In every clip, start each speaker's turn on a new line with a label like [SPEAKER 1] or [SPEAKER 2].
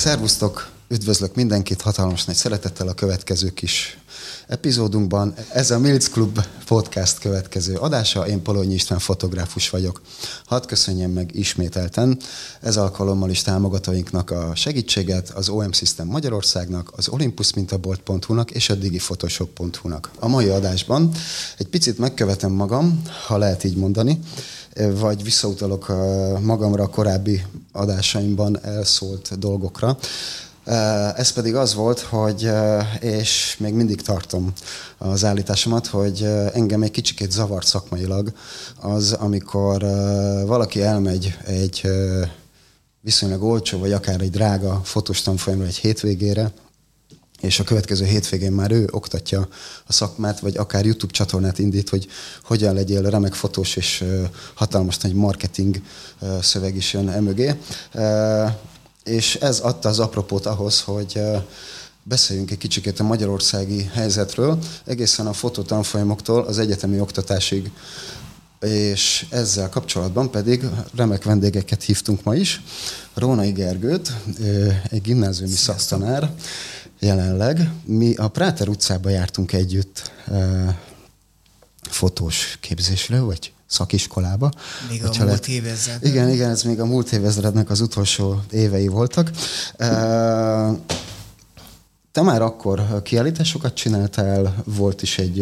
[SPEAKER 1] Szervusztok! Üdvözlök mindenkit hatalmas nagy szeretettel a következő kis epizódunkban. Ez a Milc Club podcast következő adása. Én Polonyi István fotográfus vagyok. Hadd köszönjem meg ismételten ez alkalommal is támogatóinknak a segítséget, az OM System Magyarországnak, az olympusmintabolt.hu-nak és a digifotoshop.hu-nak. A mai adásban egy picit megkövetem magam, ha lehet így mondani, vagy visszautalok magamra a korábbi adásaimban elszólt dolgokra. Ez pedig az volt, hogy, és még mindig tartom az állításomat, hogy engem egy kicsikét zavart szakmailag az, amikor valaki elmegy egy viszonylag olcsó, vagy akár egy drága fotós tanfolyamra egy hétvégére, és a következő hétvégén már ő oktatja a szakmát, vagy akár YouTube csatornát indít, hogy hogyan legyél remek fotós, és hatalmas nagy marketing szöveg is jön emögé. És ez adta az apropót ahhoz, hogy beszéljünk egy kicsikét a magyarországi helyzetről, egészen a fototanfolyamoktól az egyetemi oktatásig. És ezzel kapcsolatban pedig remek vendégeket hívtunk ma is. Rónai Gergőt, egy gimnáziumi szaktanár, jelenleg. Mi a Práter utcába jártunk együtt fotós képzésre, vagy szakiskolába.
[SPEAKER 2] Még a múlt lett... évezred.
[SPEAKER 1] Igen, igen, ez még a múlt évezrednek az utolsó évei voltak. Te már akkor kiállításokat csináltál, volt is egy,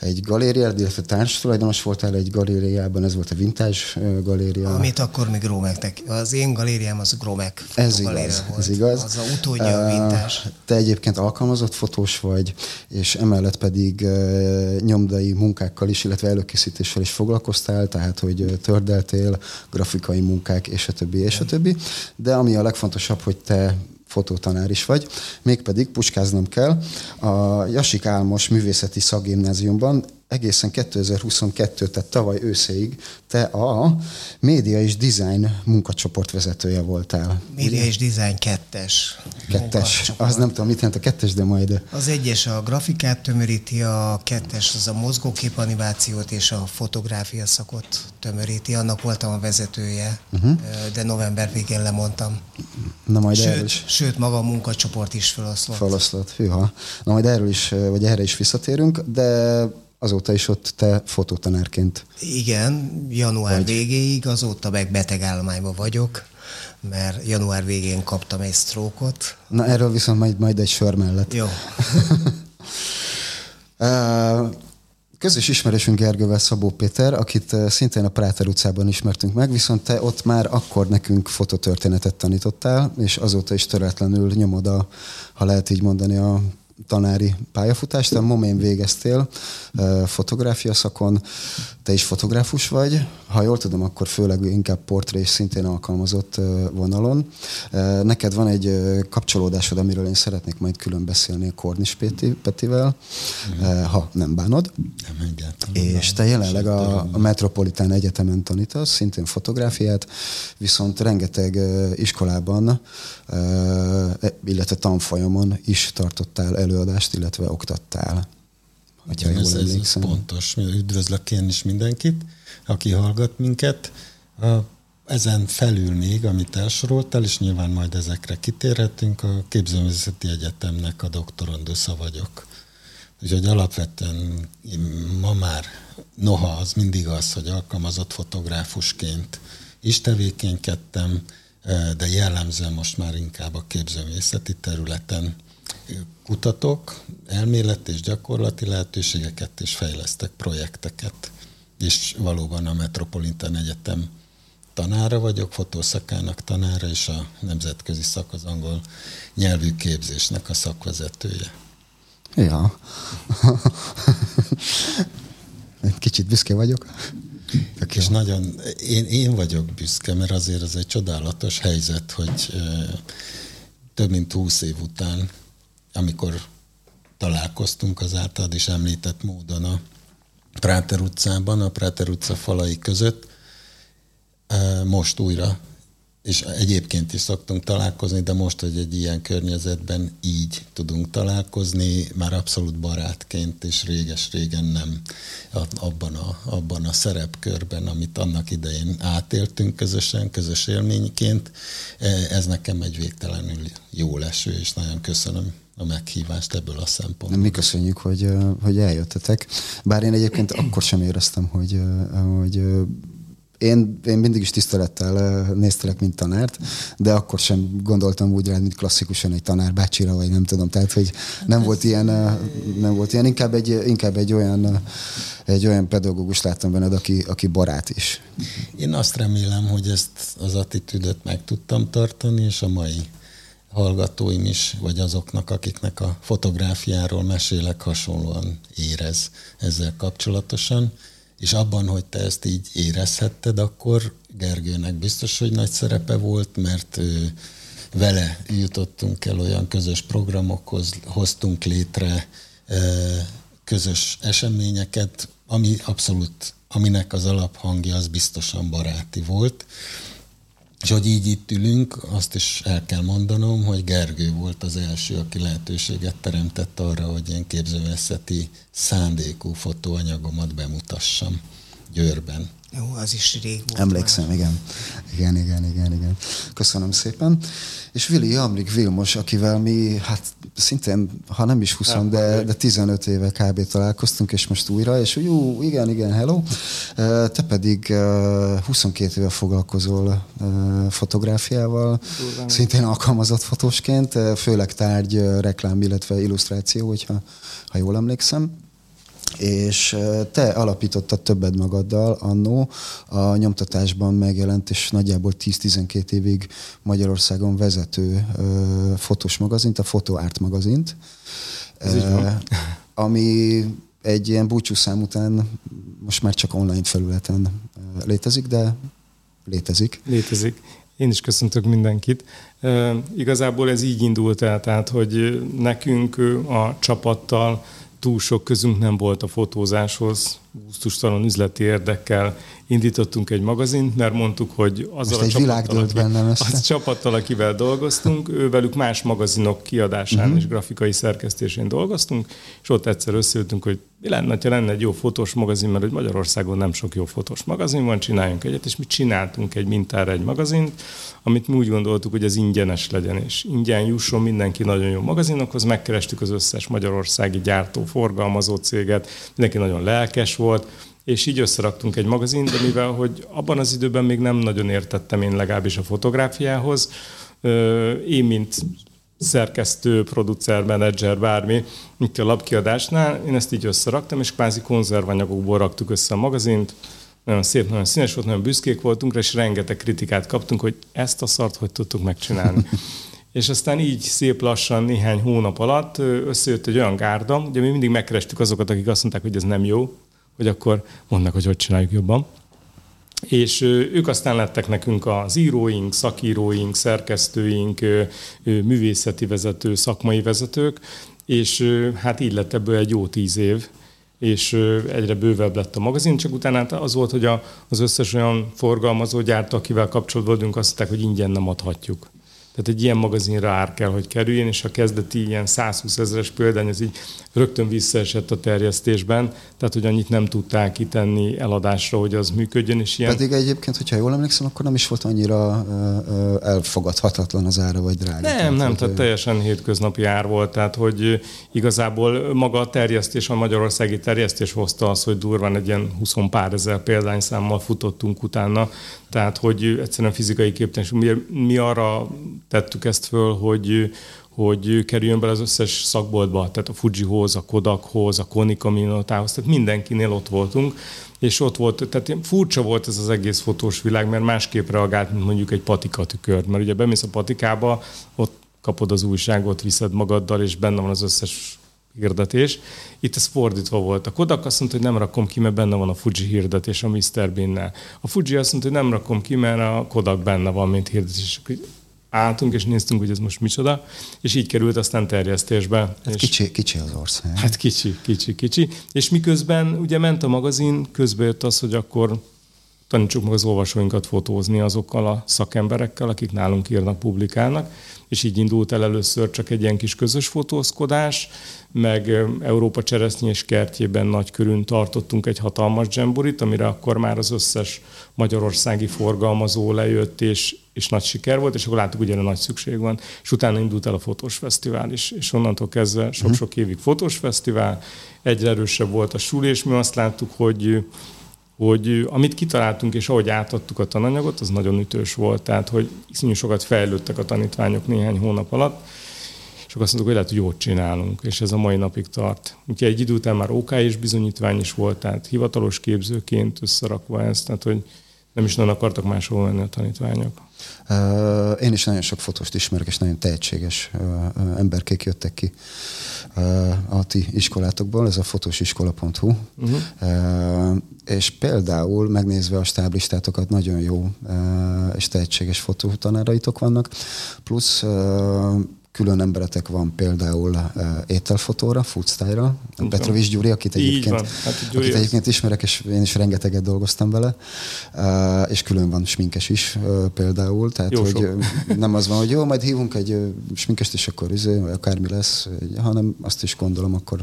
[SPEAKER 1] egy galéria, illetve társ tulajdonos voltál egy galériában, ez volt a Vintage galéria.
[SPEAKER 2] Amit akkor még Gromek, az én galériám az Gromek
[SPEAKER 1] Ez igaz, volt. ez igaz.
[SPEAKER 2] Az a utódja a Vintage.
[SPEAKER 1] Te egyébként alkalmazott fotós vagy, és emellett pedig nyomdai munkákkal is, illetve előkészítéssel is foglalkoztál, tehát hogy tördeltél, grafikai munkák, és a többi, és a többi. De ami a legfontosabb, hogy te fotótanár is vagy, mégpedig puskáznom kell. A Jasik Álmos Művészeti Szakgimnáziumban egészen 2022, tehát tavaly őszéig te a média és design munkacsoport vezetője voltál.
[SPEAKER 2] Média és design kettes.
[SPEAKER 1] Kettes. Az nem tudom, mit jelent a kettes, de majd...
[SPEAKER 2] Az egyes a grafikát tömöríti, a kettes az a mozgókép animációt és a fotográfia szakot tömöríti. Annak voltam a vezetője, uh-huh. de november végén lemondtam.
[SPEAKER 1] Na majd
[SPEAKER 2] sőt,
[SPEAKER 1] erről is.
[SPEAKER 2] Sőt, maga a munkacsoport is feloszlott.
[SPEAKER 1] Feloszlott, hűha. Na majd erről is, vagy erre is visszatérünk, de azóta is ott te fotótanárként.
[SPEAKER 2] Igen, január vagy. végéig, azóta meg betegállományban vagyok, mert január végén kaptam egy sztrókot.
[SPEAKER 1] Na erről viszont majd, majd egy sör mellett.
[SPEAKER 2] Jó.
[SPEAKER 1] Közös ismerősünk Gergővel Szabó Péter, akit szintén a Práter utcában ismertünk meg, viszont te ott már akkor nekünk fototörténetet tanítottál, és azóta is töretlenül nyomod a, ha lehet így mondani, a tanári pályafutást, te momén végeztél fotográfia szakon, te is fotográfus vagy, ha jól tudom, akkor főleg inkább portré és szintén alkalmazott vonalon. Neked van egy kapcsolódásod, amiről én szeretnék majd külön beszélni a Kornis Peti, Petivel, mm. ha nem bánod.
[SPEAKER 3] Nem, egyáltalán.
[SPEAKER 1] És te jelenleg a, a Metropolitán Egyetemen tanítasz, szintén fotográfiát, viszont rengeteg iskolában, illetve tanfolyamon is tartottál előadást, illetve oktattál.
[SPEAKER 3] Hogyha jól ez, ez pontos. Üdvözlök én is mindenkit, aki hallgat minket. Ezen felül még, amit elsoroltál, és nyilván majd ezekre kitérhetünk, a Képzőművészeti Egyetemnek a doktorandusza vagyok. Úgyhogy alapvetően ma már, noha az mindig az, hogy alkalmazott fotográfusként is tevékenykedtem, de jellemzően most már inkább a képzőművészeti területen kutatok, elmélet és gyakorlati lehetőségeket, és fejlesztek projekteket. És valóban a Metropolitan Egyetem tanára vagyok, fotószakának tanára, és a nemzetközi szak az angol nyelvű képzésnek a szakvezetője.
[SPEAKER 1] Ja. Kicsit büszke vagyok.
[SPEAKER 3] Tök és nagyon, én, én vagyok büszke, mert azért ez egy csodálatos helyzet, hogy több mint húsz év után amikor találkoztunk az általad is említett módon a Práter utcában, a Práter utca falai között, most újra és egyébként is szoktunk találkozni, de most, hogy egy ilyen környezetben így tudunk találkozni, már abszolút barátként, és réges-régen nem abban a, abban a szerepkörben, amit annak idején átéltünk közösen, közös élményként. Ez nekem egy végtelenül jó leső, és nagyon köszönöm a meghívást ebből a szempontból.
[SPEAKER 1] Mi köszönjük, hogy, hogy eljöttetek. Bár én egyébként akkor sem éreztem, hogy, hogy én, én mindig is tisztelettel néztelek, mint tanárt, de akkor sem gondoltam úgy rá, mint klasszikusan egy tanár bácsira, vagy nem tudom. Tehát, hogy nem volt ilyen, nem volt ilyen inkább egy, inkább egy olyan, egy olyan pedagógus láttam benned, aki, aki barát is.
[SPEAKER 3] Én azt remélem, hogy ezt az attitűdöt meg tudtam tartani, és a mai hallgatóim is, vagy azoknak, akiknek a fotográfiáról mesélek, hasonlóan érez ezzel kapcsolatosan és abban, hogy te ezt így érezhetted, akkor Gergőnek biztos, hogy nagy szerepe volt, mert vele jutottunk el olyan közös programokhoz, hoztunk létre közös eseményeket, ami abszolút, aminek az alaphangja az biztosan baráti volt. És hogy így itt ülünk, azt is el kell mondanom, hogy Gergő volt az első, aki lehetőséget teremtett arra, hogy én képzőveszeti szándékú fotóanyagomat bemutassam Győrben.
[SPEAKER 2] Jó, az is rég volt.
[SPEAKER 1] Emlékszem, már. igen. Igen, igen, igen, igen. Köszönöm szépen. És Vili Amrik Vilmos, akivel mi, hát szintén, ha nem is 20, de, de 15 éve kb. találkoztunk, és most újra, és jó, igen, igen, hello. Te pedig 22 éve foglalkozol fotográfiával, Durván. szintén alkalmazott fotósként, főleg tárgy, reklám, illetve illusztráció, hogyha ha jól emlékszem és te alapítottad többed magaddal annó a nyomtatásban megjelent, és nagyjából 10-12 évig Magyarországon vezető fotós magazint, a Photo Art magazint. Ez ami egy ilyen búcsúszám után most már csak online felületen létezik, de létezik.
[SPEAKER 4] Létezik. Én is köszöntök mindenkit. E, igazából ez így indult el, tehát hogy nekünk a csapattal túl sok közünk nem volt a fotózáshoz, gusztustalan üzleti érdekkel indítottunk egy magazint, mert mondtuk, hogy azzal
[SPEAKER 1] Most a csapattal, aki, bennem
[SPEAKER 4] az csapattal, akivel dolgoztunk, ővelük más magazinok kiadásán uh-huh. és grafikai szerkesztésén dolgoztunk, és ott egyszer összeültünk, hogy mi lenne, ha lenne egy jó fotós magazin, mert hogy Magyarországon nem sok jó fotós magazin van, csináljunk egyet, és mi csináltunk egy mintára egy magazint, amit mi úgy gondoltuk, hogy ez ingyenes legyen, és ingyen jusson mindenki nagyon jó magazinokhoz, megkerestük az összes magyarországi gyártó, forgalmazó céget, mindenki nagyon lelkes volt, és így összeraktunk egy magazint, de mivel, hogy abban az időben még nem nagyon értettem én legalábbis a fotográfiához, én, mint szerkesztő, producer, menedzser, bármi, mint a lapkiadásnál, én ezt így összeraktam, és kvázi konzervanyagokból raktuk össze a magazint, nagyon szép, nagyon színes volt, nagyon büszkék voltunk rá, és rengeteg kritikát kaptunk, hogy ezt a szart hogy tudtuk megcsinálni. és aztán így szép lassan néhány hónap alatt összejött egy olyan gárda, ugye mi mindig megkerestük azokat, akik azt mondták, hogy ez nem jó, hogy akkor mondnak, hogy hogy csináljuk jobban. És ők aztán lettek nekünk az íróink, szakíróink, szerkesztőink, művészeti vezető, szakmai vezetők, és hát így lett ebből egy jó tíz év, és egyre bővebb lett a magazin, csak utána hát az volt, hogy az összes olyan forgalmazó gyárt, akivel kapcsolatban vagyunk, azt mondták, hogy ingyen nem adhatjuk. Tehát egy ilyen magazinra ár kell, hogy kerüljön, és a kezdeti ilyen 120 ezeres példány az így rögtön visszaesett a terjesztésben, tehát hogy annyit nem tudták kitenni eladásra, hogy az működjön. És ilyen...
[SPEAKER 1] Pedig egyébként, hogyha jól emlékszem, akkor nem is volt annyira elfogadhatatlan az ára, vagy drága.
[SPEAKER 4] Nem, tehát, nem, tehát teljesen hétköznapi ár volt, tehát hogy igazából maga a terjesztés, a magyarországi terjesztés hozta az, hogy durván egy ilyen 20 pár ezer példányszámmal futottunk utána, tehát hogy egyszerűen fizikai képtelenség. Mi, mi arra tettük ezt föl, hogy, hogy kerüljön bele az összes szakboltba, tehát a Fujihoz, a Kodakhoz, a Konica Minotához, tehát mindenkinél ott voltunk, és ott volt, tehát furcsa volt ez az egész fotós világ, mert másképp reagált, mint mondjuk egy patika tükör, mert ugye bemész a patikába, ott kapod az újságot, viszed magaddal, és benne van az összes hirdetés. Itt ez fordítva volt. A Kodak azt mondta, hogy nem rakom ki, mert benne van a Fuji hirdetés a Mr. Bean-nel. A Fuji azt mondta, hogy nem rakom ki, mert a Kodak benne van, mint hirdetés álltunk és néztünk, hogy ez most micsoda, és így került aztán terjesztésbe. Hát és
[SPEAKER 1] kicsi, kicsi az ország.
[SPEAKER 4] Hát kicsi, kicsi, kicsi. És miközben ugye ment a magazin, közben jött az, hogy akkor tanítsuk meg az olvasóinkat fotózni azokkal a szakemberekkel, akik nálunk írnak, publikálnak, és így indult el először csak egy ilyen kis közös fotózkodás, meg Európa és kertjében nagy körül tartottunk egy hatalmas dzsemburit, amire akkor már az összes magyarországi forgalmazó lejött, és, és nagy siker volt, és akkor láttuk, hogy erre nagy szükség van. És utána indult el a fotós fesztivál is, és onnantól kezdve sok-sok évig fotós fesztivál, egyre erősebb volt a sul, és mi azt láttuk, hogy hogy amit kitaláltunk és ahogy átadtuk a tananyagot, az nagyon ütős volt. Tehát, hogy iszonyú sokat fejlődtek a tanítványok néhány hónap alatt, és akkor azt mondtuk, hogy lehet, hogy jót csinálunk, és ez a mai napig tart. Úgyhogy egy idő után már OK és bizonyítvány is volt, tehát hivatalos képzőként összerakva ezt, tehát hogy nem is nagyon akartak máshol menni a tanítványok.
[SPEAKER 1] Én is nagyon sok fotóst ismerek, és nagyon tehetséges emberkék jöttek ki a ti iskolátokból, ez a fotósiskola.hu, uh-huh. és például megnézve a stáblistátokat nagyon jó és tehetséges fotótanáraitok vannak, plusz külön emberetek van például uh, ételfotóra, foodstyle-ra, Petrovics Gyuri, akit egyébként, hát, akit egyébként ismerek, és én is rengeteget dolgoztam vele, uh, és külön van sminkes is uh, például, tehát jó hogy sok. nem az van, hogy jó, majd hívunk egy uh, sminkest, és akkor izé, akármi lesz, hanem azt is gondolom, akkor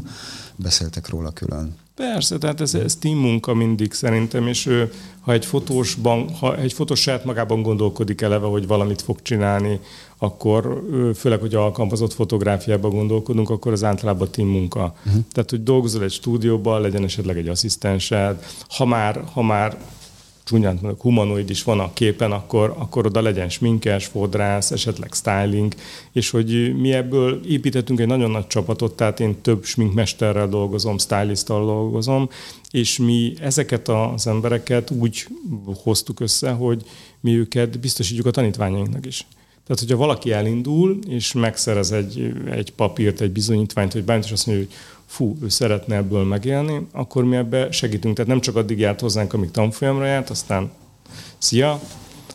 [SPEAKER 1] beszéltek róla külön.
[SPEAKER 4] Persze, tehát ez, ez team munka mindig szerintem, és ő, ha egy fotósban, ha egy fotós saját magában gondolkodik eleve, hogy valamit fog csinálni, akkor főleg, hogy alkalmazott fotográfiában gondolkodunk, akkor az általában team munka. Uh-huh. Tehát, hogy dolgozol egy stúdióban, legyen esetleg egy asszisztensed, ha már, ha már csúnyán mondok, humanoid is van a képen, akkor, akkor oda legyen sminkes, fodrász, esetleg styling, és hogy mi ebből építettünk egy nagyon nagy csapatot, tehát én több sminkmesterrel dolgozom, stylisttal dolgozom, és mi ezeket az embereket úgy hoztuk össze, hogy mi őket biztosítjuk a tanítványainknak is. Tehát, hogyha valaki elindul, és megszerez egy, egy papírt, egy bizonyítványt, hogy bánt, és azt mondja, hogy fú, ő szeretne ebből megélni, akkor mi ebbe segítünk. Tehát nem csak addig járt hozzánk, amíg tanfolyamra járt, aztán szia,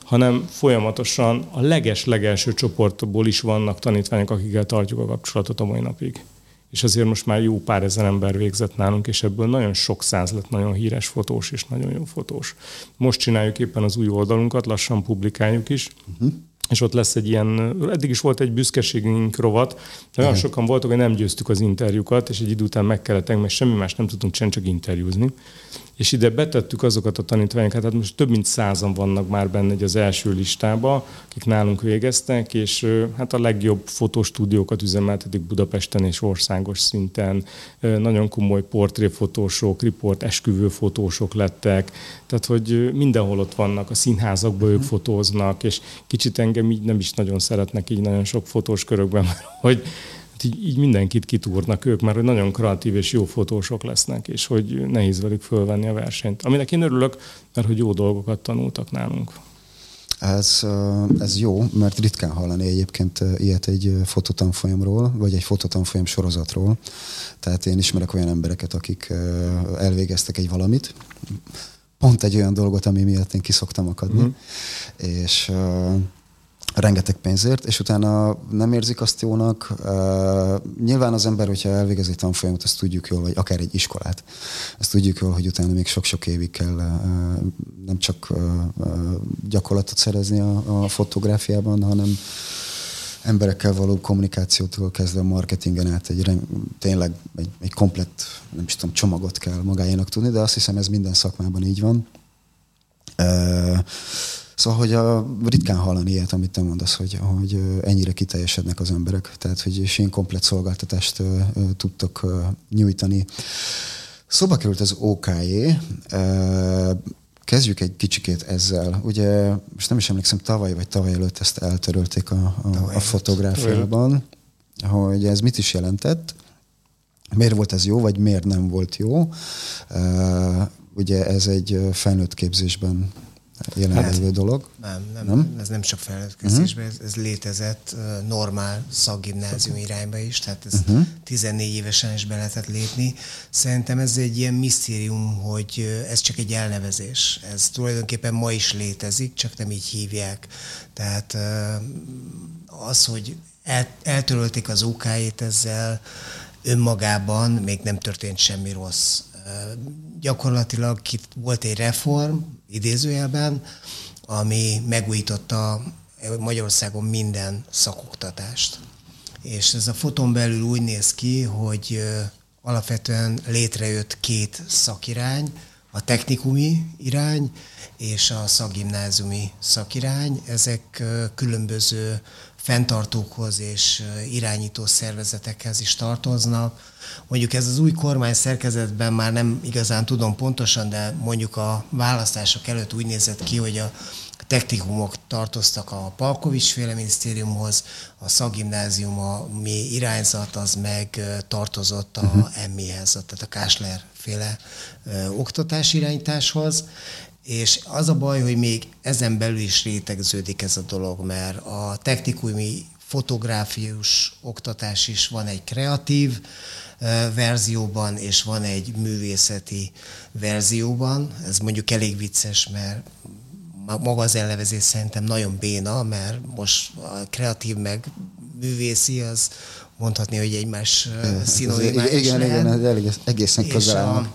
[SPEAKER 4] hanem folyamatosan a leges-legelső csoportból is vannak tanítványok, akikkel tartjuk a kapcsolatot a mai napig. És azért most már jó pár ezer ember végzett nálunk, és ebből nagyon sok száz lett nagyon híres fotós és nagyon jó fotós. Most csináljuk éppen az új oldalunkat, lassan publikáljuk is. Uh-huh és ott lesz egy ilyen, eddig is volt egy büszkeségünk rovat, de olyan sokan voltak, hogy nem győztük az interjúkat, és egy idő után meg kellett mert semmi más nem tudtunk csinálni, csak interjúzni és ide betettük azokat a tanítványokat, tehát most több mint százan vannak már benne az első listába, akik nálunk végeztek, és hát a legjobb fotostúdiókat üzemeltetik Budapesten és országos szinten. Nagyon komoly portréfotósok, riport esküvőfotósok lettek, tehát hogy mindenhol ott vannak, a színházakban ők fotóznak, és kicsit engem így nem is nagyon szeretnek így nagyon sok fotós körökben, hogy Hát így, így mindenkit kitúrnak ők, mert hogy nagyon kreatív és jó fotósok lesznek, és hogy nehéz velük fölvenni a versenyt. Aminek én örülök, mert hogy jó dolgokat tanultak nálunk.
[SPEAKER 1] Ez, ez jó, mert ritkán hallani egyébként ilyet egy fototanfolyamról, vagy egy fototanfolyam sorozatról. Tehát én ismerek olyan embereket, akik elvégeztek egy valamit, pont egy olyan dolgot, ami miatt én kiszoktam akadni, mm. és rengeteg pénzért, és utána nem érzik azt jónak. Uh, nyilván az ember, hogyha elvégez egy tanfolyamot, azt tudjuk jól, vagy akár egy iskolát, azt tudjuk jól, hogy utána még sok-sok évig kell uh, nem csak uh, gyakorlatot szerezni a, a fotográfiában, hanem emberekkel való kommunikációtól kezdve a marketingen át egy, tényleg egy, egy komplett, nem is tudom, csomagot kell magáénak tudni, de azt hiszem ez minden szakmában így van. Uh, Szóval, hogy a, ritkán hallani ilyet, amit te mondasz, hogy, hogy ennyire kiteljesednek az emberek, tehát, hogy és ilyen komplet szolgáltatást uh, tudtok uh, nyújtani. Szóba került az OKJ, kezdjük egy kicsikét ezzel. Ugye, most nem is emlékszem, tavaly vagy tavaly előtt ezt eltörölték a, a, a fotográfiában, hogy ez mit is jelentett, miért volt ez jó, vagy miért nem volt jó. Uh, ugye ez egy felnőtt képzésben jelenlevő hát, dolog.
[SPEAKER 2] Nem, nem, nem, ez nem csak felelősségben, uh-huh. ez, ez létezett uh, normál szakgimnázium irányba is, tehát ez uh-huh. 14 évesen is be lehetett lépni. Szerintem ez egy ilyen misztérium, hogy ez csak egy elnevezés. Ez tulajdonképpen ma is létezik, csak nem így hívják. Tehát uh, az, hogy el, eltörölték az OK-ét ezzel, önmagában még nem történt semmi rossz gyakorlatilag itt volt egy reform, idézőjelben, ami megújította Magyarországon minden szakoktatást. És ez a foton belül úgy néz ki, hogy alapvetően létrejött két szakirány, a technikumi irány és a szakgimnáziumi szakirány. Ezek különböző fenntartókhoz és irányító szervezetekhez is tartoznak. Mondjuk ez az új kormány szerkezetben már nem igazán tudom pontosan, de mondjuk a választások előtt úgy nézett ki, hogy a technikumok tartoztak a Palkovics féle minisztériumhoz, a szakgimnázium, a mi irányzat, az meg tartozott a uh-huh. Mhm. MI-hez, tehát a Kásler féle ö, oktatás irányításhoz, és az a baj, hogy még ezen belül is rétegződik ez a dolog, mert a technikumi fotográfius oktatás is van egy kreatív verzióban, és van egy művészeti verzióban. Ez mondjuk elég vicces, mert maga az elnevezés szerintem nagyon béna, mert most a kreatív meg művészi az mondhatni, hogy egymás szinonimá
[SPEAKER 1] Igen, igen, igen, ez egészen közel.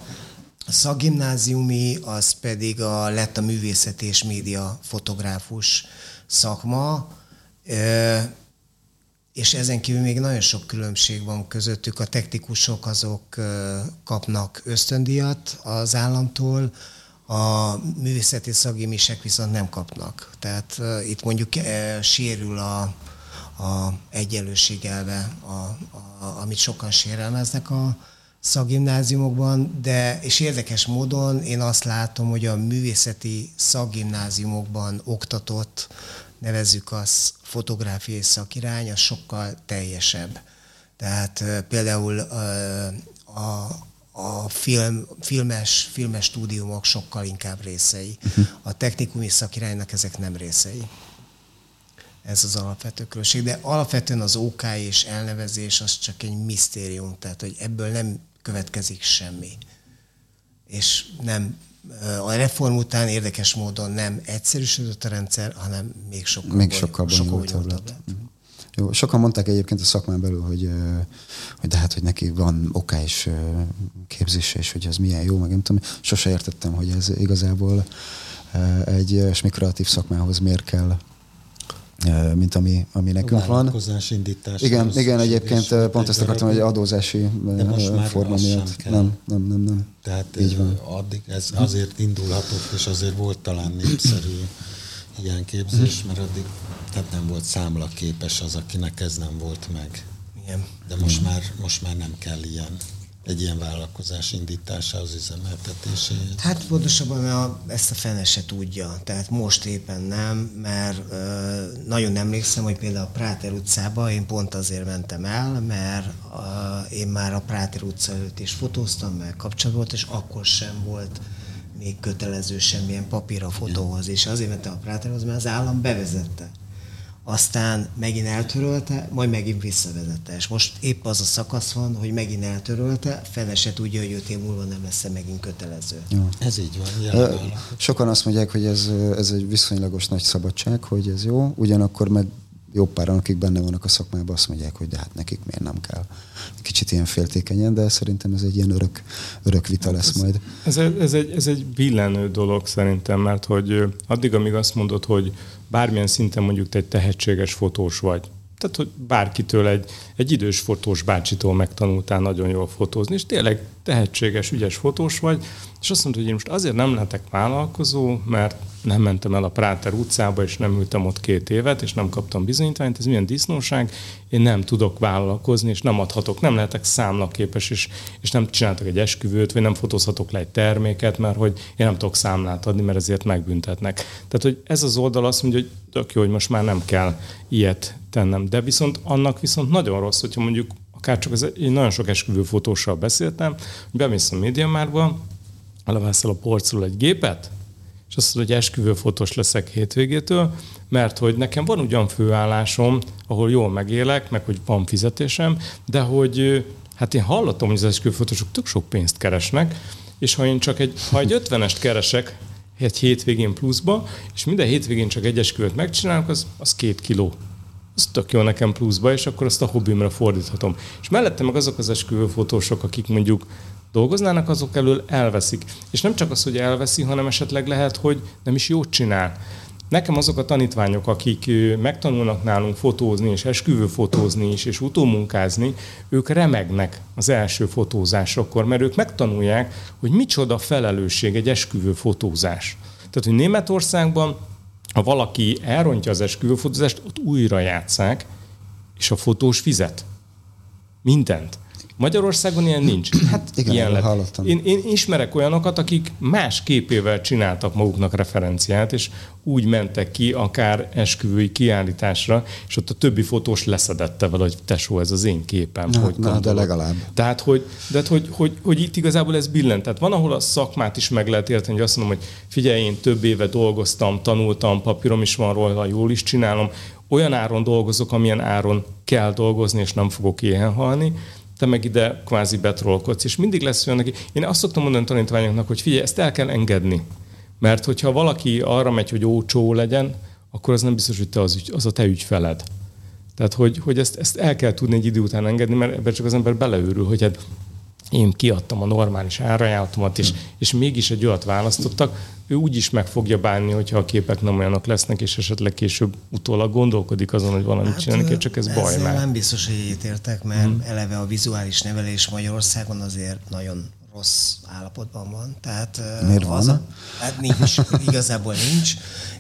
[SPEAKER 1] A,
[SPEAKER 2] szakgimnáziumi az pedig a, lett a művészet és média fotográfus szakma, és ezen kívül még nagyon sok különbség van közöttük. A technikusok azok kapnak ösztöndíjat az államtól, a művészeti szakgimisek viszont nem kapnak. Tehát itt mondjuk sérül a, a egyenlőség elve, a, a, amit sokan sérelmeznek a szakgimnáziumokban, de és érdekes módon én azt látom, hogy a művészeti szakgimnáziumokban oktatott, nevezzük az fotográfiai szakirány, az sokkal teljesebb. Tehát például a, a film, filmes, filmes stúdiumok sokkal inkább részei. Uh-huh. A technikumi szakiránynak ezek nem részei. Ez az alapvető különbség. De alapvetően az OK és elnevezés az csak egy misztérium, tehát hogy ebből nem következik semmi. És nem a reform után érdekes módon nem egyszerűsödött a rendszer, hanem még sokkal,
[SPEAKER 1] még sokkal bonyolultabb lett. lett. Uh-huh. Jó, sokan mondták egyébként a szakmán belül, hogy, hogy de hát, hogy neki van oká és képzése, és hogy ez milyen jó, meg nem tudom. Sose értettem, hogy ez igazából egy kreatív szakmához miért kell mint ami, ami nekünk van.
[SPEAKER 3] indítás.
[SPEAKER 1] Igen, igen egyébként pont ezt akartam, hogy adózási forma miatt. Nem, nem, nem, nem.
[SPEAKER 3] Tehát Így van. addig ez azért indulhatott, és azért volt talán népszerű ilyen képzés, mert addig tehát nem volt számlaképes az, akinek ez nem volt meg. Igen. De most már, most már nem kell ilyen egy ilyen vállalkozás indítása az üzemeltetéséhez?
[SPEAKER 2] Hát pontosabban a, ezt a fene se tudja. Tehát most éppen nem, mert ö, nagyon emlékszem, hogy például a Práter utcába én pont azért mentem el, mert ö, én már a Práter utca előtt is fotóztam, meg kapcsolat volt, és akkor sem volt még kötelező semmilyen papír a fotóhoz, és azért mentem a Práterhoz, mert az állam bevezette aztán megint eltörölte, majd megint visszavezette. És most épp az a szakasz van, hogy megint eltörölte, fele se tudja, hogy öt év múlva nem lesz megint kötelező.
[SPEAKER 3] Ja. Ez így van.
[SPEAKER 1] Sokan azt mondják, hogy ez, ez egy viszonylagos nagy szabadság, hogy ez jó, ugyanakkor meg jó páran, akik benne vannak a szakmában, azt mondják, hogy de hát nekik miért nem kell. Kicsit ilyen féltékenyen, de szerintem ez egy ilyen örök, örök vita hát lesz
[SPEAKER 4] ez,
[SPEAKER 1] majd.
[SPEAKER 4] Ez, ez, egy, ez egy billenő dolog szerintem, mert hogy addig, amíg azt mondod, hogy bármilyen szinten mondjuk te egy tehetséges fotós vagy, tehát, hogy bárkitől egy, egy idős fotós bácsitól megtanultál nagyon jól fotózni, és tényleg tehetséges, ügyes fotós vagy, és azt mondta, hogy én most azért nem lehetek vállalkozó, mert nem mentem el a Práter utcába, és nem ültem ott két évet, és nem kaptam bizonyítványt, ez milyen disznóság, én nem tudok vállalkozni, és nem adhatok, nem lehetek számlaképes, és, és nem csináltak egy esküvőt, vagy nem fotózhatok le egy terméket, mert hogy én nem tudok számlát adni, mert ezért megbüntetnek. Tehát, hogy ez az oldal azt mondja, hogy tök jó, hogy most már nem kell ilyet tennem. De viszont annak viszont nagyon rossz, hogyha mondjuk akár csak az, én nagyon sok esküvőfotóssal beszéltem, hogy bemész a médiamárba, elevászel a porcról egy gépet, és azt mondod, hogy esküvőfotós leszek hétvégétől, mert hogy nekem van ugyan főállásom, ahol jól megélek, meg hogy van fizetésem, de hogy hát én hallottam, hogy az esküvőfotósok tök sok pénzt keresnek, és ha én csak egy, ha egy ötvenest keresek egy hétvégén pluszba, és minden hétvégén csak egy esküvőt megcsinálok, az, az két kiló az tök jó nekem pluszba, és akkor azt a hobbimra fordíthatom. És mellette meg azok az esküvőfotósok, akik mondjuk dolgoznának, azok elől elveszik. És nem csak az, hogy elveszi, hanem esetleg lehet, hogy nem is jót csinál. Nekem azok a tanítványok, akik megtanulnak nálunk fotózni, és esküvő fotózni is, és utómunkázni, ők remegnek az első fotózásokor, mert ők megtanulják, hogy micsoda felelősség egy esküvő fotózás. Tehát, hogy Németországban, ha valaki elrontja az esküvőfotózást, ott újra játszák, és a fotós fizet. Mindent. Magyarországon ilyen nincs.
[SPEAKER 1] Hát igen, ilyen lett. hallottam.
[SPEAKER 4] Én, én ismerek olyanokat, akik más képével csináltak maguknak referenciát, és úgy mentek ki akár esküvői kiállításra, és ott a többi fotós leszedette vele, hogy tesó, ez az én képem.
[SPEAKER 1] Na,
[SPEAKER 4] hogy
[SPEAKER 1] na de legalább.
[SPEAKER 4] Tehát, hogy, de hát, hogy, hogy, hogy, itt igazából ez billent. Tehát van, ahol a szakmát is meg lehet érteni, hogy azt mondom, hogy figyelj, én több éve dolgoztam, tanultam, papírom is van róla, jól is csinálom, olyan áron dolgozok, amilyen áron kell dolgozni, és nem fogok éhen halni, te meg ide kvázi betrolkodsz. És mindig lesz olyan, aki... Én azt szoktam mondani tanítványoknak, hogy figyelj, ezt el kell engedni. Mert hogyha valaki arra megy, hogy ócsó legyen, akkor az nem biztos, hogy te az, az a te ügyfeled. Tehát, hogy, hogy ezt, ezt el kell tudni egy idő után engedni, mert ebben csak az ember beleőrül, hogy hát én kiadtam a normális árajánlatomat, és, és mégis egy olyat választottak, ő úgy is meg fogja bánni, hogyha a képek nem olyanok lesznek, és esetleg később utólag gondolkodik azon, hogy valamit hát, csinálni kell, csak ez baj már.
[SPEAKER 2] Nem biztos, hogy értek, mert hmm. eleve a vizuális nevelés Magyarországon azért nagyon rossz állapotban van. Tehát,
[SPEAKER 1] Miért van? A,
[SPEAKER 2] hát nincs, igazából nincs,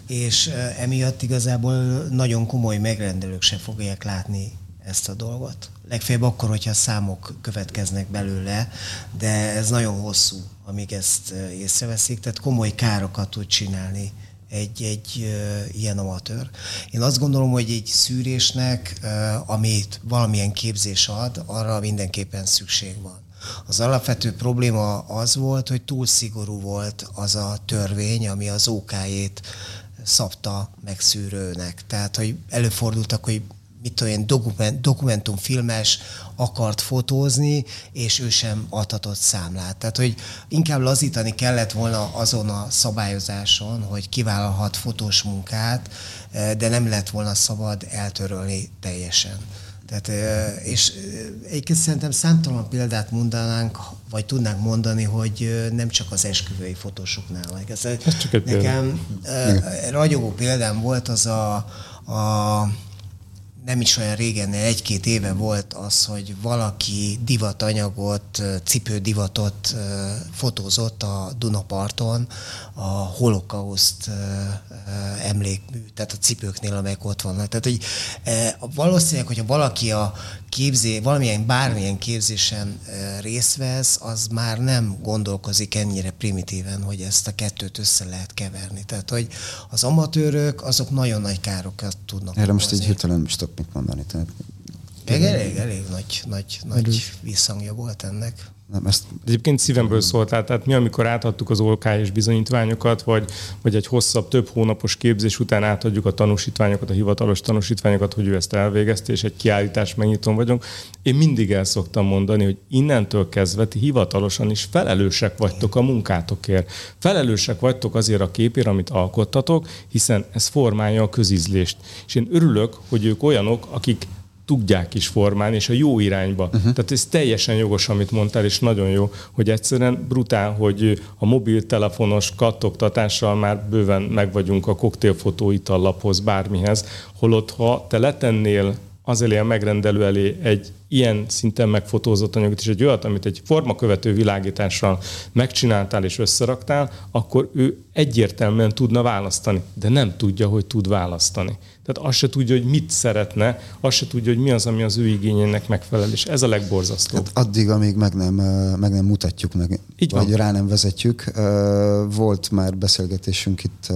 [SPEAKER 2] és emiatt igazából nagyon komoly megrendelők sem fogják látni ezt a dolgot. Legfeljebb akkor, hogyha számok következnek belőle, de ez nagyon hosszú, amíg ezt észreveszik, tehát komoly károkat tud csinálni egy, egy ilyen amatőr. Én azt gondolom, hogy egy szűrésnek, amit valamilyen képzés ad, arra mindenképpen szükség van. Az alapvető probléma az volt, hogy túl szigorú volt az a törvény, ami az OK-ét szabta megszűrőnek. Tehát, hogy előfordultak, hogy mit tudom én, dokument, dokumentumfilmes akart fotózni, és ő sem adhatott számlát. Tehát, hogy inkább lazítani kellett volna azon a szabályozáson, hogy kivállalhat fotós munkát, eh, de nem lett volna szabad eltörölni teljesen. Tehát, eh, és eh, egyébként szerintem számtalan példát mondanánk, vagy tudnánk mondani, hogy nem csak az esküvői fotósoknál. Ez, ez csak egy nekem példa. ragyogó példám volt az a, a nem is olyan régen, egy-két éve volt az, hogy valaki divatanyagot, cipődivatot fotózott a Dunaparton a holokauszt emlékmű, tehát a cipőknél, amelyek ott vannak. Tehát, hogy valószínűleg, hogyha valaki a képzé, valamilyen, bármilyen képzésen részt vesz, az már nem gondolkozik ennyire primitíven, hogy ezt a kettőt össze lehet keverni. Tehát, hogy az amatőrök, azok nagyon nagy károkat tudnak
[SPEAKER 1] Erre most így hirtelen nem is tudok mit mondani. Tehát...
[SPEAKER 2] Elég, elég, elég nagy, nagy, nagy visszhangja volt ennek.
[SPEAKER 4] Nem, ezt... Egyébként szívemből szólt, tehát mi, amikor átadtuk az és bizonyítványokat, vagy, vagy egy hosszabb, több hónapos képzés után átadjuk a tanúsítványokat, a hivatalos tanúsítványokat, hogy ő ezt elvégezte, és egy kiállítás megnyitón vagyunk, én mindig el szoktam mondani, hogy innentől kezdve ti hivatalosan is felelősek vagytok a munkátokért. Felelősek vagytok azért a képért, amit alkottatok, hiszen ez formálja a közizlést. És én örülök, hogy ők olyanok, akik tudják is formálni, és a jó irányba. Uh-huh. Tehát ez teljesen jogos, amit mondtál, és nagyon jó, hogy egyszerűen brutál, hogy a mobiltelefonos kattogtatással már bőven meg vagyunk a koktélfotó itallaphoz, bármihez, holott ha te letennél az elé a megrendelő elé egy ilyen szinten megfotózott anyagot, és egy olyat, amit egy formakövető világítással megcsináltál és összeraktál, akkor ő egyértelműen tudna választani, de nem tudja, hogy tud választani. Tehát azt se tudja, hogy mit szeretne, azt se tudja, hogy mi az, ami az ő igényének megfelel, és ez a legborzasztóbb.
[SPEAKER 1] Hát addig, amíg meg nem, meg nem mutatjuk, meg, Így vagy van. rá nem vezetjük. Volt már beszélgetésünk itt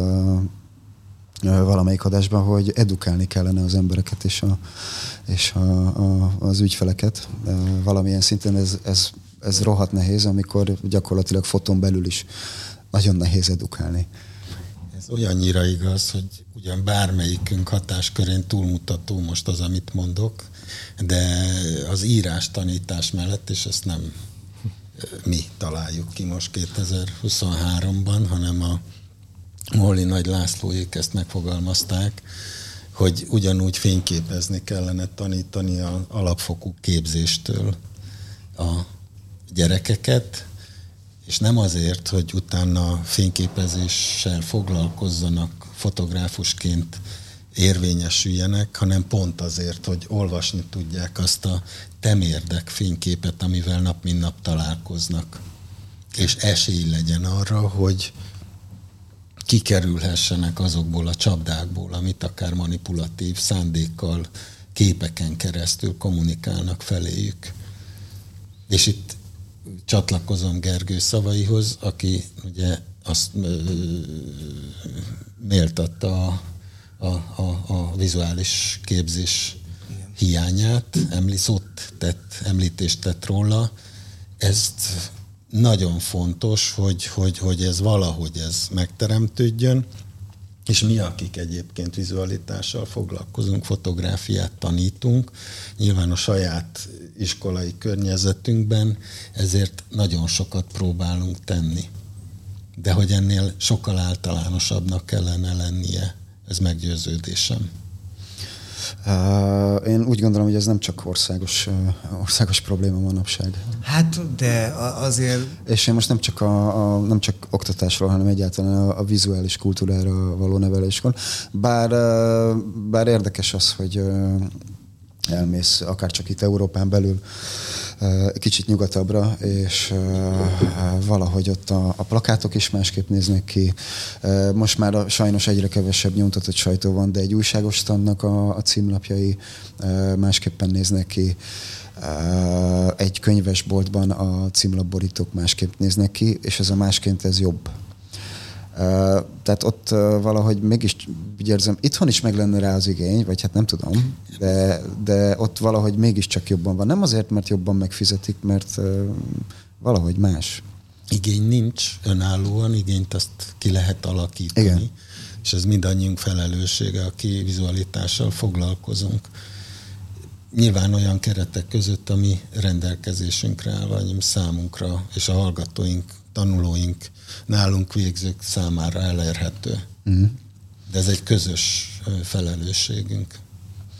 [SPEAKER 1] valamelyik adásban, hogy edukálni kellene az embereket és, a, és a, a, az ügyfeleket. Valamilyen szinten ez, ez, ez rohadt nehéz, amikor gyakorlatilag foton belül is nagyon nehéz edukálni.
[SPEAKER 3] Ez olyannyira igaz, hogy ugyan bármelyikünk hatáskörén túlmutató most az, amit mondok, de az írás tanítás mellett, és ezt nem mi találjuk ki most 2023-ban, hanem a Molly Nagy Lászlóék ezt megfogalmazták, hogy ugyanúgy fényképezni kellene tanítani a alapfokú képzéstől a gyerekeket, és nem azért, hogy utána fényképezéssel foglalkozzanak fotográfusként érvényesüljenek, hanem pont azért, hogy olvasni tudják azt a temérdek fényképet, amivel nap mint nap találkoznak. És esély legyen arra, hogy kikerülhessenek azokból a csapdákból, amit akár manipulatív szándékkal képeken keresztül kommunikálnak feléjük. És itt csatlakozom Gergő szavaihoz, aki ugye azt méltatta a, a, a, a vizuális képzés hiányát, emli, szót tett, említést tett róla. Ezt nagyon fontos, hogy, hogy, hogy ez valahogy ez megteremtődjön, és mi, akik egyébként vizualitással foglalkozunk, fotográfiát tanítunk, nyilván a saját iskolai környezetünkben, ezért nagyon sokat próbálunk tenni. De hogy ennél sokkal általánosabbnak kellene lennie, ez meggyőződésem.
[SPEAKER 1] Én úgy gondolom, hogy ez nem csak országos, országos probléma manapság.
[SPEAKER 2] Hát, de azért...
[SPEAKER 1] És én most nem csak, a, a, nem csak oktatásról, hanem egyáltalán a, a vizuális kultúrára való nevelésről. Bár, bár érdekes az, hogy elmész akár csak itt Európán belül kicsit nyugatabbra, és valahogy ott a, a plakátok is másképp néznek ki. Most már a, sajnos egyre kevesebb nyomtatott sajtó van, de egy újságos tannak a, a címlapjai másképpen néznek ki. Egy könyvesboltban a címlapborítók másképp néznek ki, és ez a másként ez jobb tehát ott valahogy mégis úgy érzem, itthon is meg lenne rá az igény, vagy hát nem tudom, de, de ott valahogy mégiscsak jobban van. Nem azért, mert jobban megfizetik, mert valahogy más.
[SPEAKER 3] Igény nincs önállóan, igényt azt ki lehet alakítani. Igen. És ez mindannyiunk felelőssége, aki vizualitással foglalkozunk. Nyilván olyan keretek között, ami rendelkezésünkre áll, vagy számunkra és a hallgatóink, tanulóink nálunk végzők számára elérhető. Uh-huh. De ez egy közös felelősségünk.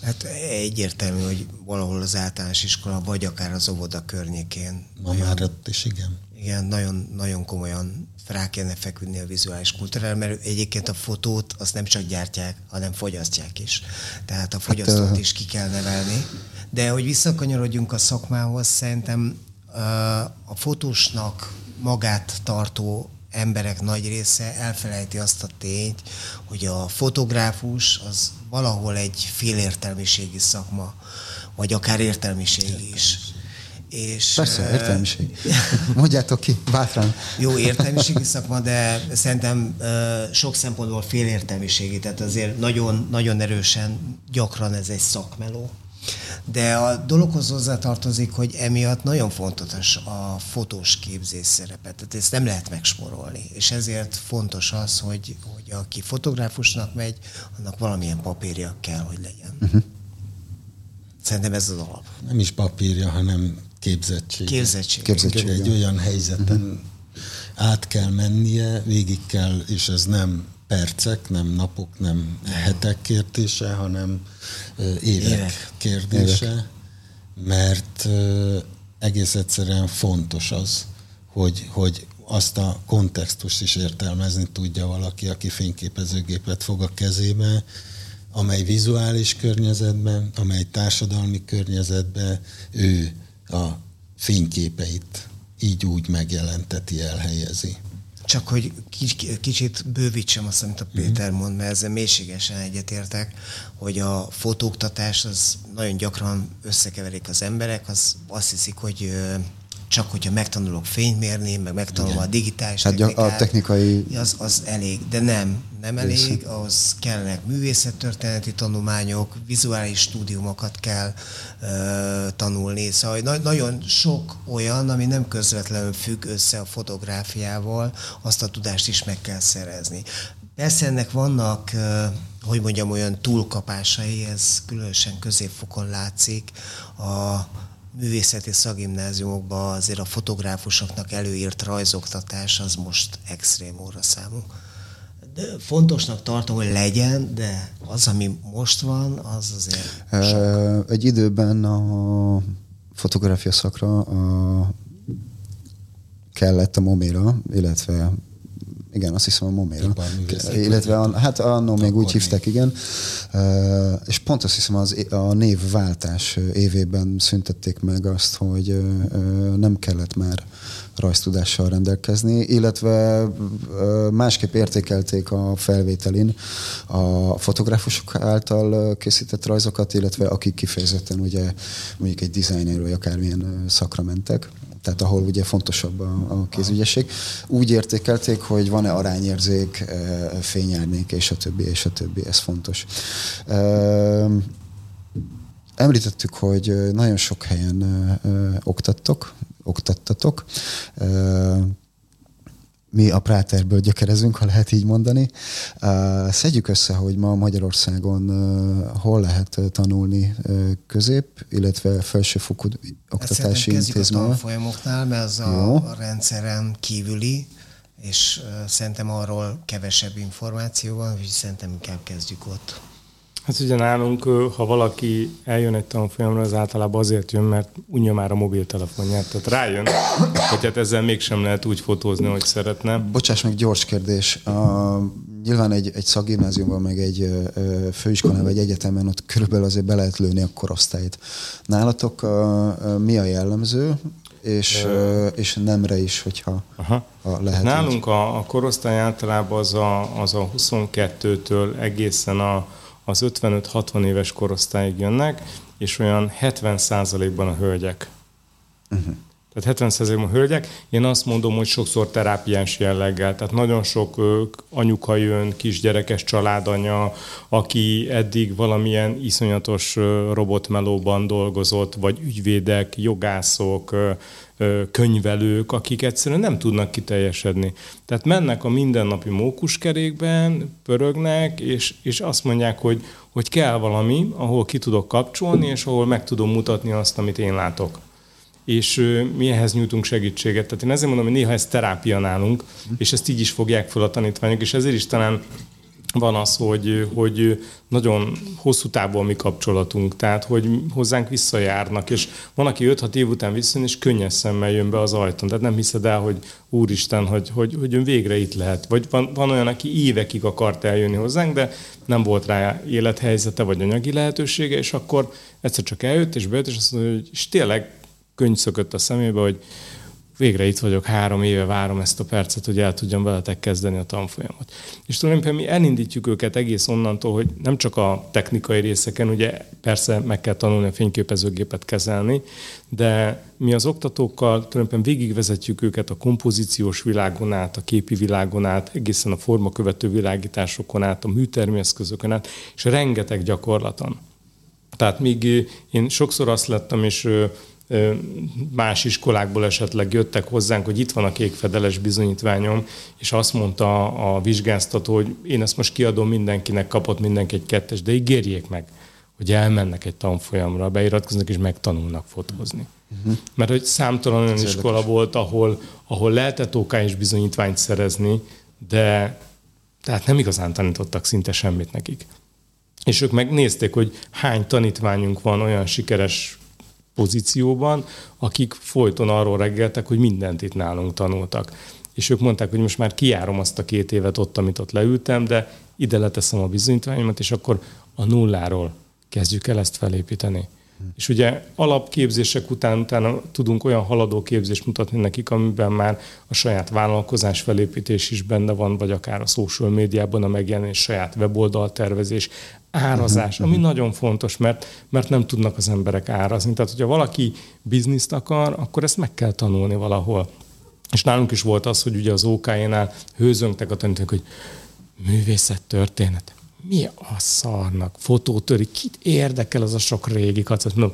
[SPEAKER 2] Hát egyértelmű, hogy valahol az általános iskola, vagy akár az óvoda környékén.
[SPEAKER 3] Ma nagyon, már ott is, igen.
[SPEAKER 2] Igen, nagyon, nagyon komolyan rá kellene feküdni a vizuális kultúrára, mert egyébként a fotót azt nem csak gyártják, hanem fogyasztják is. Tehát a fogyasztót hát, is ki kell nevelni. De hogy visszakanyarodjunk a szakmához, szerintem a fotósnak magát tartó emberek nagy része elfelejti azt a tényt, hogy a fotográfus az valahol egy félértelmiségi szakma, vagy akár értelmiségi is.
[SPEAKER 1] És, Persze, értelmiség. Mondjátok ki, bátran.
[SPEAKER 2] Jó értelmiségi szakma, de szerintem sok szempontból félértelmiségi, tehát azért nagyon, nagyon erősen gyakran ez egy szakmeló. De a dologhoz hozzátartozik, hogy emiatt nagyon fontos a fotós képzés szerepe. Tehát ezt nem lehet megsporolni. És ezért fontos az, hogy, hogy aki fotográfusnak megy, annak valamilyen papírja kell, hogy legyen. Uh-huh. Szerintem ez az alap.
[SPEAKER 3] Nem is papírja, hanem képzettség.
[SPEAKER 2] Képzettség.
[SPEAKER 3] képzettség. Egy olyan helyzeten uh-huh. át kell mennie, végig kell, és ez nem percek, nem napok, nem hetek kérdése, hanem évek, évek. kérdése, évek. mert egész egyszerűen fontos az, hogy, hogy azt a kontextust is értelmezni tudja valaki, aki fényképezőgépet fog a kezébe, amely vizuális környezetben, amely társadalmi környezetben ő a fényképeit így úgy megjelenteti, elhelyezi.
[SPEAKER 2] Csak hogy kicsit bővítsem azt, amit a mhm. Péter mond, mert ezzel mélységesen egyetértek, hogy a fotóktatás az nagyon gyakran összekeverik az emberek, az azt hiszik, hogy csak hogyha megtanulok fényt mérni, meg megtanulom Igen. a digitális
[SPEAKER 1] hát technikát, a technikai...
[SPEAKER 2] Az, az elég, de nem, nem elég, ahhoz kellenek művészettörténeti tanulmányok, vizuális stúdiumokat kell uh, tanulni, szóval na- nagyon sok olyan, ami nem közvetlenül függ össze a fotográfiával, azt a tudást is meg kell szerezni. Persze ennek vannak, hogy mondjam, olyan túlkapásai, ez különösen középfokon látszik, a művészeti szakgimnáziumokban azért a fotográfusoknak előírt rajzoktatás az most extrém óra számú. Fontosnak tartom, hogy legyen, de az, ami most van, az azért sok.
[SPEAKER 1] Egy időben a fotográfia szakra a kellett a Momira, illetve igen, azt hiszem a Momira. Illetve a, hát annó még úgy hívták, igen. Uh, és pont azt hiszem az, a névváltás évében szüntették meg azt, hogy uh, nem kellett már rajztudással rendelkezni, illetve másképp értékelték a felvételin a fotográfusok által készített rajzokat, illetve akik kifejezetten ugye mondjuk egy designer vagy akármilyen szakra mentek tehát ahol ugye fontosabb a, a kézügyesség. Úgy értékelték, hogy van-e arányérzék, fényárnék, és a többi, és a többi, ez fontos. Említettük, hogy nagyon sok helyen oktattok, oktattatok. Mi a Práterből gyökerezünk, ha lehet így mondani. Szedjük össze, hogy ma Magyarországon hol lehet tanulni közép, illetve felsőfokú oktatási intézmény. a
[SPEAKER 2] tanfolyamoknál, mert az a, a rendszeren kívüli, és szerintem arról kevesebb információ van, úgyhogy szerintem inkább kezdjük ott.
[SPEAKER 4] Hát ugye nálunk, ha valaki eljön egy tanfolyamra, az általában azért jön, mert unja már a mobiltelefonját. Tehát rájön, hogy hát ezzel mégsem lehet úgy fotózni, hogy szeretne.
[SPEAKER 1] Bocsáss meg, gyors kérdés. A, nyilván egy, egy szakgimnáziumban, meg egy főiskolán vagy egyetemen ott körülbelül azért be lehet lőni a korosztályt. Nálatok a, a, mi a jellemző? és, Ö... és nemre is, hogyha Aha.
[SPEAKER 4] Ha lehet. Nálunk a, a korosztály általában az a, az a 22-től egészen a az 55-60 éves korosztályig jönnek, és olyan 70%-ban a hölgyek. Uh-huh. Tehát 70%-ban a hölgyek. Én azt mondom, hogy sokszor terápiás jelleggel. Tehát nagyon sok anyuka jön, kisgyerekes családanya, aki eddig valamilyen iszonyatos robotmelóban dolgozott, vagy ügyvédek, jogászok, könyvelők, akik egyszerűen nem tudnak kiteljesedni. Tehát mennek a mindennapi mókuskerékben, pörögnek, és, és azt mondják, hogy, hogy kell valami, ahol ki tudok kapcsolni, és ahol meg tudom mutatni azt, amit én látok és mi ehhez nyújtunk segítséget. Tehát én ezért mondom, hogy néha ez terápia nálunk, és ezt így is fogják fel a tanítványok, és ezért is talán van az, hogy, hogy nagyon hosszú távú a mi kapcsolatunk, tehát hogy hozzánk visszajárnak, és van, aki 5-6 év után visszajön, és könnyes szemmel jön be az ajtón. Tehát nem hiszed el, hogy úristen, hogy, hogy, hogy ön végre itt lehet. Vagy van, van olyan, aki évekig akart eljönni hozzánk, de nem volt rá élethelyzete, vagy anyagi lehetősége, és akkor egyszer csak eljött, és bejött, és azt mondja, hogy és tényleg könny szökött a szemébe, hogy végre itt vagyok, három éve várom ezt a percet, hogy el tudjam veletek kezdeni a tanfolyamot. És tulajdonképpen mi elindítjuk őket egész onnantól, hogy nem csak a technikai részeken, ugye persze meg kell tanulni a fényképezőgépet kezelni, de mi az oktatókkal tulajdonképpen végigvezetjük őket a kompozíciós világon át, a képi világon át, egészen a formakövető világításokon át, a műtermészetközökön át, és rengeteg gyakorlaton. Tehát míg én sokszor azt lettem, és más iskolákból esetleg jöttek hozzánk, hogy itt van a kékfedeles bizonyítványom, és azt mondta a vizsgáztató, hogy én ezt most kiadom mindenkinek, kapott mindenki egy kettes, de ígérjék meg, hogy elmennek egy tanfolyamra, beiratkoznak és megtanulnak fotózni. Uh-huh. Mert hogy számtalan olyan iskola volt, ahol, ahol lehetett OK és bizonyítványt szerezni, de tehát nem igazán tanítottak szinte semmit nekik. És ők megnézték, hogy hány tanítványunk van olyan sikeres pozícióban, akik folyton arról reggeltek, hogy mindent itt nálunk tanultak. És ők mondták, hogy most már kiárom azt a két évet ott, amit ott leültem, de ide leteszem a bizonyítványomat, és akkor a nulláról kezdjük el ezt felépíteni. És ugye alapképzések után utána tudunk olyan haladó képzést mutatni nekik, amiben már a saját vállalkozás felépítés is benne van, vagy akár a social médiában a megjelenés, saját weboldal tervezés, árazás, ami nagyon fontos, mert, mert nem tudnak az emberek árazni. Tehát, hogyha valaki bizniszt akar, akkor ezt meg kell tanulni valahol. És nálunk is volt az, hogy ugye az OK-nál hőzöngtek a tanítók, hogy művészet történet mi a szarnak, fotótöri, kit érdekel az a sok régi kacat? No,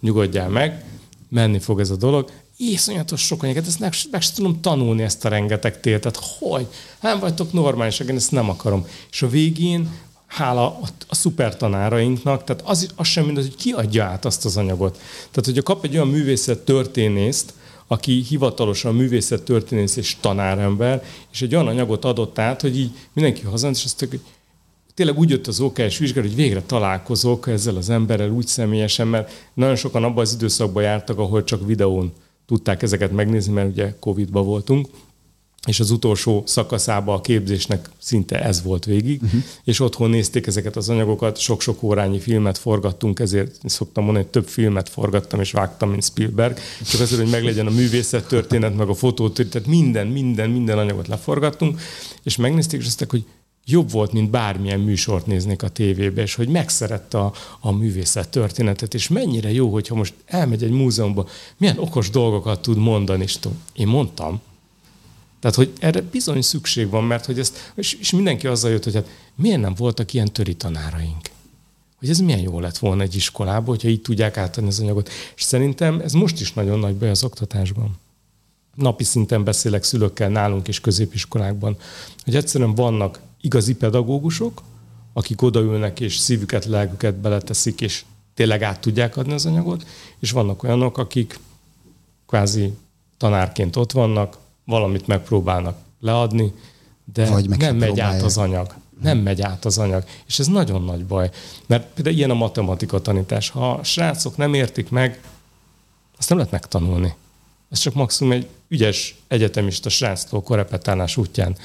[SPEAKER 4] nyugodjál meg, menni fog ez a dolog, iszonyatos sok anyagát, ezt meg, meg sem tudom tanulni ezt a rengeteg tétet, hogy nem vagytok normálisak, én ezt nem akarom. És a végén hála a, a szuper tanárainknak, tehát az, az sem mindaz, hogy ki adja át azt az anyagot. Tehát, hogyha kap egy olyan művészet történészt, aki hivatalosan művészet történész és tanárember, és egy olyan anyagot adott át, hogy így mindenki hazant, és azt hogy tényleg úgy jött az OKS vizsgálat, hogy végre találkozok ezzel az emberrel úgy személyesen, mert nagyon sokan abban az időszakban jártak, ahol csak videón tudták ezeket megnézni, mert ugye Covid-ba voltunk, és az utolsó szakaszában a képzésnek szinte ez volt végig, uh-huh. és otthon nézték ezeket az anyagokat, sok-sok órányi filmet forgattunk, ezért szoktam mondani, hogy több filmet forgattam és vágtam, mint Spielberg, csak azért, hogy meglegyen a művészet történet, meg a fotótörténet, minden, minden, minden anyagot leforgattunk, és megnézték, és azt hogy jobb volt, mint bármilyen műsort néznék a tévébe, és hogy megszerette a, a művészet történetet, és mennyire jó, hogyha most elmegy egy múzeumba, milyen okos dolgokat tud mondani, és tudom, én mondtam, tehát, hogy erre bizony szükség van, mert hogy ezt, és, mindenki azzal jött, hogy hát miért nem voltak ilyen töri tanáraink? Hogy ez milyen jó lett volna egy iskolában, hogyha így tudják átadni az anyagot. És szerintem ez most is nagyon nagy baj az oktatásban. Napi szinten beszélek szülőkkel nálunk és középiskolákban, hogy egyszerűen vannak igazi pedagógusok, akik odaülnek és szívüket, lelküket beleteszik, és tényleg át tudják adni az anyagot, és vannak olyanok, akik kvázi tanárként ott vannak, valamit megpróbálnak leadni, de Vagy nem megy át az anyag. Nem megy át az anyag. És ez nagyon nagy baj. Mert például ilyen a matematika tanítás. Ha a srácok nem értik meg, azt nem lehet megtanulni. Ez csak maximum egy ügyes egyetemista sráctól korepetálás útján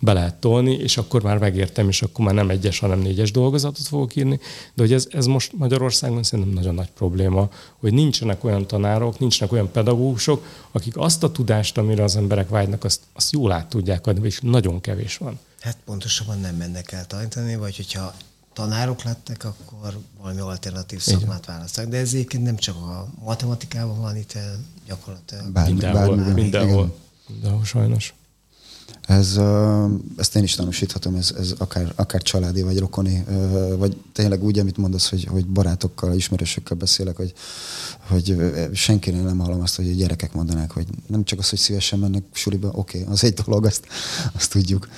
[SPEAKER 4] be lehet tolni, és akkor már megértem, és akkor már nem egyes, hanem négyes dolgozatot fogok írni. De hogy ez, ez most Magyarországon szerintem nagyon nagy probléma, hogy nincsenek olyan tanárok, nincsenek olyan pedagógusok, akik azt a tudást, amire az emberek vágynak, azt, azt jól át tudják adni, és nagyon kevés van.
[SPEAKER 2] Hát pontosabban nem mennek el tanítani, vagy hogyha tanárok lettek, akkor valami alternatív szakmát választak. De ez egyébként nem csak a matematikában van itt gyakorlatilag.
[SPEAKER 4] Bármi, mindenhol, bármi, mindenhol, mindenhol sajnos.
[SPEAKER 1] Ez, ezt én is tanúsíthatom, ez, ez akár, akár családi, vagy rokoni, vagy tényleg úgy, amit mondasz, hogy, hogy barátokkal, ismerősökkel beszélek, hogy, hogy senkinél nem hallom azt, hogy a gyerekek mondanák, hogy nem csak az, hogy szívesen mennek suliba, oké, okay, az egy dolog, azt, azt tudjuk,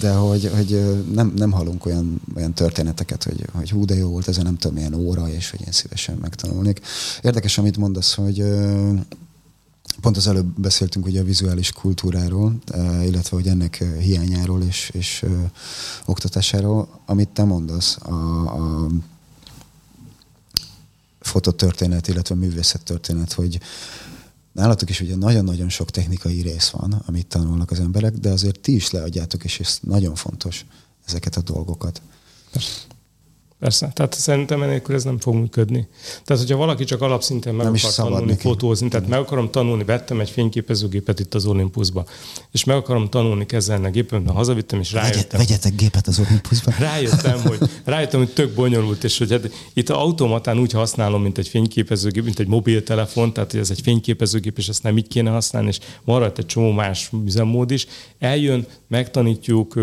[SPEAKER 1] de hogy, hogy nem, nem hallunk olyan, olyan történeteket, hogy, hogy hú, de jó volt ez a nem tudom milyen óra, és hogy én szívesen megtanulnék. Érdekes, amit mondasz, hogy Pont az előbb beszéltünk ugye a vizuális kultúráról, eh, illetve hogy ennek eh, hiányáról és, és eh, oktatásáról, amit te mondasz, a, a fototörténet, illetve művészettörténet, hogy nálatok is ugye nagyon-nagyon sok technikai rész van, amit tanulnak az emberek, de azért ti is leadjátok, és ez nagyon fontos, ezeket a dolgokat.
[SPEAKER 4] Persze. Persze, tehát szerintem enélkül ez nem fog működni. Tehát, hogyha valaki csak alapszinten meg nem akar tanulni neki. fotózni, tehát meg akarom tanulni, vettem egy fényképezőgépet itt az Olympusba, és meg akarom tanulni kezelni a gépet, mert hazavittem, és rájöttem.
[SPEAKER 1] Vegyetek gépet az Olympusba.
[SPEAKER 4] Rájöttem, hogy, rájöttem, hogy tök bonyolult, és hogy hát itt automatán úgy használom, mint egy fényképezőgép, mint egy mobiltelefon, tehát hogy ez egy fényképezőgép, és ezt nem így kéne használni, és maradt egy csomó más üzemmód is. Eljön, megtanítjuk,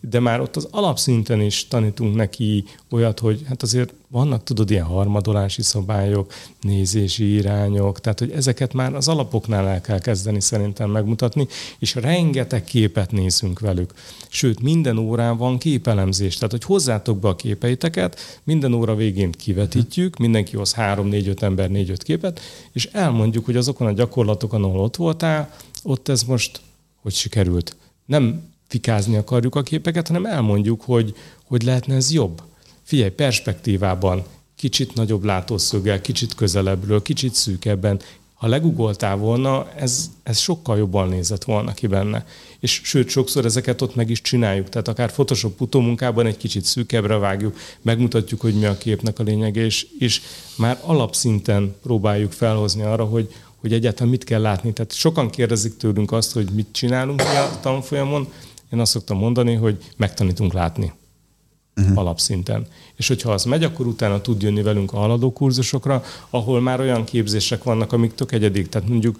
[SPEAKER 4] de már ott az alapszinten is tanítunk neki olyat, hogy hát azért vannak, tudod, ilyen harmadolási szabályok, nézési irányok, tehát hogy ezeket már az alapoknál el kell kezdeni szerintem megmutatni, és rengeteg képet nézünk velük. Sőt, minden órán van képelemzés, tehát hogy hozzátok be a képeiteket, minden óra végén kivetítjük, mindenki hoz három, négy, öt ember, négy, öt képet, és elmondjuk, hogy azokon a gyakorlatokon, ahol ott voltál, ott ez most hogy sikerült. Nem fikázni akarjuk a képeket, hanem elmondjuk, hogy, hogy lehetne ez jobb figyelj, perspektívában, kicsit nagyobb látószöggel, kicsit közelebbről, kicsit szűkebben, ha legugoltál volna, ez, ez sokkal jobban nézett volna ki benne. És sőt, sokszor ezeket ott meg is csináljuk. Tehát akár Photoshop utómunkában egy kicsit szűkebbre vágjuk, megmutatjuk, hogy mi a képnek a lényege, és, és már alapszinten próbáljuk felhozni arra, hogy, hogy egyáltalán mit kell látni. Tehát sokan kérdezik tőlünk azt, hogy mit csinálunk a tanfolyamon. Én azt szoktam mondani, hogy megtanítunk látni uh-huh. alapszinten. És hogyha az megy, akkor utána tud jönni velünk a haladó kurzusokra, ahol már olyan képzések vannak, amik tök egyedik. Tehát mondjuk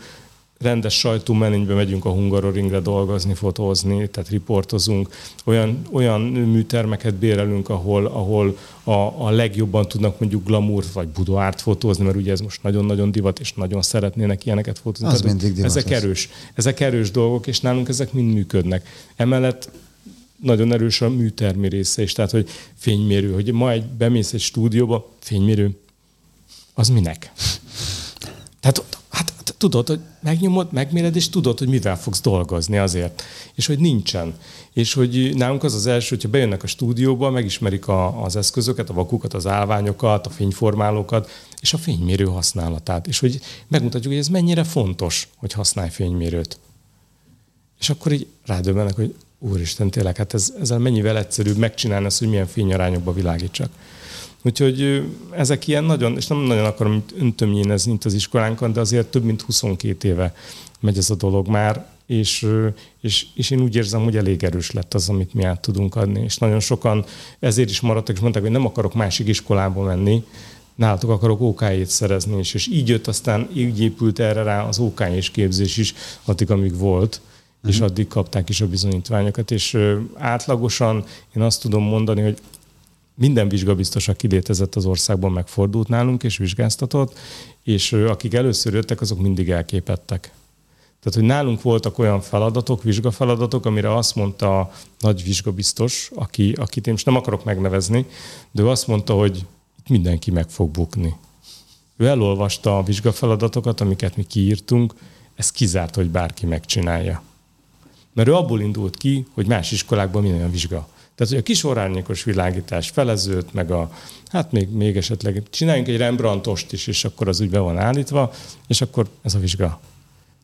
[SPEAKER 4] rendes sajtómenénybe megyünk a Hungaroringre dolgozni, fotózni, tehát riportozunk, olyan, olyan műtermeket bérelünk, ahol, ahol a, a legjobban tudnak mondjuk glamour vagy budoárt fotózni, mert ugye ez most nagyon-nagyon divat, és nagyon szeretnének ilyeneket fotózni.
[SPEAKER 1] Az tehát, mindig divat
[SPEAKER 4] ezek erős, ezek erős dolgok, és nálunk ezek mind működnek. Emellett nagyon erős a műtermi része is, tehát hogy fénymérő, hogy ma egy, bemész egy stúdióba, fénymérő, az minek? Tehát hát tudod, hogy megnyomod, megméred, és tudod, hogy mivel fogsz dolgozni azért. És hogy nincsen. És hogy nálunk az az első, hogyha bejönnek a stúdióba, megismerik a, az eszközöket, a vakukat, az állványokat, a fényformálókat, és a fénymérő használatát, és hogy megmutatjuk, hogy ez mennyire fontos, hogy használj fénymérőt. És akkor így rádöbbenek, hogy úristen, tényleg, hát ez, ezzel mennyivel egyszerűbb megcsinálni azt, hogy milyen fényarányokba világítsak. Úgyhogy ezek ilyen nagyon, és nem nagyon akarom öntömjénezni itt az iskolánkon, de azért több mint 22 éve megy ez a dolog már, és, és, és én úgy érzem, hogy elég erős lett az, amit mi át tudunk adni. És nagyon sokan ezért is maradtak, és mondták, hogy nem akarok másik iskolába menni, nálatok akarok OK-ét szerezni, és, és így jött aztán, így épült erre rá az OK és képzés is, addig, amíg volt, és uh-huh. addig kapták is a bizonyítványokat, és átlagosan én azt tudom mondani, hogy minden vizsgabiztos, aki létezett az országban, megfordult nálunk és vizsgáztatott, és akik először jöttek, azok mindig elképettek. Tehát, hogy nálunk voltak olyan feladatok, vizsgafeladatok, amire azt mondta a nagy vizsgabiztos, aki, akit én most nem akarok megnevezni, de ő azt mondta, hogy mindenki meg fog bukni. Ő elolvasta a vizsgafeladatokat, amiket mi kiírtunk, ez kizárt, hogy bárki megcsinálja. Mert ő abból indult ki, hogy más iskolákban minden a vizsga. Tehát, hogy a kis orárnyékos világítás felezőt, meg a, hát még, még esetleg csináljunk egy Rembrandtost is, és akkor az úgy be van állítva, és akkor ez a vizsga.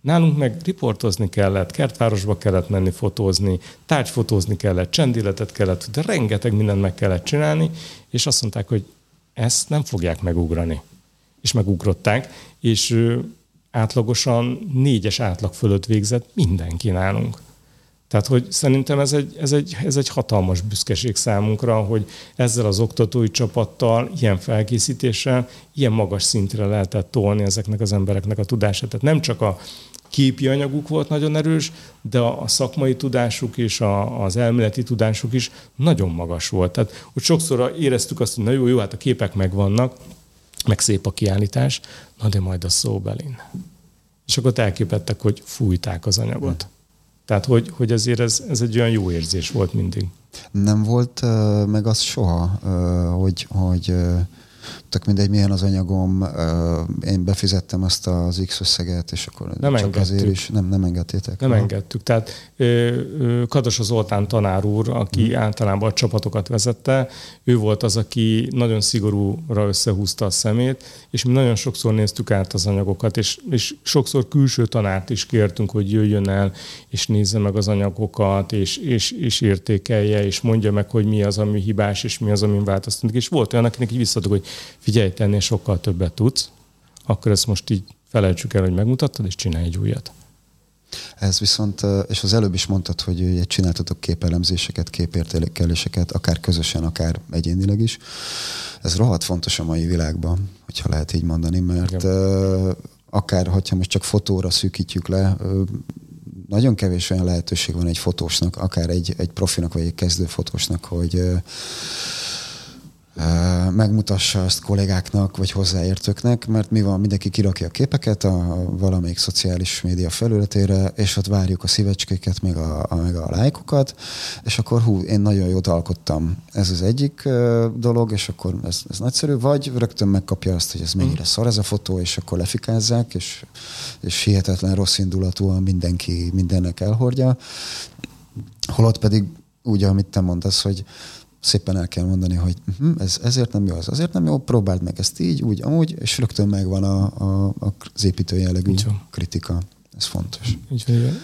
[SPEAKER 4] Nálunk meg riportozni kellett, kertvárosba kellett menni fotózni, tárgyfotózni kellett, csendilletet kellett, de rengeteg mindent meg kellett csinálni, és azt mondták, hogy ezt nem fogják megugrani. És megugrották, és átlagosan négyes átlag fölött végzett mindenki nálunk. Tehát, hogy szerintem ez egy, ez, egy, ez egy hatalmas büszkeség számunkra, hogy ezzel az oktatói csapattal, ilyen felkészítéssel, ilyen magas szintre lehetett tolni ezeknek az embereknek a tudását. Tehát nem csak a képi anyaguk volt nagyon erős, de a szakmai tudásuk és a, az elméleti tudásuk is nagyon magas volt. Tehát hogy sokszor éreztük azt, hogy na jó, jó, hát a képek megvannak, meg szép a kiállítás, na de majd a szóbelin. És akkor elképettek, hogy fújták az anyagot. Tehát, hogy, hogy azért ez, ez egy olyan jó érzés volt mindig.
[SPEAKER 1] Nem volt uh, meg az soha, uh, hogy, hogy uh, tök mindegy, milyen az anyagom, én befizettem azt az X összeget, és akkor
[SPEAKER 4] nem csak engedtük. azért
[SPEAKER 1] is nem, nem engedtétek.
[SPEAKER 4] Nem ha? engedtük. Tehát Kados Zoltán tanár úr, aki hmm. általában a csapatokat vezette, ő volt az, aki nagyon szigorúra összehúzta a szemét, és mi nagyon sokszor néztük át az anyagokat, és, és sokszor külső tanárt is kértünk, hogy jöjjön el, és nézze meg az anyagokat, és, és, és értékelje, és mondja meg, hogy mi az, ami hibás, és mi az, amin változtunk. És volt olyan, akinek így hogy figyelj, tennél sokkal többet tudsz, akkor ezt most így felejtsük el, hogy megmutattad, és csinálj egy újat.
[SPEAKER 1] Ez viszont, és az előbb is mondtad, hogy csináltatok képelemzéseket, képértékeléseket, akár közösen, akár egyénileg is. Ez rohadt fontos a mai világban, hogyha lehet így mondani, mert Igen. akár, hogyha most csak fotóra szűkítjük le, nagyon kevés olyan lehetőség van egy fotósnak, akár egy, egy profinak, vagy egy kezdő fotósnak, hogy megmutassa azt kollégáknak, vagy hozzáértőknek, mert mi van, mindenki kirakja a képeket a valamelyik szociális média felületére, és ott várjuk a szívecskéket, meg a, a, meg a lájkokat, és akkor hú, én nagyon jót alkottam. Ez az egyik dolog, és akkor ez, ez nagyszerű, vagy rögtön megkapja azt, hogy ez mennyire mm. szar ez a fotó, és akkor lefikázzák, és, és hihetetlen rossz indulatúan mindenki mindennek elhordja. Holott pedig úgy, amit te mondasz, hogy szépen el kell mondani, hogy uh-huh, ez ezért nem jó, az azért nem jó, próbáld meg ezt így, úgy, amúgy, és rögtön megvan a, a, az építő jellegű kritika. Ez fontos.
[SPEAKER 4] Így van.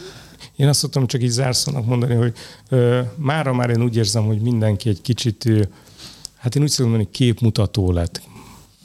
[SPEAKER 4] Én azt szoktam csak így zárszónak mondani, hogy ö, mára már én úgy érzem, hogy mindenki egy kicsit, ö, hát én úgy szoktam mondani, képmutató lett.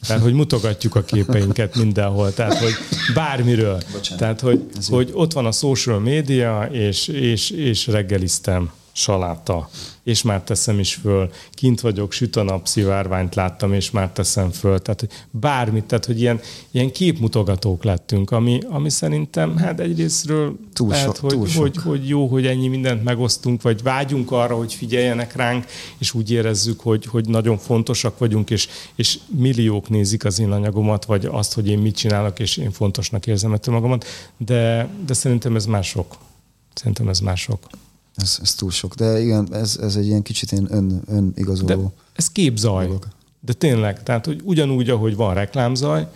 [SPEAKER 4] Tehát, hogy mutogatjuk a képeinket mindenhol, tehát, hogy bármiről. Bocsánat. Tehát, hogy, hogy ott van a social media, és, és, és reggeliztem saláta, és már teszem is föl. Kint vagyok, süt a nap, szivárványt láttam, és már teszem föl. Tehát hogy bármit, tehát hogy ilyen, ilyen képmutogatók lettünk, ami, ami szerintem hát egyrésztről túl lehet, so, hogy, túl hogy, hogy, jó, hogy ennyi mindent megosztunk, vagy vágyunk arra, hogy figyeljenek ránk, és úgy érezzük, hogy, hogy nagyon fontosak vagyunk, és, és milliók nézik az én anyagomat, vagy azt, hogy én mit csinálok, és én fontosnak érzem ettől magamat, de, de szerintem ez mások. Szerintem ez mások.
[SPEAKER 1] Ez, ez túl sok. De igen, ez, ez egy ilyen kicsit ilyen ön, önigazoló.
[SPEAKER 4] De ez képzaj. Dolog. De tényleg, tehát hogy ugyanúgy, ahogy van reklámzaj,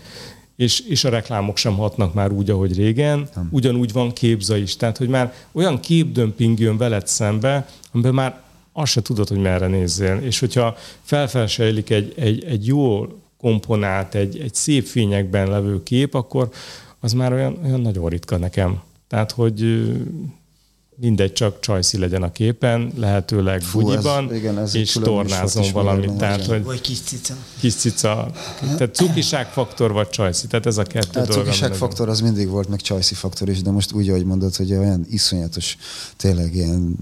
[SPEAKER 4] és, és a reklámok sem hatnak már úgy, ahogy régen, nem. ugyanúgy van képzaj is. Tehát, hogy már olyan képdömping jön veled szembe, amiben már azt se tudod, hogy merre nézzél. És hogyha felfelsejlik egy, egy, egy jó komponált, egy, egy szép fényekben levő kép, akkor az már olyan, olyan nagyon ritka nekem. Tehát, hogy mindegy, csak csajszi legyen a képen, lehetőleg Fú, bugyiban, ez, igen, ez és tornázom valamit. Tehát, hogy
[SPEAKER 2] vagy kis cica.
[SPEAKER 4] Kis cica. Tehát cukiság faktor vagy csajszi. Tehát ez a kettő
[SPEAKER 1] hát, dolog. Cukiság faktor az mindig volt, meg csajszi faktor is, de most úgy, ahogy mondod, hogy olyan iszonyatos, tényleg ilyen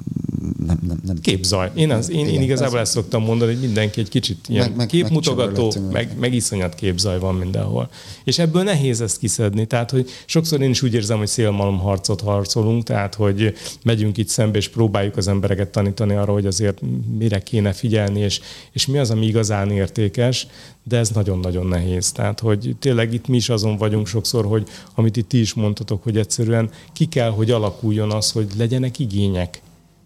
[SPEAKER 1] nem, nem, nem
[SPEAKER 4] Képzaj. Én, az, én, igen, én igazából ez... ezt szoktam mondani, hogy mindenki egy kicsit ilyen meg, meg, képmutogató, meg, meg, meg iszonyat képzaj van mindenhol. És ebből nehéz ezt kiszedni. Tehát, hogy sokszor én is úgy érzem, hogy szélmalom harcot harcolunk, tehát, hogy megyünk itt szembe, és próbáljuk az embereket tanítani arra, hogy azért mire kéne figyelni, és, és mi az, ami igazán értékes, de ez nagyon-nagyon nehéz. Tehát, hogy tényleg itt mi is azon vagyunk sokszor, hogy amit itt ti is mondtatok, hogy egyszerűen ki kell, hogy alakuljon az, hogy legyenek igények.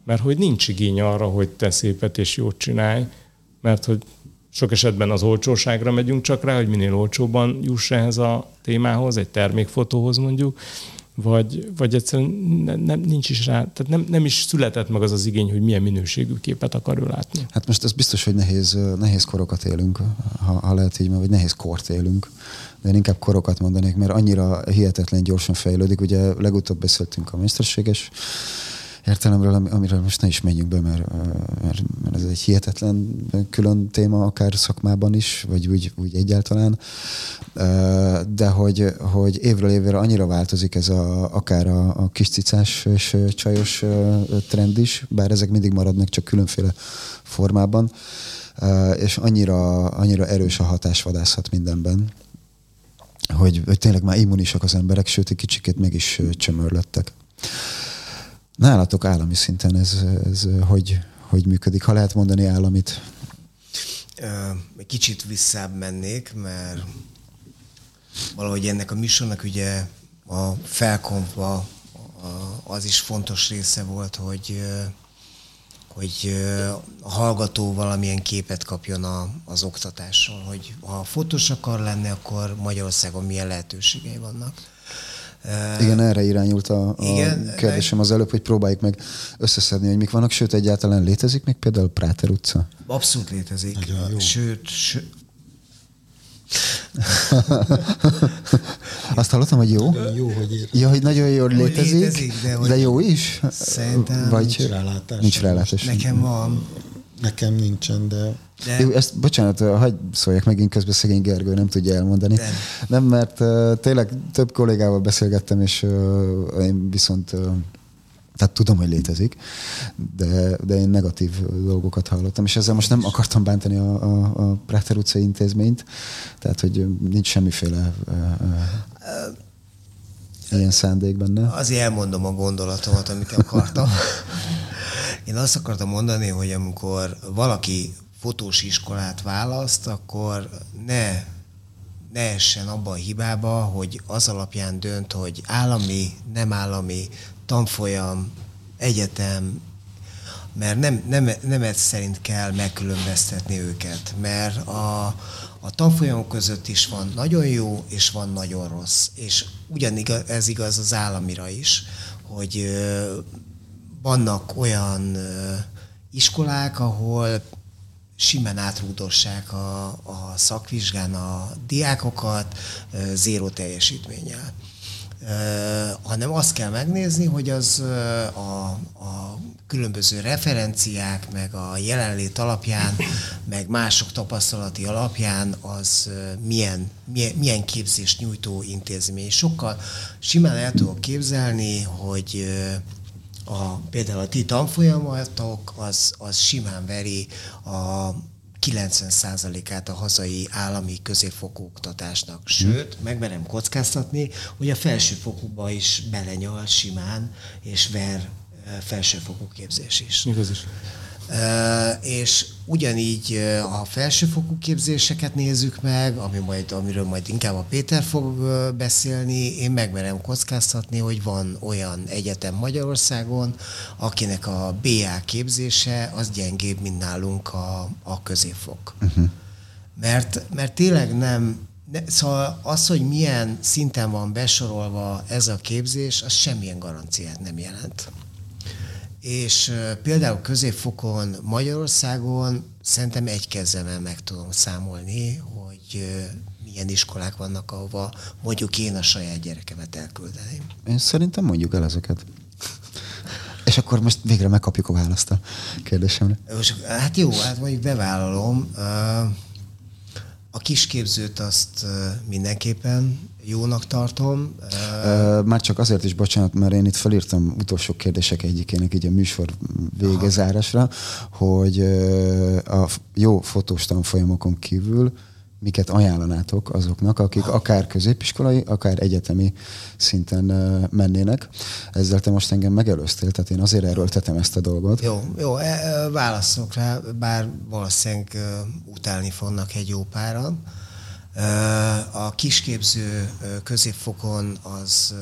[SPEAKER 4] Mert hogy nincs igény arra, hogy te szépet és jót csinálj, mert hogy sok esetben az olcsóságra megyünk csak rá, hogy minél olcsóban juss ehhez a témához, egy termékfotóhoz mondjuk, vagy, vagy egyszerűen ne, nem, nincs is rá, tehát nem, nem is született meg az az igény, hogy milyen minőségű képet akar ő látni.
[SPEAKER 1] Hát most ez biztos, hogy nehéz, nehéz korokat élünk, ha, ha lehet így, vagy nehéz kort élünk, de én inkább korokat mondanék, mert annyira hihetetlen gyorsan fejlődik. Ugye legutóbb beszéltünk a mesterséges értelemről, amiről most ne is menjünk be, mert, mert, mert ez egy hihetetlen külön téma, akár szakmában is, vagy úgy, úgy egyáltalán. De hogy, hogy évről évre annyira változik ez a, akár a, a kis cicás és csajos trend is, bár ezek mindig maradnak csak különféle formában, és annyira, annyira erős a hatásvadászat mindenben, hogy, hogy tényleg már immunisak az emberek, sőt, egy kicsikét meg is csömörlöttek. Nálatok állami szinten ez, ez hogy, hogy működik? Ha lehet mondani államit?
[SPEAKER 2] Egy kicsit visszább mennék, mert valahogy ennek a műsornak ugye a felkompva az is fontos része volt, hogy hogy a hallgató valamilyen képet kapjon a, az oktatásról, hogy ha fotós akar lenni, akkor Magyarországon milyen lehetőségei vannak.
[SPEAKER 1] Igen, erre irányult a, a Igen, kérdésem az előbb, hogy próbáljuk meg összeszedni, hogy mik vannak, sőt egyáltalán létezik még például Práter utca?
[SPEAKER 2] Abszolút létezik. Sőt, sőt
[SPEAKER 1] Azt hallottam, hogy jó?
[SPEAKER 3] Jó, hogy ír.
[SPEAKER 1] Ja, hogy nagyon jól létezik, létezik de, hogy de jó is?
[SPEAKER 2] Szerintem
[SPEAKER 1] Vagy
[SPEAKER 3] nincs rálátás.
[SPEAKER 1] Nincs rálátás.
[SPEAKER 2] Nekem van.
[SPEAKER 3] Nekem nincsen, de...
[SPEAKER 1] de... Jó, ezt, bocsánat, hagyd szóljak megint közben szegény Gergő nem tudja elmondani. De. Nem, mert uh, tényleg több kollégával beszélgettem, és uh, én viszont uh, tehát tudom, hogy létezik, de, de én negatív dolgokat hallottam, és ezzel most nem akartam bántani a, a, a Práter utcai intézményt, tehát hogy nincs semmiféle uh, uh, ilyen szándék benne.
[SPEAKER 2] Azért elmondom a gondolatomat, amit akartam. Én azt akartam mondani, hogy amikor valaki fotós iskolát választ, akkor ne, ne essen abba a hibába, hogy az alapján dönt, hogy állami, nem állami, tanfolyam, egyetem, mert nem, nem, nem ez szerint kell megkülönböztetni őket, mert a, a tanfolyamok között is van nagyon jó, és van nagyon rossz. És ugyanigaz, ez igaz az államira is, hogy vannak olyan iskolák, ahol simán átrúdossák a, a szakvizsgán a diákokat zéró teljesítménnyel. hanem azt kell megnézni, hogy az a, a különböző referenciák, meg a jelenlét alapján, meg mások tapasztalati alapján az milyen, milyen, milyen képzést nyújtó intézmény. Sokkal simán el tudok képzelni, hogy a, például a ti tanfolyamatok, az, az simán veri a 90%-át a hazai állami középfokú oktatásnak. Sőt, hmm. megmerem kockáztatni, hogy a felsőfokúba is belenyal simán, és ver felsőfokú képzés is.
[SPEAKER 4] Igaz is.
[SPEAKER 2] És ugyanígy a felsőfokú képzéseket nézzük meg, ami majd, amiről majd inkább a Péter fog beszélni, én megmerem kockáztatni, hogy van olyan egyetem Magyarországon, akinek a BA képzése az gyengébb, mint nálunk a, a középfok. Uh-huh. Mert, mert tényleg nem, ne, szóval az, hogy milyen szinten van besorolva ez a képzés, az semmilyen garanciát nem jelent és például középfokon Magyarországon szerintem egy kezemmel meg tudom számolni, hogy milyen iskolák vannak, ahova mondjuk én a saját gyerekemet elküldeném.
[SPEAKER 1] Én szerintem mondjuk el ezeket. És akkor most végre megkapjuk a választ a kérdésemre.
[SPEAKER 2] Most, hát jó, hát mondjuk bevállalom. A kisképzőt azt mindenképpen jónak tartom.
[SPEAKER 1] Már csak azért is, bocsánat, mert én itt felírtam utolsó kérdések egyikének így a műsor végezárásra, hogy a jó fotós tanfolyamokon kívül miket ajánlanátok azoknak, akik akár középiskolai, akár egyetemi szinten mennének. Ezzel te most engem megelőztél, tehát én azért erőltetem ezt a dolgot.
[SPEAKER 2] Jó, jó, e, e, válaszolok rá, bár valószínűleg utálni fognak egy jó páran. A kisképző középfokon az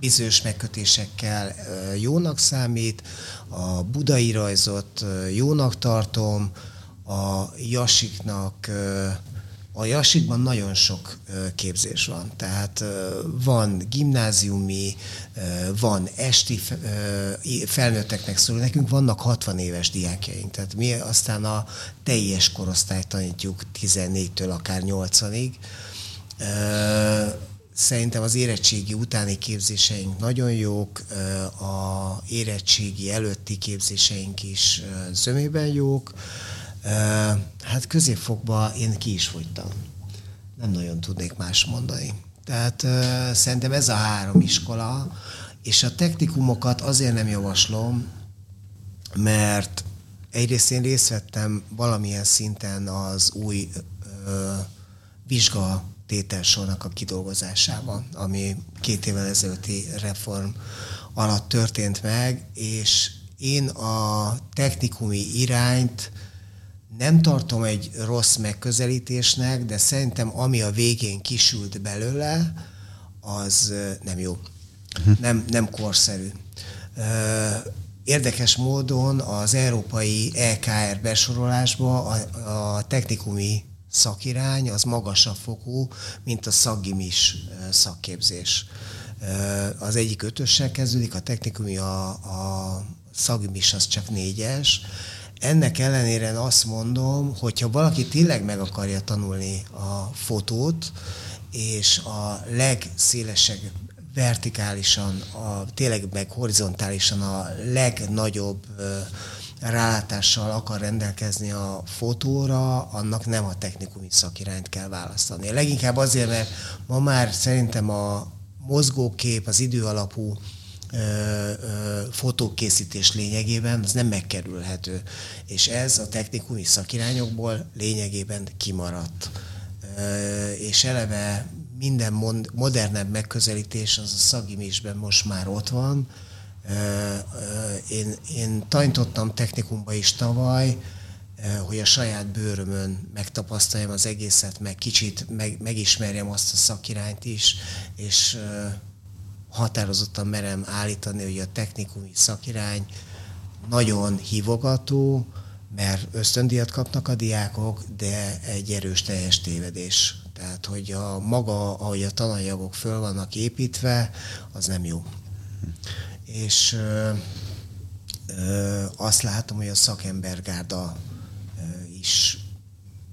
[SPEAKER 2] bizonyos megkötésekkel jónak számít, a budai rajzot jónak tartom, a Jasiknak, a Jasikban nagyon sok képzés van. Tehát van gimnáziumi, van esti felnőtteknek szóló, nekünk vannak 60 éves diákjaink, tehát mi aztán a teljes korosztályt tanítjuk 14-től akár 80-ig. Szerintem az érettségi utáni képzéseink nagyon jók, a érettségi előtti képzéseink is zömében jók, Hát középfokba én ki is fogytam. Nem nagyon tudnék más mondani. Tehát szerintem ez a három iskola, és a technikumokat azért nem javaslom, mert egyrészt én részt vettem valamilyen szinten az új ö, vizsga tételsornak a kidolgozásában, ami két évvel ezelőtti reform alatt történt meg, és én a technikumi irányt nem tartom egy rossz megközelítésnek, de szerintem ami a végén kisült belőle, az nem jó. Nem, nem korszerű. Érdekes módon az európai EKR besorolásba a, a technikumi szakirány az magasabb fokú, mint a szakgimis szakképzés. Az egyik ötössel kezdődik, a technikumi, a, a szakgimis az csak négyes, ennek ellenére azt mondom, hogyha valaki tényleg meg akarja tanulni a fotót, és a legszélesebb vertikálisan, a, tényleg meg horizontálisan a legnagyobb rálátással akar rendelkezni a fotóra, annak nem a technikumi szakirányt kell választani. Leginkább azért, mert ma már szerintem a mozgókép, az időalapú fotókészítés lényegében az nem megkerülhető. És ez a technikumi szakirányokból lényegében kimaradt. És eleve minden modernebb megközelítés az a szagimisben most már ott van. Én, én tanítottam technikumba is tavaly, hogy a saját bőrömön megtapasztaljam az egészet, meg kicsit meg, megismerjem azt a szakirányt is, és határozottan merem állítani, hogy a technikumi szakirány nagyon hívogató, mert ösztöndíjat kapnak a diákok, de egy erős teljes tévedés. Tehát, hogy a maga, ahogy a tananyagok föl vannak építve, az nem jó. És ö, ö, azt látom, hogy a szakembergárda ö, is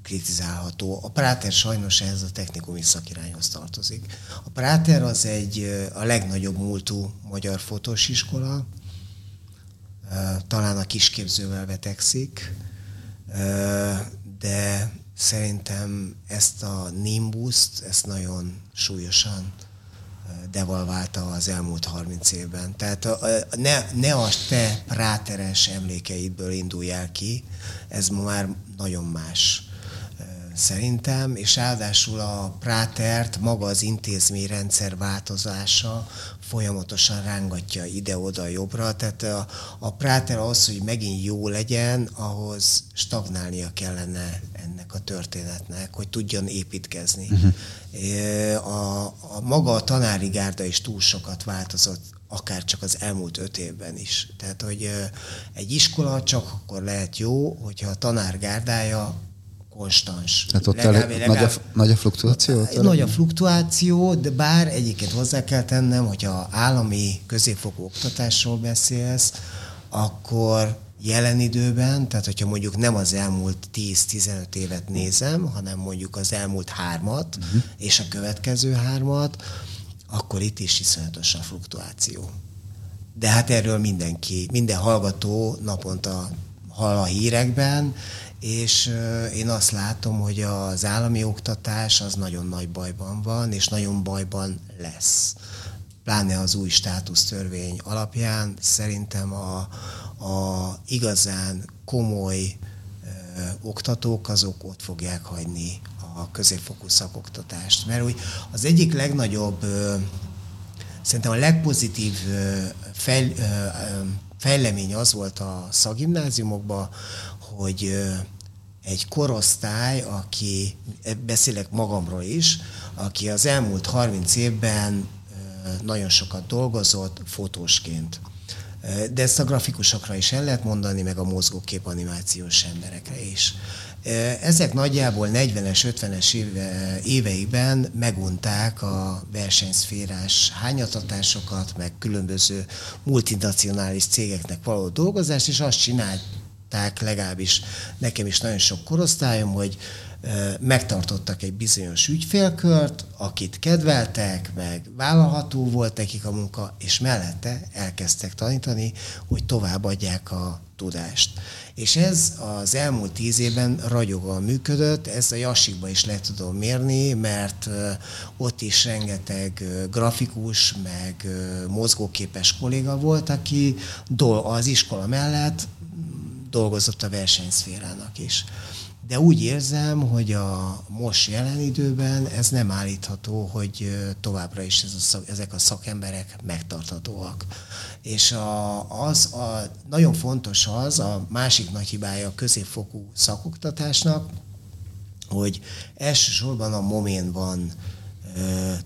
[SPEAKER 2] kritizálható. A Práter sajnos ehhez a technikumi szakirányhoz tartozik. A Práter az egy a legnagyobb múltú magyar fotós iskola, talán a kisképzővel vetekszik, de szerintem ezt a nimbuszt, ezt nagyon súlyosan devalválta az elmúlt 30 évben. Tehát ne, ne a te práteres emlékeidből indulj el ki, ez ma már nagyon más szerintem, és ráadásul a Prátert maga az intézményrendszer változása folyamatosan rángatja ide-oda jobbra, tehát a, a Práter az, hogy megint jó legyen, ahhoz stagnálnia kellene ennek a történetnek, hogy tudjon építkezni. Uh-huh. A, a maga a tanári gárda is túl sokat változott, akár csak az elmúlt öt évben is. Tehát, hogy egy iskola csak akkor lehet jó, hogyha a tanár gárdája konstans.
[SPEAKER 1] Tehát ott legalább, legalább, nagy, a, nagy a fluktuáció?
[SPEAKER 2] Nagy a fluktuáció, de bár egyiket hozzá kell tennem, hogyha állami középfokú oktatásról beszélsz, akkor jelen időben, tehát hogyha mondjuk nem az elmúlt 10-15 évet nézem, hanem mondjuk az elmúlt hármat uh-huh. és a következő hármat, akkor itt is iszonyatos a fluktuáció. De hát erről mindenki, minden hallgató naponta hall a hírekben, és én azt látom, hogy az állami oktatás az nagyon nagy bajban van, és nagyon bajban lesz. Pláne az új státusztörvény alapján szerintem a, a igazán komoly ö, oktatók azok ott fogják hagyni a középfokú szakoktatást. Mert úgy az egyik legnagyobb, ö, szerintem a legpozitív ö, fejl, fejlemény az volt a szakgimnáziumokban, hogy egy korosztály, aki, beszélek magamról is, aki az elmúlt 30 évben nagyon sokat dolgozott fotósként. De ezt a grafikusokra is el lehet mondani, meg a mozgókép animációs emberekre is. Ezek nagyjából 40-es, 50-es éve, éveiben megunták a versenyszférás hányatatásokat, meg különböző multinacionális cégeknek való dolgozást, és azt csinálták legalábbis nekem is nagyon sok korosztályom, hogy megtartottak egy bizonyos ügyfélkört, akit kedveltek, meg vállalható volt nekik a munka, és mellette elkezdtek tanítani, hogy továbbadják a tudást. És ez az elmúlt tíz évben ragyogóan működött, ezt a Jasikba is le tudom mérni, mert ott is rengeteg grafikus, meg mozgóképes kolléga volt, aki az iskola mellett dolgozott a versenyszférának is de úgy érzem, hogy a most jelen időben ez nem állítható, hogy továbbra is ez a szak, ezek a szakemberek megtarthatóak. És a, az a, nagyon fontos az, a másik nagy hibája a középfokú szakoktatásnak, hogy elsősorban a momén van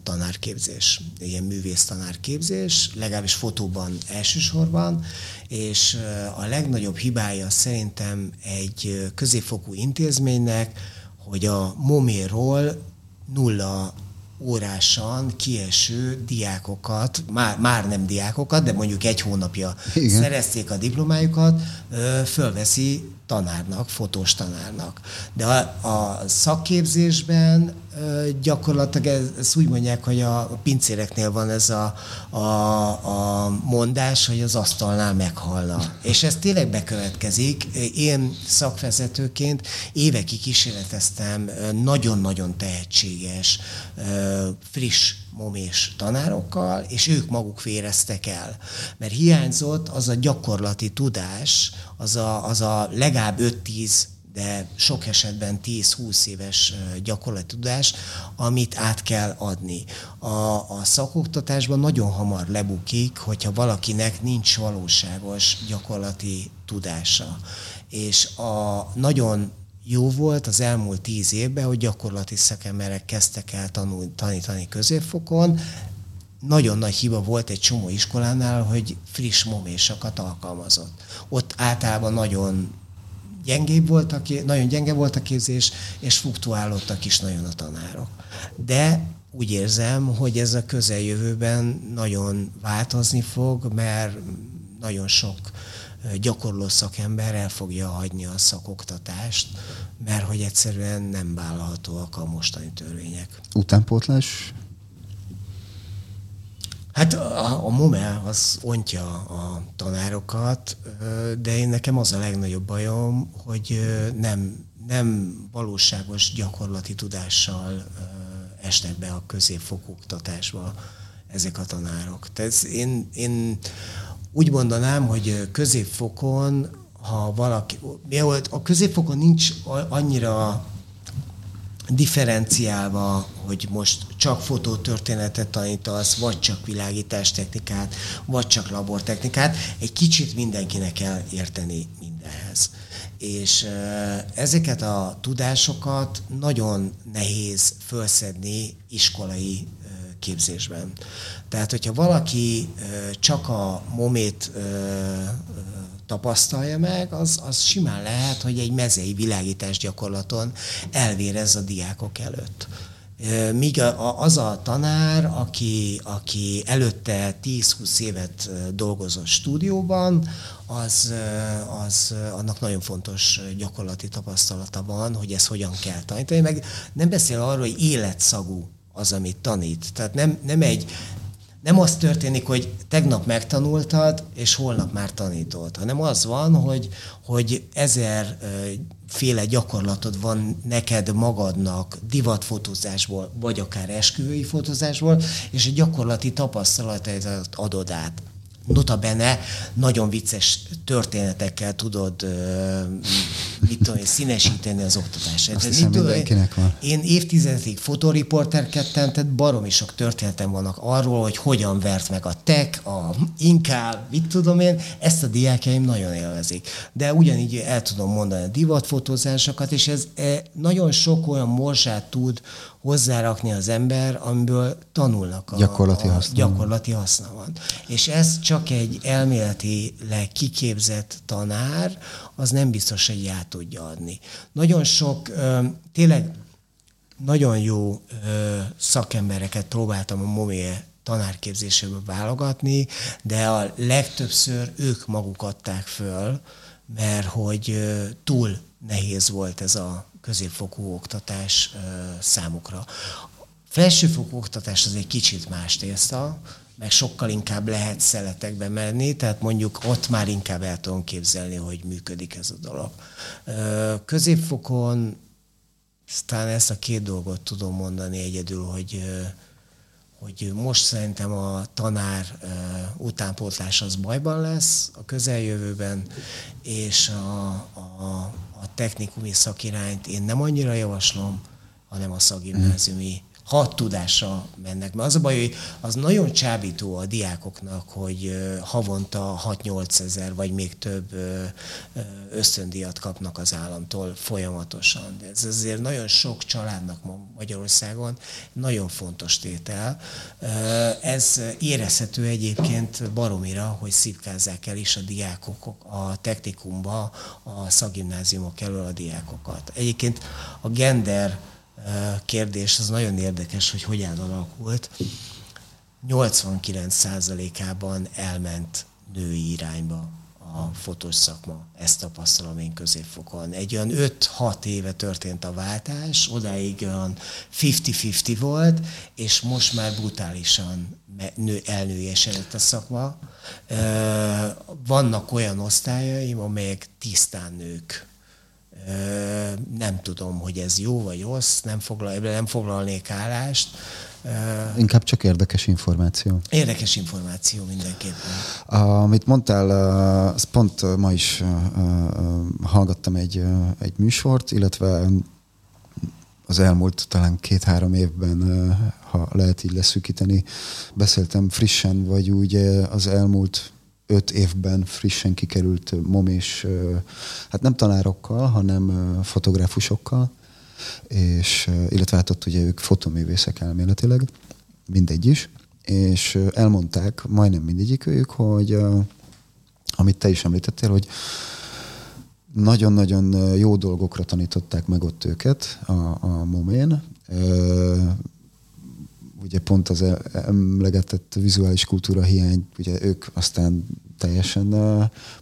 [SPEAKER 2] tanárképzés, ilyen művész tanárképzés, legalábbis fotóban elsősorban, és a legnagyobb hibája szerintem egy középfokú intézménynek, hogy a moméról nulla órásan kieső diákokat, már, már nem diákokat, de mondjuk egy hónapja Igen. szerezték a diplomájukat, fölveszi tanárnak, fotós tanárnak. De a, a szakképzésben gyakorlatilag ezt úgy mondják, hogy a pincéreknél van ez a, a, a mondás, hogy az asztalnál meghalna. És ez tényleg bekövetkezik. Én szakvezetőként évekig kísérleteztem nagyon-nagyon tehetséges, friss momés tanárokkal, és ők maguk véreztek el. Mert hiányzott az a gyakorlati tudás, az a, az a legalább 5-10 de sok esetben 10-20 éves gyakorlati tudás, amit át kell adni. A, a szakoktatásban nagyon hamar lebukik, hogyha valakinek nincs valóságos gyakorlati tudása. És a nagyon jó volt az elmúlt tíz évben, hogy gyakorlati szakemberek kezdtek el tanul, tanítani középfokon. Nagyon nagy hiba volt egy csomó iskolánál, hogy friss momésakat alkalmazott. Ott általában nagyon gyengébb volt a, nagyon gyenge volt a képzés, és fluktuálódtak is nagyon a tanárok. De úgy érzem, hogy ez a közeljövőben nagyon változni fog, mert nagyon sok gyakorló szakember el fogja hagyni a szakoktatást, mert hogy egyszerűen nem vállalhatóak a mostani törvények.
[SPEAKER 1] Utánpótlás?
[SPEAKER 2] Hát a, a MOME az ontja a tanárokat, de én nekem az a legnagyobb bajom, hogy nem, nem valóságos gyakorlati tudással esnek be a középfokú oktatásba ezek a tanárok. Tehát én, én úgy mondanám, hogy középfokon, ha valaki, a középfokon nincs annyira differenciálva, hogy most csak fotótörténetet tanítasz, vagy csak világítástechnikát, vagy csak labortechnikát, egy kicsit mindenkinek kell érteni mindenhez. És ezeket a tudásokat nagyon nehéz felszedni iskolai képzésben. Tehát, hogyha valaki csak a momét tapasztalja meg, az, az simán lehet, hogy egy mezei világítás gyakorlaton elvérez a diákok előtt. Míg az a tanár, aki, aki előtte 10-20 évet dolgozott stúdióban, az, az annak nagyon fontos gyakorlati tapasztalata van, hogy ezt hogyan kell tanítani. Meg nem beszél arról, hogy életszagú az, amit tanít. Tehát nem, nem egy nem az történik, hogy tegnap megtanultad, és holnap már tanítod, hanem az van, hogy, hogy ezer féle gyakorlatod van neked magadnak divatfotózásból, vagy akár esküvői fotózásból, és a gyakorlati tapasztalataidat adod át nota bene nagyon vicces történetekkel tudod mit tudom, színesíteni az oktatást.
[SPEAKER 1] Azt hiszem, mindenkinek van.
[SPEAKER 2] Én évtizedekig fotoriporterkedtem, tehát baromi sok történetem vannak arról, hogy hogyan vert meg a tech, a inkább, mit tudom én, ezt a diákjaim nagyon élvezik. De ugyanígy el tudom mondani a divatfotózásokat, és ez e, nagyon sok olyan morzsát tud hozzárakni az ember, amiből tanulnak a
[SPEAKER 1] gyakorlati, haszna.
[SPEAKER 2] gyakorlati haszna van. És ez csak egy elméletileg kiképzett tanár, az nem biztos, hogy át tudja adni. Nagyon sok, tényleg nagyon jó szakembereket próbáltam a MOMÉ tanárképzéséből válogatni, de a legtöbbször ők maguk adták föl, mert hogy túl nehéz volt ez a középfokú oktatás számukra. Felsőfokú oktatás az egy kicsit más tészta, meg sokkal inkább lehet szeletekbe menni, tehát mondjuk ott már inkább el tudom képzelni, hogy működik ez a dolog. Középfokon aztán ezt a két dolgot tudom mondani egyedül, hogy hogy most szerintem a tanár utánpótlás az bajban lesz a közeljövőben, és a, a, a technikumi szakirányt én nem annyira javaslom, hanem a szakgimnáziumi hat tudásra mennek. Mert az a baj, hogy az nagyon csábító a diákoknak, hogy havonta 6-8 ezer, vagy még több ösztöndíjat kapnak az államtól folyamatosan. De ez azért nagyon sok családnak ma Magyarországon nagyon fontos tétel. Ez érezhető egyébként baromira, hogy szívkázzák el is a diákok a technikumba, a szakgimnáziumok elől a diákokat. Egyébként a gender kérdés, az nagyon érdekes, hogy hogyan alakult. 89%-ában elment női irányba a fotós szakma. Ezt tapasztalom én középfokon. Egy olyan 5-6 éve történt a váltás, odáig olyan 50-50 volt, és most már brutálisan nő, elnőjesedett a szakma. Vannak olyan osztályaim, amelyek tisztán nők nem tudom, hogy ez jó vagy rossz, nem, foglal, nem foglalnék állást.
[SPEAKER 1] Inkább csak érdekes információ.
[SPEAKER 2] Érdekes információ mindenképpen.
[SPEAKER 1] Amit mondtál, az pont ma is hallgattam egy, egy műsort, illetve az elmúlt talán két-három évben, ha lehet így leszűkíteni, beszéltem frissen, vagy úgy az elmúlt öt évben frissen kikerült momés, hát nem tanárokkal, hanem fotográfusokkal, és illetve hát ott ugye ők fotoművészek elméletileg, mindegy is, és elmondták, majdnem mindegyik ők, hogy amit te is említettél, hogy nagyon-nagyon jó dolgokra tanították meg ott őket a, a momén ugye pont az emlegetett vizuális kultúra hiány, ugye ők aztán teljesen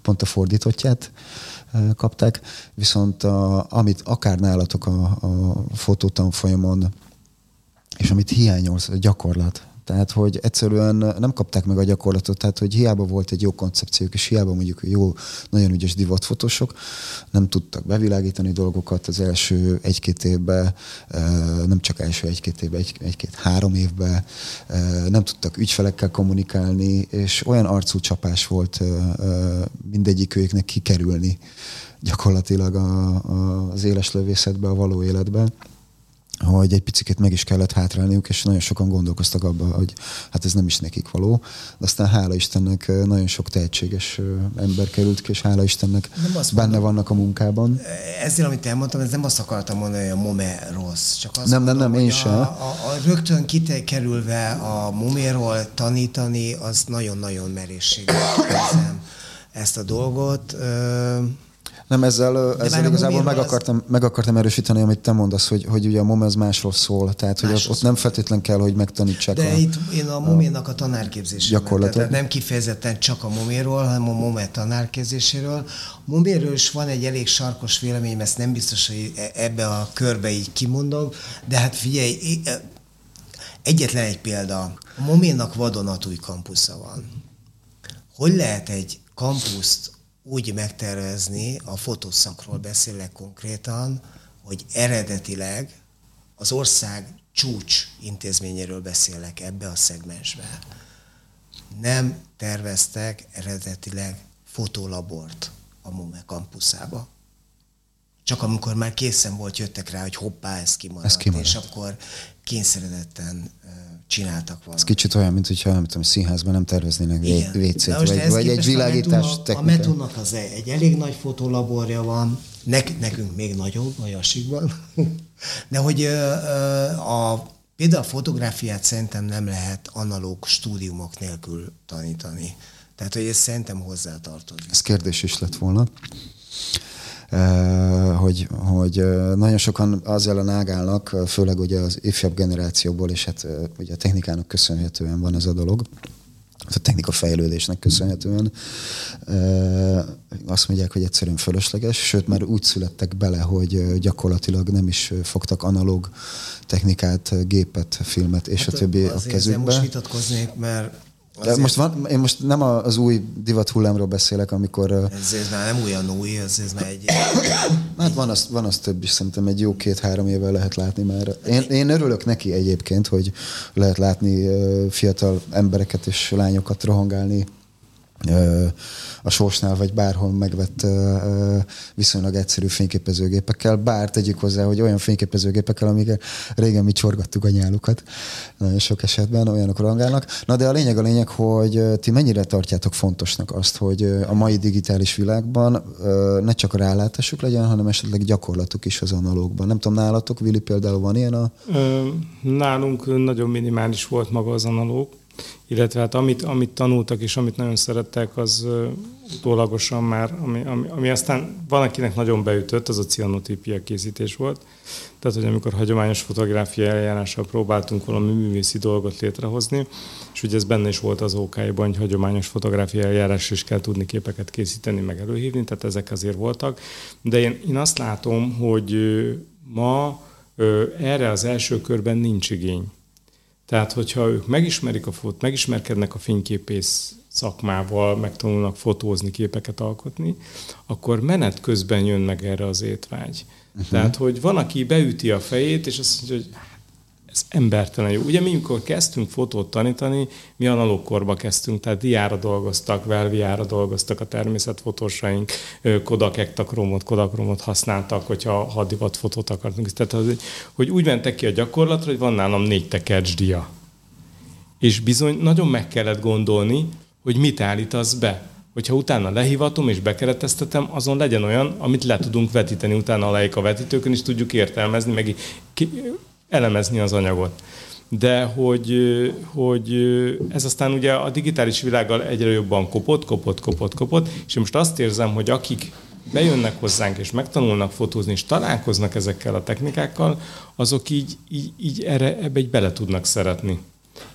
[SPEAKER 1] pont a fordítottját kapták, viszont a, amit akár nálatok a, a fotótanfolyamon, és amit hiányolsz, a gyakorlat, tehát, hogy egyszerűen nem kapták meg a gyakorlatot, tehát, hogy hiába volt egy jó koncepciók, és hiába mondjuk jó, nagyon ügyes divatfotosok, nem tudtak bevilágítani dolgokat az első egy-két évben, nem csak első egy-két évben, egy-két-három évben, nem tudtak ügyfelekkel kommunikálni, és olyan arcú csapás volt mindegyikőjüknek kikerülni gyakorlatilag a, a, az éles lövészetbe, a való életben hogy egy picit meg is kellett hátrálniuk, és nagyon sokan gondolkoztak abban, hogy hát ez nem is nekik való. De aztán hála Istennek nagyon sok tehetséges ember került ki, és hála Istennek benne mondom, vannak a munkában.
[SPEAKER 2] Ezzel, amit elmondtam, ez nem azt akartam mondani, hogy a MOME rossz. Csak azt
[SPEAKER 1] nem, mondom, nem, nem, én sem. A,
[SPEAKER 2] a, a, rögtön kerülve a MOME-ról tanítani, az nagyon-nagyon merészség ezt a dolgot.
[SPEAKER 1] Nem, ezzel, ezzel igazából meg akartam, az... meg akartam erősíteni, amit te mondasz, hogy, hogy ugye a MOM ez másról szól, tehát hogy ott, ott nem feltétlen kell, hogy megtanítsák
[SPEAKER 2] De a, itt én a moménak a tanárképzéséről, gyakorlatot. tehát nem kifejezetten csak a moméról, hanem a MOME tanárképzéséről. A moméről is van egy elég sarkos vélemény, ezt nem biztos, hogy e- ebbe a körbe így kimondom, de hát figyelj, e- egyetlen egy példa. A moménak vadonatúj kampusza van. Hogy lehet egy kampuszt úgy megtervezni, a fotószakról beszélek konkrétan, hogy eredetileg az ország csúcs intézményéről beszélek ebbe a szegmensbe. Nem terveztek eredetileg fotolabort a MUME kampuszába. Csak amikor már készen volt, jöttek rá, hogy hoppá, ez kimaradt, ez kimaradt. és akkor kényszeredetten csináltak valamit.
[SPEAKER 1] Ez kicsit olyan, mint hogyha nem tudom, színházban nem terveznének WC-t, vagy, vagy egy világítás
[SPEAKER 2] technikát. A Metunak az egy elég nagy fotolaborja van, Nek, nekünk még nagyobb, a Jasikban. De hogy a, például a fotográfiát szerintem nem lehet analóg stúdiumok nélkül tanítani. Tehát, hogy ez szerintem hozzátartozik.
[SPEAKER 1] Ez kérdés is lett volna hogy, hogy nagyon sokan azzal a nágálnak, főleg ugye az ifjabb generációból, és hát ugye a technikának köszönhetően van ez a dolog, a technika fejlődésnek köszönhetően azt mondják, hogy egyszerűen fölösleges, sőt már úgy születtek bele, hogy gyakorlatilag nem is fogtak analóg technikát, gépet, filmet és hát a többi a kezükbe.
[SPEAKER 2] Most vitatkoznék, mert
[SPEAKER 1] de most van, én most nem az új divat hullámról beszélek, amikor...
[SPEAKER 2] Ez, ez már nem olyan új, ez, ez már egy...
[SPEAKER 1] Hát van az, van az több is, szerintem egy jó két-három éve lehet látni már. Én, én örülök neki egyébként, hogy lehet látni fiatal embereket és lányokat rohangálni a sorsnál vagy bárhol megvett viszonylag egyszerű fényképezőgépekkel, bár tegyük hozzá, hogy olyan fényképezőgépekkel, amikkel régen mi csorgattuk a nyálukat, nagyon sok esetben olyanok rangálnak. Na de a lényeg a lényeg, hogy ti mennyire tartjátok fontosnak azt, hogy a mai digitális világban ne csak a rálátásuk legyen, hanem esetleg gyakorlatuk is az analógban. Nem tudom, nálatok, Vili például van ilyen a...
[SPEAKER 4] Nálunk nagyon minimális volt maga az analóg, illetve hát amit, amit tanultak és amit nagyon szerettek, az utólagosan már, ami, ami, ami aztán van, akinek nagyon beütött, az a cianotípia készítés volt. Tehát, hogy amikor hagyományos fotográfia eljárással próbáltunk valami művészi dolgot létrehozni, és ugye ez benne is volt az ok hogy hagyományos fotográfia eljárás is kell tudni képeket készíteni, meg előhívni, tehát ezek azért voltak. De én, én azt látom, hogy ma erre az első körben nincs igény. Tehát, hogyha ők megismerik a fot, megismerkednek a fényképész szakmával, megtanulnak fotózni, képeket alkotni, akkor menet közben jön meg erre az étvágy. Uh-huh. Tehát, hogy van, aki beüti a fejét, és azt mondja, hogy ez embertelen jó. Ugye mi, amikor kezdtünk fotót tanítani, mi analóg korba kezdtünk, tehát diára dolgoztak, velviára dolgoztak a természetfotósaink, Kodak ektakromot, Kodakromot használtak, hogyha hadivat fotót akartunk. Tehát, az, hogy úgy mentek ki a gyakorlatra, hogy van nálam négy tekercs dia. És bizony nagyon meg kellett gondolni, hogy mit állítasz be. Hogyha utána lehivatom és bekereteztetem, azon legyen olyan, amit le tudunk vetíteni utána a a vetítőkön, és tudjuk értelmezni, meg elemezni az anyagot. De hogy, hogy ez aztán ugye a digitális világgal egyre jobban kopott, kopott, kopott, kopott, és most azt érzem, hogy akik bejönnek hozzánk és megtanulnak fotózni, és találkoznak ezekkel a technikákkal, azok így, így, így erre, ebbe egy bele tudnak szeretni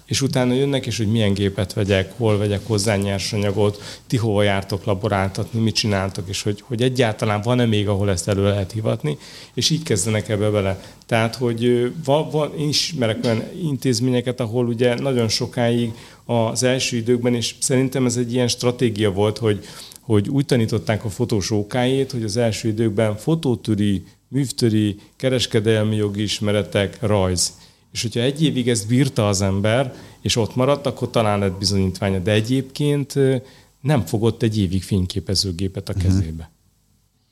[SPEAKER 4] és utána jönnek, és hogy milyen gépet vegyek, hol vegyek hozzá nyersanyagot, ti hova jártok laboráltatni, mit csináltok, és hogy, hogy egyáltalán van-e még, ahol ezt elő lehet hivatni, és így kezdenek ebbe bele. Tehát, hogy van, van, én ismerek olyan intézményeket, ahol ugye nagyon sokáig az első időkben, és szerintem ez egy ilyen stratégia volt, hogy, hogy úgy tanították a fotós ókájét, hogy az első időkben fotótüri, művtöri, kereskedelmi jogi ismeretek, rajz és hogyha egy évig ezt bírta az ember, és ott maradt, akkor talán lett bizonyítványa. De egyébként nem fogott egy évig fényképezőgépet a mhm. kezébe. Uh-huh.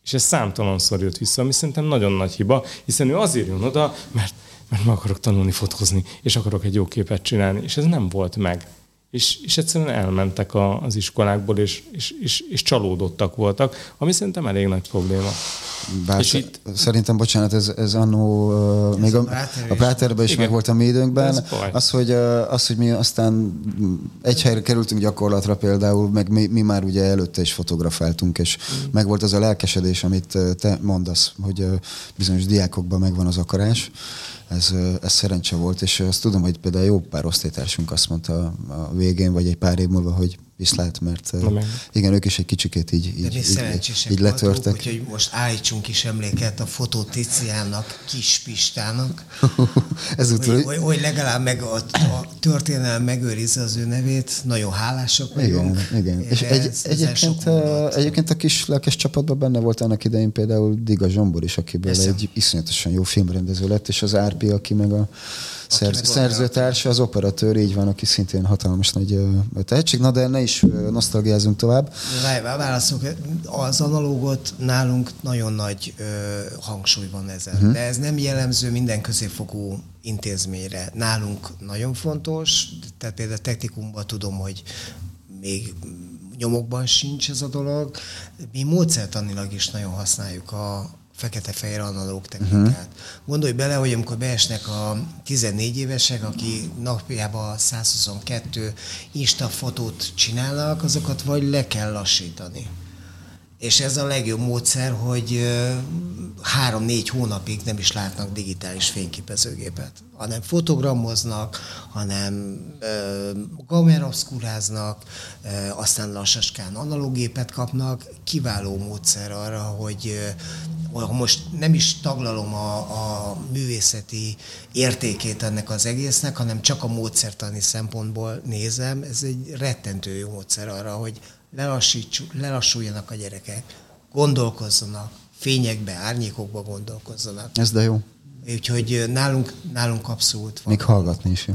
[SPEAKER 4] És ez számtalanszor jött vissza, ami szerintem nagyon nagy hiba, hiszen ő azért jön oda, mert, mert meg akarok tanulni fotózni, és akarok egy jó képet csinálni, és ez nem volt meg. És, és egyszerűen elmentek a, az iskolákból, és, és, és, és csalódottak voltak, ami szerintem elég nagy probléma.
[SPEAKER 1] Bár és itt, szerintem, bocsánat, ez, ez annó, uh, még a, a Práterben is igen. meg volt a mi időnkben. Az hogy, uh, az, hogy mi aztán egy helyre kerültünk gyakorlatra például, meg mi, mi már ugye előtte is fotografáltunk, és mm. meg volt az a lelkesedés, amit te mondasz, hogy uh, bizonyos diákokban megvan az akarás ez, ez szerencse volt, és azt tudom, hogy például jó pár osztálytársunk azt mondta a végén, vagy egy pár év múlva, hogy viszlát, mert Na, igen, ők is egy kicsikét így, így, így, így, így letörtek.
[SPEAKER 2] Úgyhogy most állítsunk is emléket a fotó Ticiának, Kis Pistának, Ez hogy, hogy, hogy, legalább meg a, a történelem megőrizze az ő nevét, nagyon hálásak vagyunk.
[SPEAKER 1] Igen, igen. És egy, ez, egyébként, a, egyébként a kis lelkes csapatban benne volt annak idején például Diga Zsombor is, akiből Eszem. egy iszonyatosan jó filmrendező lett, és az Árpi, aki meg a szerz, szerzőtársa, az operatőr, így van, aki szintén hatalmas nagy tehetség. Na de ne is nosztalgiázunk tovább.
[SPEAKER 2] Válaszok, az analógot nálunk nagyon nagy ö, hangsúly van ezen. Uh-huh. De ez nem jellemző minden középfokú intézményre. Nálunk nagyon fontos, tehát például technikumban tudom, hogy még nyomokban sincs ez a dolog. Mi módszertanilag is nagyon használjuk a, fekete-fehér analóg technikát. Uh-huh. Gondolj bele, hogy amikor beesnek a 14 évesek, aki napjában 122 Insta fotót csinálnak, azokat vagy le kell lassítani. És ez a legjobb módszer, hogy három-négy hónapig nem is látnak digitális fényképezőgépet, hanem fotogramoznak, hanem gameroszkuráznak, aztán lassaskán analógépet kapnak. Kiváló módszer arra, hogy most nem is taglalom a, a művészeti értékét ennek az egésznek, hanem csak a módszertani szempontból nézem, ez egy rettentő jó módszer arra, hogy lelassuljanak a gyerekek, gondolkozzanak, fényekbe, árnyékokba gondolkozzanak.
[SPEAKER 1] Ez de jó.
[SPEAKER 2] Úgyhogy nálunk, nálunk abszolút
[SPEAKER 1] van. Még hallgatni is jó.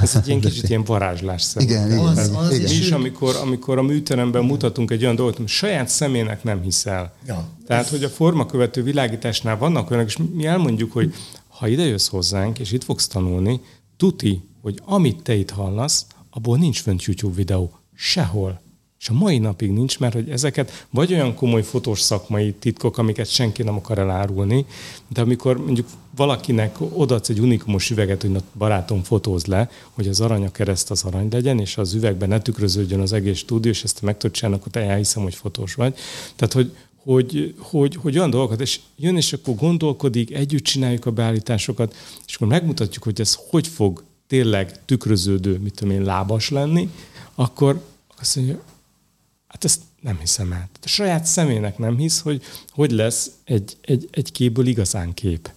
[SPEAKER 4] Ez egy ilyen kicsit ilyen varázslás
[SPEAKER 1] szerintem. Igen, igen. Az, az igen.
[SPEAKER 4] Mi is, amikor, amikor a műteremben mutatunk egy olyan dolgot, hogy saját személynek nem hiszel. Ja. Tehát, hogy a formakövető világításnál vannak olyanok, és mi elmondjuk, hogy ha ide jössz hozzánk, és itt fogsz tanulni, tuti, hogy amit te itt hallasz, abból nincs fönt YouTube videó. Sehol. És a mai napig nincs, mert hogy ezeket vagy olyan komoly fotós szakmai titkok, amiket senki nem akar elárulni, de amikor mondjuk valakinek odaadsz egy unikumos üveget, hogy na barátom fotóz le, hogy az aranya kereszt az arany legyen, és az üvegben ne tükröződjön az egész stúdió, és ezt meg tudod akkor te elhiszem, hogy fotós vagy. Tehát, hogy, hogy, hogy, hogy olyan dolgokat, és jön, és akkor gondolkodik, együtt csináljuk a beállításokat, és akkor megmutatjuk, hogy ez hogy fog tényleg tükröződő, mit tudom én, lábas lenni, akkor azt mondja, Hát ezt nem hiszem el. A saját személynek nem hisz, hogy hogy lesz egy, egy, egy képből igazán kép.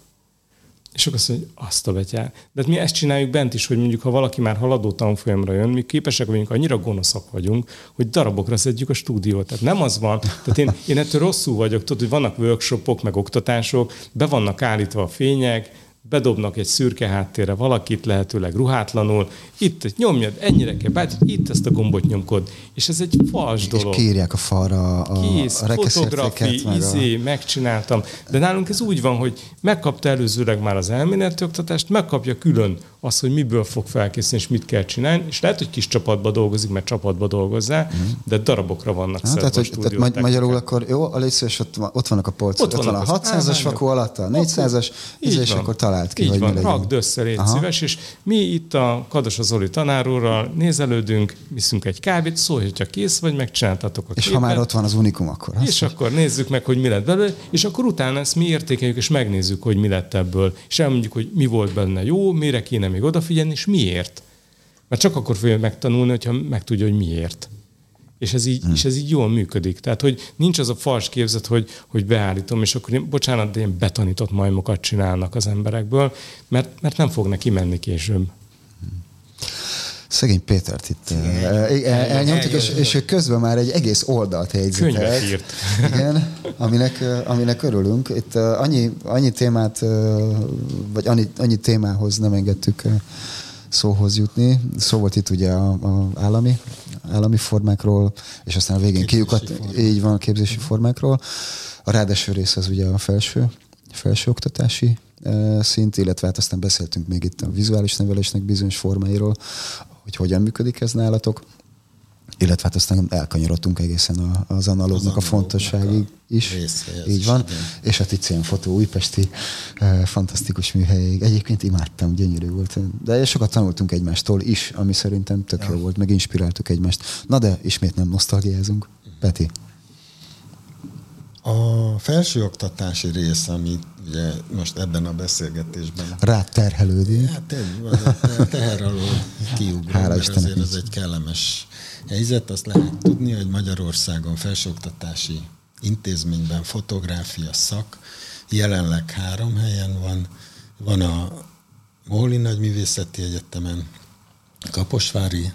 [SPEAKER 4] És akkor azt mondja, hogy azt a betyár. De hát mi ezt csináljuk bent is, hogy mondjuk, ha valaki már haladó tanfolyamra jön, mi képesek vagyunk, annyira gonoszak vagyunk, hogy darabokra szedjük a stúdiót. Tehát nem az van. Tehát én, én ettől rosszul vagyok, tudod, hogy vannak workshopok, meg oktatások, be vannak állítva a fények, bedobnak egy szürke háttérre valakit, lehetőleg ruhátlanul, itt nyomjad, ennyire kell, bár itt ezt a gombot nyomkod, és ez egy fals dolog.
[SPEAKER 1] És kírják a falra a,
[SPEAKER 4] Kész, a fotografi, meg izé, a... megcsináltam. De nálunk ez úgy van, hogy megkapta előzőleg már az elméleti oktatást, megkapja külön az, hogy miből fog felkészülni, és mit kell csinálni, és lehet, hogy kis csapatba dolgozik, mert csapatba dolgozzá, mm. de darabokra vannak
[SPEAKER 1] hát, tehát, hogy, tehát magy- magyarul akkor jó, a létszés, ott, ott vannak a polcok, ott, ott van a 600-as vakú alatt, a 400-as, és akkor talált ki,
[SPEAKER 4] Így
[SPEAKER 1] hogy
[SPEAKER 4] van, rakd össze, légy Aha. szíves, és mi itt a Kados Zoli tanárúrral nézelődünk, viszünk egy kávét, szólj, hogyha kész vagy, megcsináltatok a
[SPEAKER 1] És képet, ha már ott van az unikum, akkor
[SPEAKER 4] És azt akkor nézzük meg, hogy mi lett belőle, és akkor utána ezt mi értékeljük, és megnézzük, hogy mi lett ebből. És elmondjuk, hogy mi volt benne jó, mire kéne még odafigyelni, és miért. Mert csak akkor fogja megtanulni, hogyha megtudja, hogy miért. És ez, így, hmm. és ez így jól működik. Tehát, hogy nincs az a fals képzet, hogy, hogy beállítom, és akkor én, bocsánat, de ilyen betanított majmokat csinálnak az emberekből, mert, mert nem fog neki menni később.
[SPEAKER 1] Szegény Pétert itt Igen. elnyomtuk, és, és ő közben már egy egész oldalt jegyzetelt.
[SPEAKER 4] írt.
[SPEAKER 1] Igen, aminek, aminek örülünk. Itt annyi, annyi témát, vagy annyi, annyi témához nem engedtük szóhoz jutni. Szó volt itt ugye a, a állami, állami formákról, és aztán a végén kiukat, így van a képzési formákról. A ráadásul rész az ugye a felső, felső oktatási szint, illetve hát aztán beszéltünk még itt a vizuális nevelésnek bizonyos formáiról, hogy hogyan működik ez nálatok, illetve hát aztán elkanyarodtunk egészen az analógnak a fontosságig is. Így van. Igen. És a Tizian Fotó újpesti eh, fantasztikus műhelyig. Egyébként imádtam, gyönyörű volt. De sokat tanultunk egymástól is, ami szerintem tök jó volt, meg inspiráltuk egymást. Na de ismét nem nosztalgiázunk. Peti.
[SPEAKER 3] A felsőoktatási rész, ami ugye most ebben a beszélgetésben...
[SPEAKER 1] Rá terhelődik.
[SPEAKER 3] Hát a teher alól kiugrunk, Hála mert azért ez egy kellemes helyzet. Azt lehet tudni, hogy Magyarországon felsőoktatási intézményben fotográfia szak jelenleg három helyen van. Van a Móli Nagyművészeti Egyetemen, Kaposvári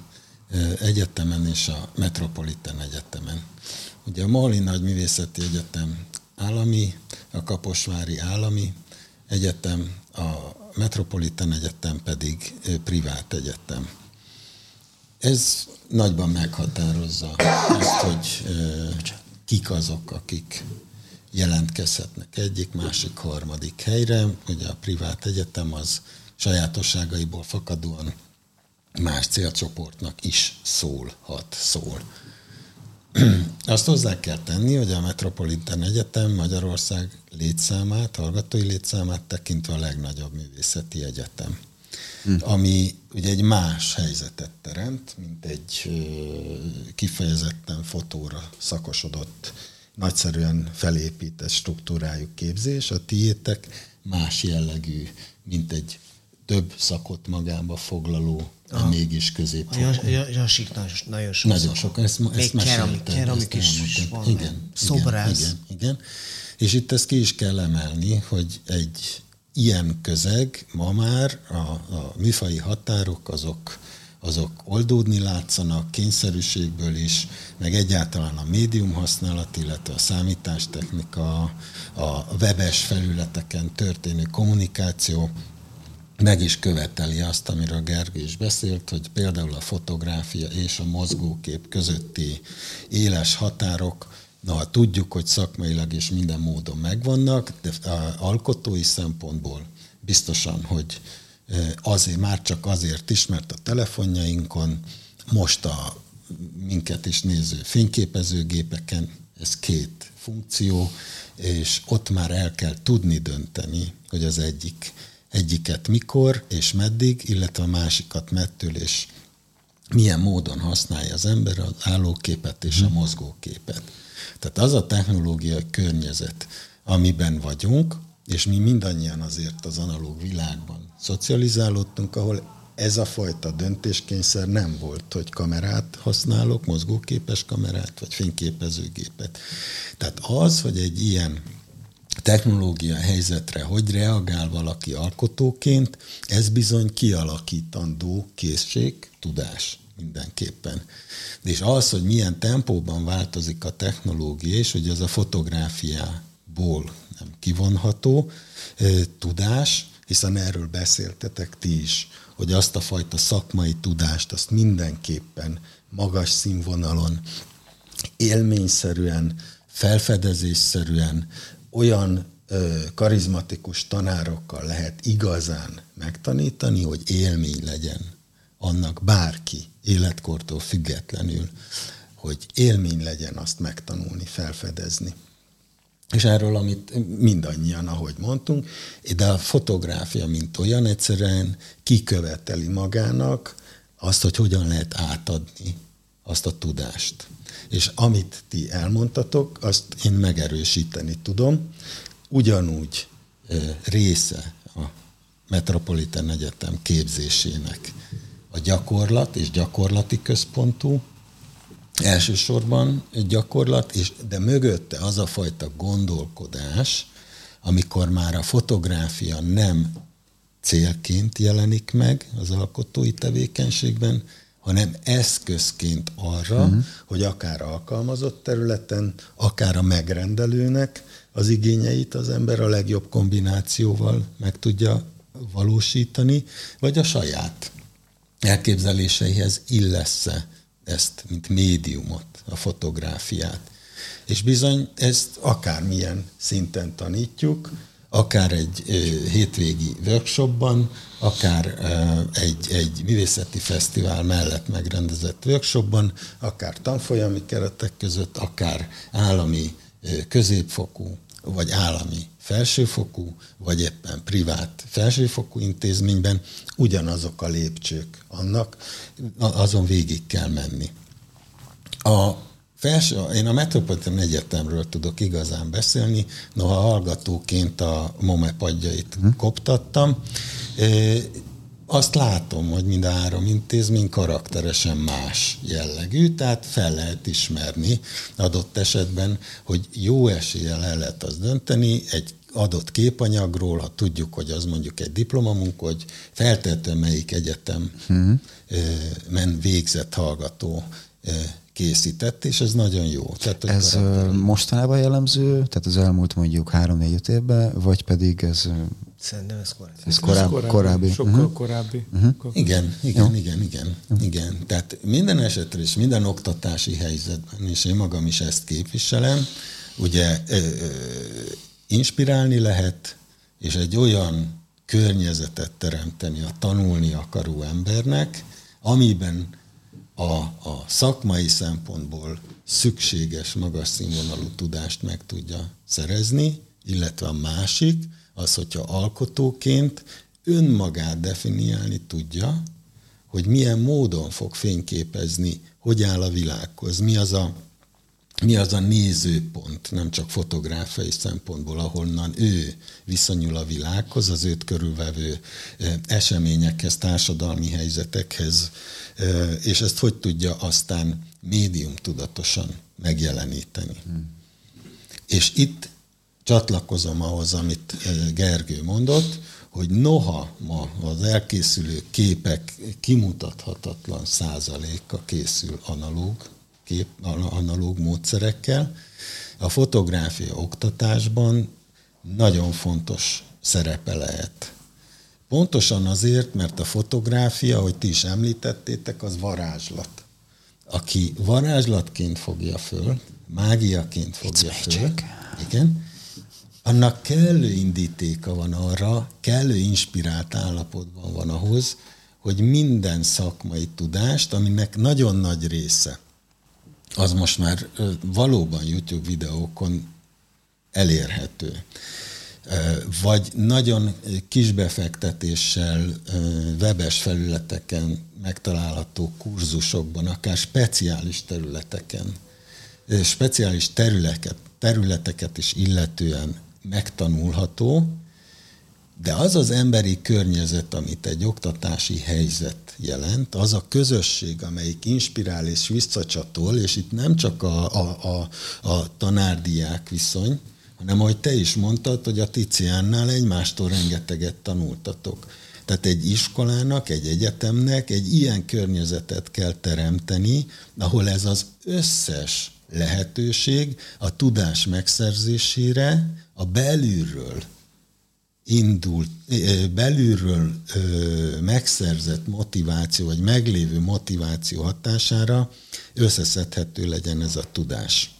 [SPEAKER 3] Egyetemen és a Metropolitan Egyetemen. Ugye a Móli Nagyművészeti Egyetem állami, a Kaposvári állami egyetem, a Metropolitan Egyetem pedig privát egyetem. Ez nagyban meghatározza azt, hogy kik azok, akik jelentkezhetnek egyik, másik, harmadik helyre. Ugye a privát egyetem az sajátosságaiból fakadóan más célcsoportnak is szólhat, szól. Azt hozzá kell tenni, hogy a Metropolitan Egyetem Magyarország létszámát, hallgatói létszámát tekintve a legnagyobb művészeti egyetem. Hm. Ami ugye egy más helyzetet teremt, mint egy kifejezetten fotóra szakosodott, nagyszerűen felépített struktúrájú képzés. A tiétek más jellegű, mint egy több szakot magába foglaló, de Aha. mégis középfokú.
[SPEAKER 2] A jasik nagyon, nagyon sok.
[SPEAKER 3] Nagyon sok. Ezt,
[SPEAKER 2] Még ezt keramik, keramik is van.
[SPEAKER 3] Igen,
[SPEAKER 2] Szobrász.
[SPEAKER 3] Igen, igen, És itt ezt ki is kell emelni, hogy egy ilyen közeg ma már a, a műfai határok azok, azok oldódni látszanak kényszerűségből is, meg egyáltalán a médium használat, illetve a számítástechnika, a webes felületeken történő kommunikáció meg is követeli azt, amiről Gergő is beszélt, hogy például a fotográfia és a mozgókép közötti éles határok, na, tudjuk, hogy szakmailag és minden módon megvannak, de alkotói szempontból biztosan, hogy azért, már csak azért is, mert a telefonjainkon, most a minket is néző fényképezőgépeken, ez két funkció, és ott már el kell tudni dönteni, hogy az egyik egyiket mikor és meddig, illetve a másikat mettől és milyen módon használja az ember az állóképet és a mhm. mozgóképet. Tehát az a technológiai környezet, amiben vagyunk, és mi mindannyian azért az analóg világban szocializálódtunk, ahol ez a fajta döntéskényszer nem volt, hogy kamerát használok, mozgóképes kamerát, vagy fényképezőgépet. Tehát az, hogy egy ilyen technológia helyzetre hogy reagál valaki alkotóként, ez bizony kialakítandó készség, tudás mindenképpen. És az, hogy milyen tempóban változik a technológia, és hogy az a fotográfiából nem kivonható tudás, hiszen erről beszéltetek ti is, hogy azt a fajta szakmai tudást, azt mindenképpen magas színvonalon, élményszerűen, felfedezésszerűen olyan ö, karizmatikus tanárokkal lehet igazán megtanítani, hogy élmény legyen annak bárki, életkortól függetlenül, hogy élmény legyen azt megtanulni, felfedezni. És erről, amit mindannyian, ahogy mondtunk, de a fotográfia, mint olyan, egyszerűen kiköveteli magának azt, hogy hogyan lehet átadni azt a tudást. És amit ti elmondtatok, azt én megerősíteni tudom. Ugyanúgy része a Metropolitan Egyetem képzésének a gyakorlat és gyakorlati központú, elsősorban egy gyakorlat, és, de mögötte az a fajta gondolkodás, amikor már a fotográfia nem célként jelenik meg az alkotói tevékenységben, hanem eszközként arra, uh-huh. hogy akár alkalmazott területen, akár a megrendelőnek az igényeit az ember a legjobb kombinációval meg tudja valósítani, vagy a saját elképzeléseihez illesz-e ezt, mint médiumot, a fotográfiát. És bizony ezt akármilyen szinten tanítjuk, akár egy hétvégi workshopban, akár egy, egy művészeti fesztivál mellett megrendezett workshopban, akár tanfolyami keretek között, akár állami középfokú, vagy állami felsőfokú, vagy éppen privát felsőfokú intézményben ugyanazok a lépcsők annak, azon végig kell menni. A felső, én a Metropolitan Egyetemről tudok igazán beszélni, noha hallgatóként a MOME padjait hm. koptattam. Azt látom, hogy mind a három intézmény karakteresen más jellegű, tehát fel lehet ismerni adott esetben, hogy jó eséllyel el lehet az dönteni egy adott képanyagról, ha tudjuk, hogy az mondjuk egy diplomamunk, hogy feltétlenül melyik egyetem hmm. men végzett hallgató készített, és ez nagyon jó.
[SPEAKER 1] Tehát, ez karakter... mostanában jellemző, tehát az elmúlt mondjuk három-négy évben, vagy pedig ez...
[SPEAKER 2] Szerintem ez korábbi.
[SPEAKER 1] Ez korábbi. korábbi. korábbi.
[SPEAKER 4] Sokkal uh-huh. korábbi.
[SPEAKER 3] Uh-huh. Igen, igen, jó. igen, igen, uh-huh. igen. Tehát minden esetre és minden oktatási helyzetben, és én magam is ezt képviselem, ugye ö, ö, inspirálni lehet, és egy olyan környezetet teremteni a tanulni akaró embernek, amiben a, a szakmai szempontból szükséges magas színvonalú tudást meg tudja szerezni, illetve a másik, az, hogyha alkotóként önmagát definiálni tudja, hogy milyen módon fog fényképezni, hogy áll a világhoz, mi az a, mi az a nézőpont, nem csak fotográfiai szempontból, ahonnan ő viszonyul a világhoz, az őt körülvevő eseményekhez, társadalmi helyzetekhez, és ezt hogy tudja aztán médium tudatosan megjeleníteni. Hmm. És itt csatlakozom ahhoz, amit Gergő mondott, hogy noha ma az elkészülő képek kimutathatatlan százaléka készül analóg, kép, analóg módszerekkel, a fotográfia oktatásban nagyon fontos szerepe lehet Pontosan azért, mert a fotográfia, hogy ti is említettétek, az varázslat. Aki varázslatként fogja föl, mágiaként fogja It's föl, magic. igen, annak kellő indítéka van arra, kellő inspirált állapotban van ahhoz, hogy minden szakmai tudást, aminek nagyon nagy része, az most már valóban YouTube videókon elérhető. Vagy nagyon kisbefektetéssel webes felületeken megtalálható kurzusokban, akár speciális területeken, speciális területeket, területeket is illetően megtanulható, de az az emberi környezet, amit egy oktatási helyzet jelent, az a közösség, amelyik inspirál és visszacsatol, és itt nem csak a, a, a, a tanárdiák viszony, hanem ahogy te is mondtad, hogy a Ticiánnál egymástól rengeteget tanultatok. Tehát egy iskolának, egy egyetemnek egy ilyen környezetet kell teremteni, ahol ez az összes lehetőség a tudás megszerzésére a belülről indult, belülről megszerzett motiváció, vagy meglévő motiváció hatására összeszedhető legyen ez a tudás.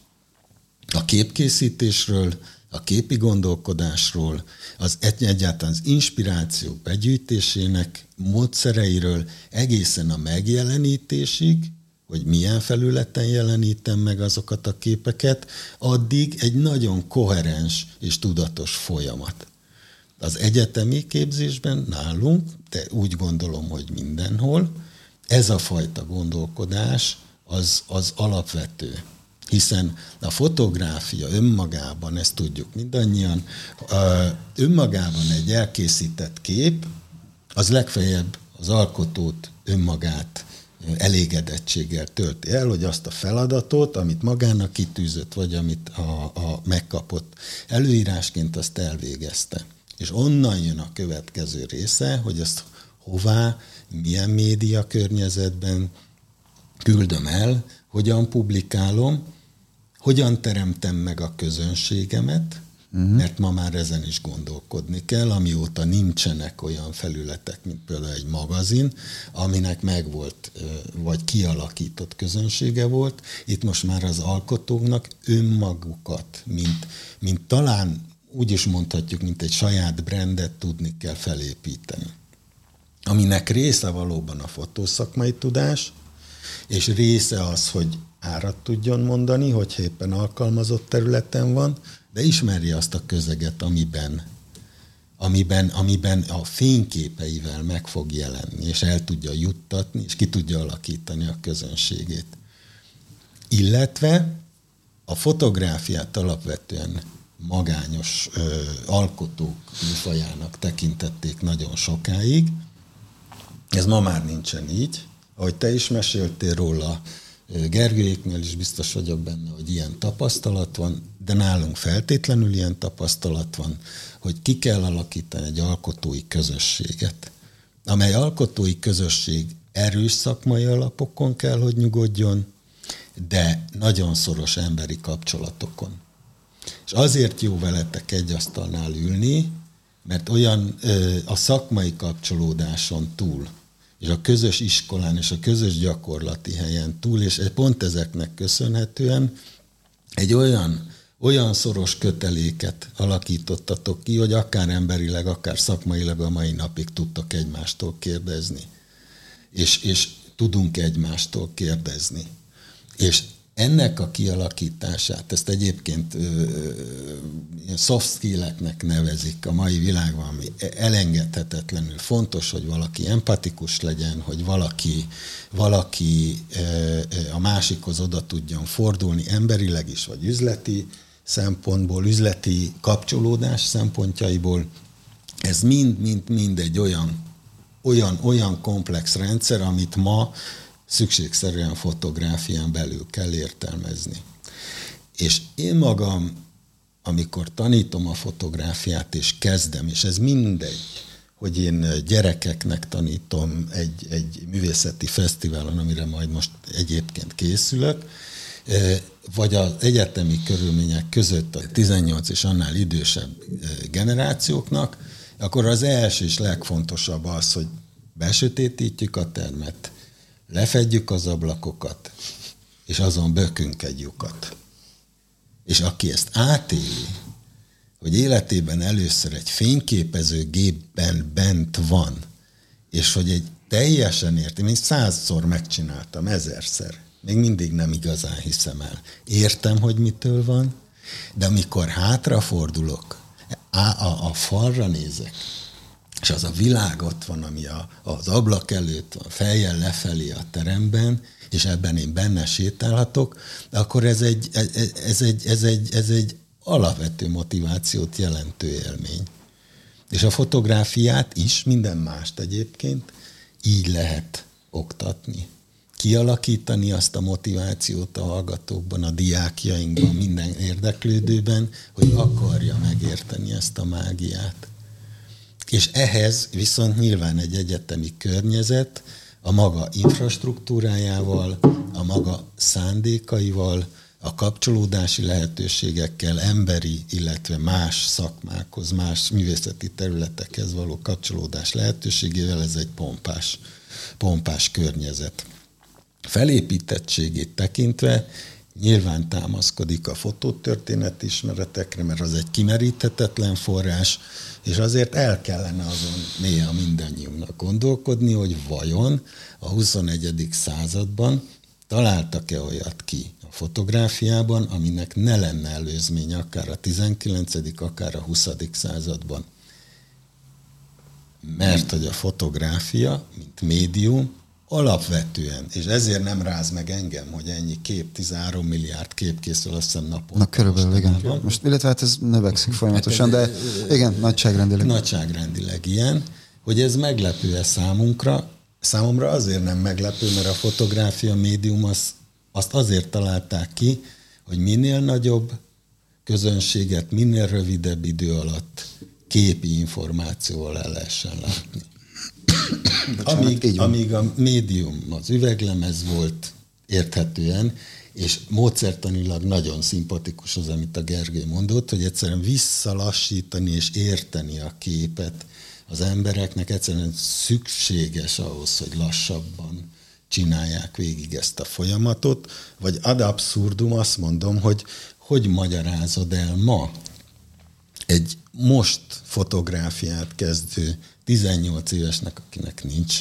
[SPEAKER 3] A képkészítésről, a képi gondolkodásról, az egyáltalán az inspirációk begyűjtésének módszereiről egészen a megjelenítésig, hogy milyen felületen jelenítem meg azokat a képeket, addig egy nagyon koherens és tudatos folyamat. Az egyetemi képzésben nálunk, de úgy gondolom, hogy mindenhol, ez a fajta gondolkodás az, az alapvető hiszen a fotográfia önmagában, ezt tudjuk mindannyian, önmagában egy elkészített kép, az legfeljebb az alkotót, önmagát elégedettséggel tölti el, hogy azt a feladatot, amit magának kitűzött, vagy amit a, a megkapott előírásként, azt elvégezte. És onnan jön a következő része, hogy ezt hová, milyen média környezetben küldöm el, hogyan publikálom, hogyan teremtem meg a közönségemet, uh-huh. mert ma már ezen is gondolkodni kell, amióta nincsenek olyan felületek, mint például egy magazin, aminek megvolt, vagy kialakított közönsége volt. Itt most már az alkotóknak önmagukat, mint, mint talán úgy is mondhatjuk, mint egy saját brandet tudni kell felépíteni. Aminek része valóban a fotószakmai tudás, és része az, hogy árat tudjon mondani, hogy éppen alkalmazott területen van, de ismerje azt a közeget, amiben, amiben, amiben a fényképeivel meg fog jelenni, és el tudja juttatni, és ki tudja alakítani a közönségét. Illetve a fotográfiát alapvetően magányos ö, alkotók műfajának tekintették nagyon sokáig. Ez ma már nincsen így. Ahogy te is meséltél róla, Gergőjéknél is biztos vagyok benne, hogy ilyen tapasztalat van, de nálunk feltétlenül ilyen tapasztalat van, hogy ki kell alakítani egy alkotói közösséget, amely alkotói közösség erős szakmai alapokon kell, hogy nyugodjon, de nagyon szoros emberi kapcsolatokon. És azért jó veletek egy asztalnál ülni, mert olyan a szakmai kapcsolódáson túl, és a közös iskolán és a közös gyakorlati helyen túl, és pont ezeknek köszönhetően egy olyan, olyan szoros köteléket alakítottatok ki, hogy akár emberileg, akár szakmailag a mai napig tudtok egymástól kérdezni. És, és tudunk egymástól kérdezni. És ennek a kialakítását, ezt egyébként soft skill-eknek nevezik a mai világban, ami elengedhetetlenül fontos, hogy valaki empatikus legyen, hogy valaki, valaki a másikhoz oda tudjon fordulni emberileg is, vagy üzleti szempontból, üzleti kapcsolódás szempontjaiból. Ez mind, mind, mind egy olyan, olyan, olyan komplex rendszer, amit ma szükségszerűen fotográfián belül kell értelmezni. És én magam, amikor tanítom a fotográfiát, és kezdem, és ez mindegy, hogy én gyerekeknek tanítom egy, egy művészeti fesztiválon, amire majd most egyébként készülök, e, vagy az egyetemi körülmények között a 18 és annál idősebb e, generációknak, akkor az első és legfontosabb az, hogy besötétítjük a termet, lefedjük az ablakokat, és azon bökünk egy lyukat. És aki ezt átéli, hogy életében először egy fényképező gépben bent van, és hogy egy teljesen érti, én százszor megcsináltam, ezerszer, még mindig nem igazán hiszem el. Értem, hogy mitől van, de amikor hátrafordulok, a, a, a falra nézek, és az a világ ott van, ami a, az ablak előtt van, fejjel lefelé a teremben, és ebben én benne sétálhatok, akkor ez egy, ez egy, ez egy, ez egy alapvető motivációt jelentő élmény. És a fotográfiát is, minden mást egyébként, így lehet oktatni. Kialakítani azt a motivációt a hallgatókban, a diákjainkban, minden érdeklődőben, hogy akarja megérteni ezt a mágiát. És ehhez viszont nyilván egy egyetemi környezet a maga infrastruktúrájával, a maga szándékaival, a kapcsolódási lehetőségekkel, emberi, illetve más szakmákhoz, más művészeti területekhez való kapcsolódás lehetőségével ez egy pompás, pompás környezet. Felépítettségét tekintve nyilván támaszkodik a fotótörténet ismeretekre, mert az egy kimeríthetetlen forrás, és azért el kellene azon néha mindannyiunknak gondolkodni, hogy vajon a 21. században találtak-e olyat ki a fotográfiában, aminek ne lenne előzmény akár a 19. akár a 20. században. Mert hogy a fotográfia, mint médium, alapvetően, és ezért nem ráz meg engem, hogy ennyi kép, 13 milliárd kép készül, azt hiszem napon.
[SPEAKER 1] Na körülbelül, igen. Van. Most, illetve hát ez növekszik folyamatosan, de igen, nagyságrendileg.
[SPEAKER 3] Nagyságrendileg ilyen, hogy ez meglepő-e számunkra. Számomra azért nem meglepő, mert a fotográfia médium az, azt azért találták ki, hogy minél nagyobb közönséget, minél rövidebb idő alatt képi információval el lehessen látni amíg, amíg a médium, az üveglemez volt érthetően, és módszertanilag nagyon szimpatikus az, amit a Gergő mondott, hogy egyszerűen visszalassítani és érteni a képet az embereknek egyszerűen szükséges ahhoz, hogy lassabban csinálják végig ezt a folyamatot, vagy ad abszurdum azt mondom, hogy hogy magyarázod el ma egy most fotográfiát kezdő 18 évesnek, akinek nincs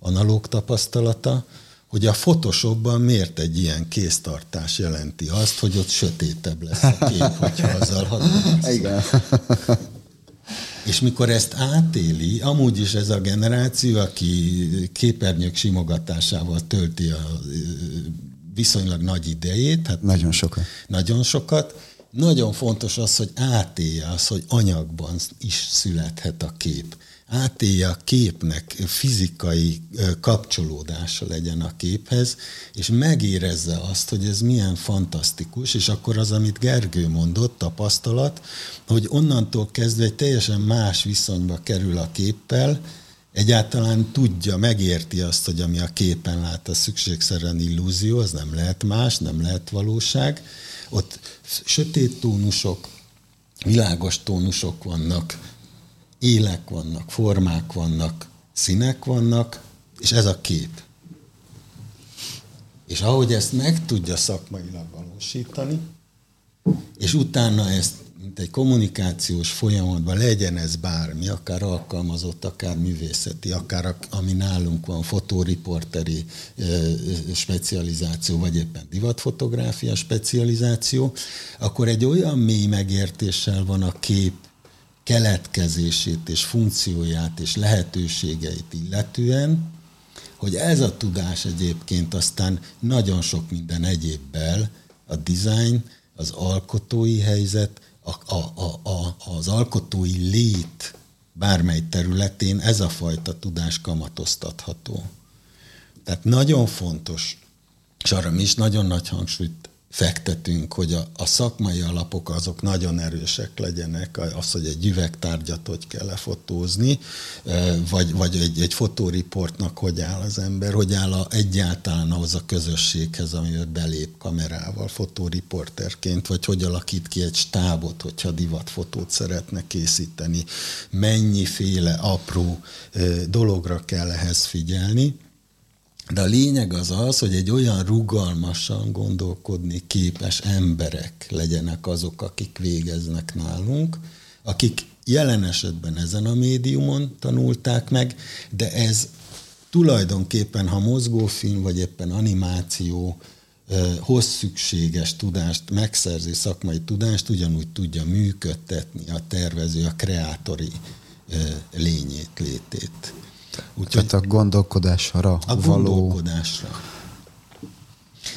[SPEAKER 3] analóg tapasztalata, hogy a Photoshopban miért egy ilyen kéztartás jelenti azt, hogy ott sötétebb lesz a kép, hogyha azzal Igen. És mikor ezt átéli, amúgy is ez a generáció, aki képernyők simogatásával tölti a viszonylag nagy idejét. Hát
[SPEAKER 1] nagyon sokat.
[SPEAKER 3] Nagyon sokat. Nagyon fontos az, hogy átélje az, hogy anyagban is születhet a kép átélje a képnek, fizikai kapcsolódása legyen a képhez, és megérezze azt, hogy ez milyen fantasztikus, és akkor az, amit Gergő mondott, tapasztalat, hogy onnantól kezdve egy teljesen más viszonyba kerül a képpel, egyáltalán tudja, megérti azt, hogy ami a képen lát, a szükségszerűen illúzió, az nem lehet más, nem lehet valóság. Ott sötét tónusok, világos tónusok vannak, élek vannak, formák vannak, színek vannak, és ez a kép. És ahogy ezt meg tudja szakmailag valósítani, és utána ezt, mint egy kommunikációs folyamatban legyen ez bármi, akár alkalmazott, akár művészeti, akár ami nálunk van, fotóriporteri specializáció, vagy éppen divatfotográfia specializáció, akkor egy olyan mély megértéssel van a kép keletkezését és funkcióját és lehetőségeit illetően, hogy ez a tudás egyébként aztán nagyon sok minden egyébbel, a design, az alkotói helyzet, a, a, a, a, az alkotói lét bármely területén ez a fajta tudás kamatoztatható. Tehát nagyon fontos, és arra mi is nagyon nagy hangsúlyt fektetünk, hogy a, a szakmai alapok azok nagyon erősek legyenek, az, hogy egy üvegtárgyat hogy kell lefotózni, vagy, vagy egy, egy fotóriportnak hogy áll az ember, hogy áll a, egyáltalán ahhoz a közösséghez, amivel belép kamerával fotóriporterként, vagy hogy alakít ki egy stábot, hogyha divatfotót szeretne készíteni, mennyiféle apró dologra kell ehhez figyelni, de a lényeg az az, hogy egy olyan rugalmasan gondolkodni képes emberek legyenek azok, akik végeznek nálunk, akik jelen esetben ezen a médiumon tanulták meg, de ez tulajdonképpen, ha mozgófilm vagy éppen animáció hoz szükséges tudást, megszerzi szakmai tudást, ugyanúgy tudja működtetni a tervező, a kreátori lényét, létét.
[SPEAKER 1] Úgyhogy Tehát a gondolkodásra
[SPEAKER 3] a való... gondolkodásra.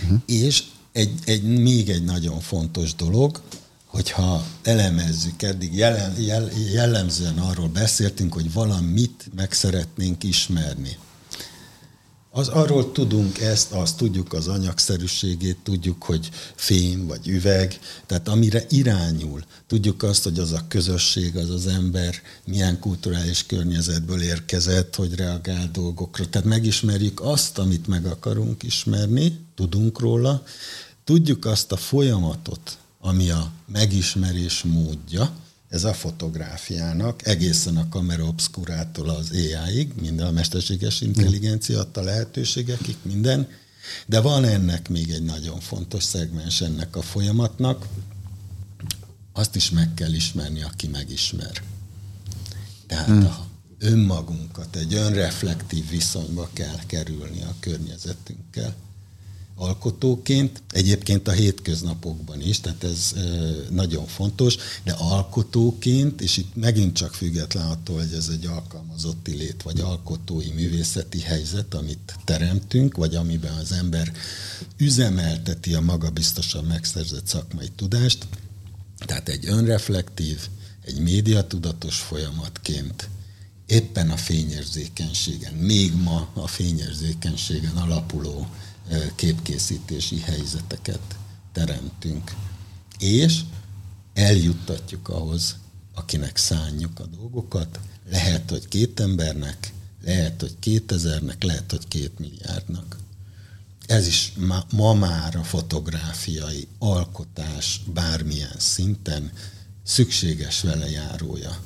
[SPEAKER 3] Uh-huh. És egy, egy, még egy nagyon fontos dolog, hogyha elemezzük, eddig jelen, jel, jellemzően arról beszéltünk, hogy valamit meg szeretnénk ismerni. Az, arról tudunk ezt, azt tudjuk az anyagszerűségét, tudjuk, hogy fém vagy üveg, tehát amire irányul. Tudjuk azt, hogy az a közösség, az az ember milyen kulturális környezetből érkezett, hogy reagál dolgokra. Tehát megismerjük azt, amit meg akarunk ismerni, tudunk róla, tudjuk azt a folyamatot, ami a megismerés módja, ez a fotográfiának egészen a kamera obscurától az AI-ig, minden a mesterséges intelligencia adta lehetőségekig, minden, de van ennek még egy nagyon fontos szegmens ennek a folyamatnak, azt is meg kell ismerni, aki megismer. Tehát hmm. a önmagunkat egy önreflektív viszonyba kell kerülni a környezetünkkel alkotóként, egyébként a hétköznapokban is, tehát ez nagyon fontos, de alkotóként, és itt megint csak független attól, hogy ez egy alkalmazotti lét, vagy alkotói művészeti helyzet, amit teremtünk, vagy amiben az ember üzemelteti a magabiztosan megszerzett szakmai tudást, tehát egy önreflektív, egy médiatudatos folyamatként éppen a fényérzékenységen, még ma a fényérzékenységen alapuló képkészítési helyzeteket teremtünk. És eljuttatjuk ahhoz, akinek szánjuk a dolgokat. Lehet, hogy két embernek, lehet, hogy kétezernek, lehet, hogy két milliárdnak. Ez is ma, ma már a fotográfiai alkotás bármilyen szinten szükséges vele járója.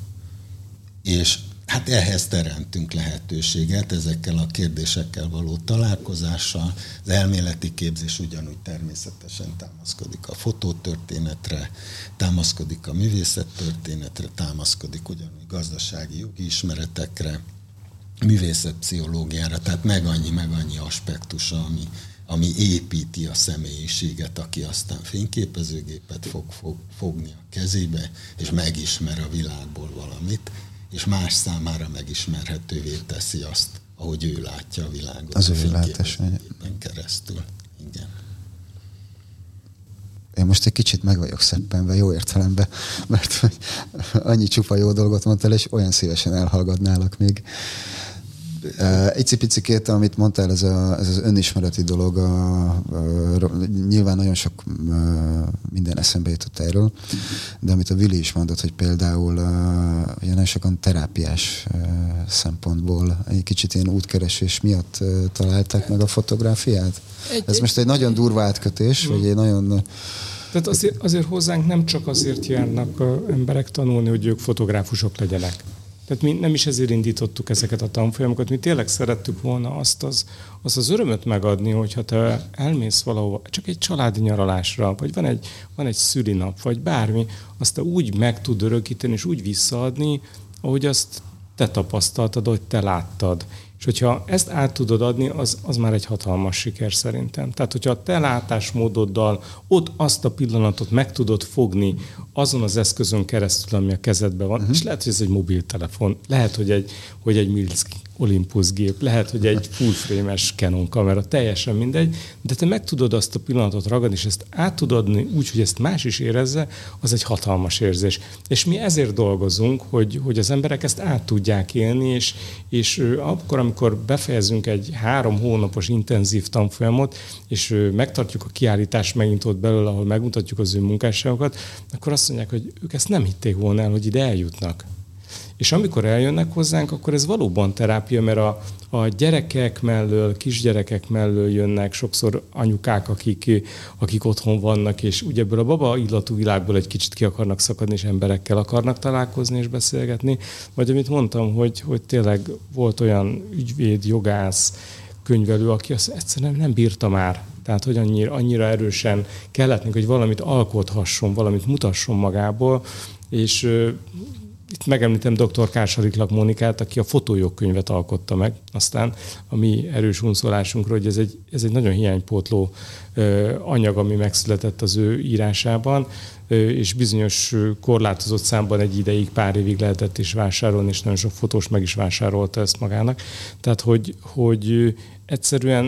[SPEAKER 3] És Hát ehhez teremtünk lehetőséget, ezekkel a kérdésekkel való találkozással. Az elméleti képzés ugyanúgy természetesen támaszkodik a fotótörténetre, támaszkodik a művészettörténetre, támaszkodik ugyanúgy gazdasági jogi ismeretekre, művészetpszichológiára, tehát meg annyi, meg annyi aspektusa, ami, ami építi a személyiséget, aki aztán fényképezőgépet fog, fog fogni a kezébe, és megismer a világból valamit és más számára megismerhetővé teszi azt, ahogy ő látja a világot.
[SPEAKER 1] Az ő látása.
[SPEAKER 3] keresztül. Igen.
[SPEAKER 1] Én most egy kicsit meg vagyok szeppenve, jó értelemben, mert annyi csupa jó dolgot mondtál, és olyan szívesen elhallgatnálak még. Egy cipicikét, amit mondtál, ez, a, ez az önismereti dolog, a, a, nyilván nagyon sok a, minden eszembe jutott erről, de amit a Vili is mondott, hogy például a, ugye nagyon sokan terápiás a, szempontból egy kicsit ilyen útkeresés miatt a, találták meg a fotográfiát. Egy, ez egy, most egy nagyon durva átkötés, vagy egy nagyon
[SPEAKER 4] tehát azért, azért hozzánk nem csak azért járnak emberek tanulni, hogy ők fotográfusok legyenek. Tehát mi nem is ezért indítottuk ezeket a tanfolyamokat, mi tényleg szerettük volna azt az, azt az örömöt megadni, hogyha te elmész valahova, csak egy családi nyaralásra, vagy van egy, van egy szülinap, vagy bármi, azt te úgy meg tud örökíteni, és úgy visszaadni, ahogy azt te tapasztaltad, hogy te láttad. És hogyha ezt át tudod adni, az, az már egy hatalmas siker szerintem. Tehát, hogyha a te látásmódoddal ott azt a pillanatot meg tudod fogni azon az eszközön keresztül, ami a kezedben van, uh-huh. és lehet, hogy ez egy mobiltelefon, lehet, hogy egy, hogy egy Milski Olympus gép, lehet, hogy egy full frame-es Canon kamera, teljesen mindegy, de te meg tudod azt a pillanatot ragadni, és ezt át tudod adni úgy, hogy ezt más is érezze, az egy hatalmas érzés. És mi ezért dolgozunk, hogy, hogy az emberek ezt át tudják élni, és, és akkor, amikor befejezünk egy három hónapos intenzív tanfolyamot, és megtartjuk a kiállítást megint ott belőle, ahol megmutatjuk az ő munkásságokat, akkor azt mondják, hogy ők ezt nem hitték volna el, hogy ide eljutnak. És amikor eljönnek hozzánk, akkor ez valóban terápia, mert a, a gyerekek mellől, kisgyerekek mellől jönnek sokszor anyukák, akik, akik otthon vannak, és ugye ebből a baba illatú világból egy kicsit ki akarnak szakadni, és emberekkel akarnak találkozni és beszélgetni. Vagy amit mondtam, hogy, hogy tényleg volt olyan ügyvéd, jogász, könyvelő, aki azt egyszerűen nem bírta már. Tehát, hogy annyira, annyira erősen kellett hogy valamit alkothasson, valamit mutasson magából, és itt megemlítem dr. Kársariklak Monikát, aki a fotójogkönyvet alkotta meg, aztán a mi erős unszolásunkról, hogy ez egy, ez egy nagyon hiánypótló anyag, ami megszületett az ő írásában, és bizonyos korlátozott számban egy ideig, pár évig lehetett is vásárolni, és nagyon sok fotós meg is vásárolta ezt magának. Tehát, hogy, hogy egyszerűen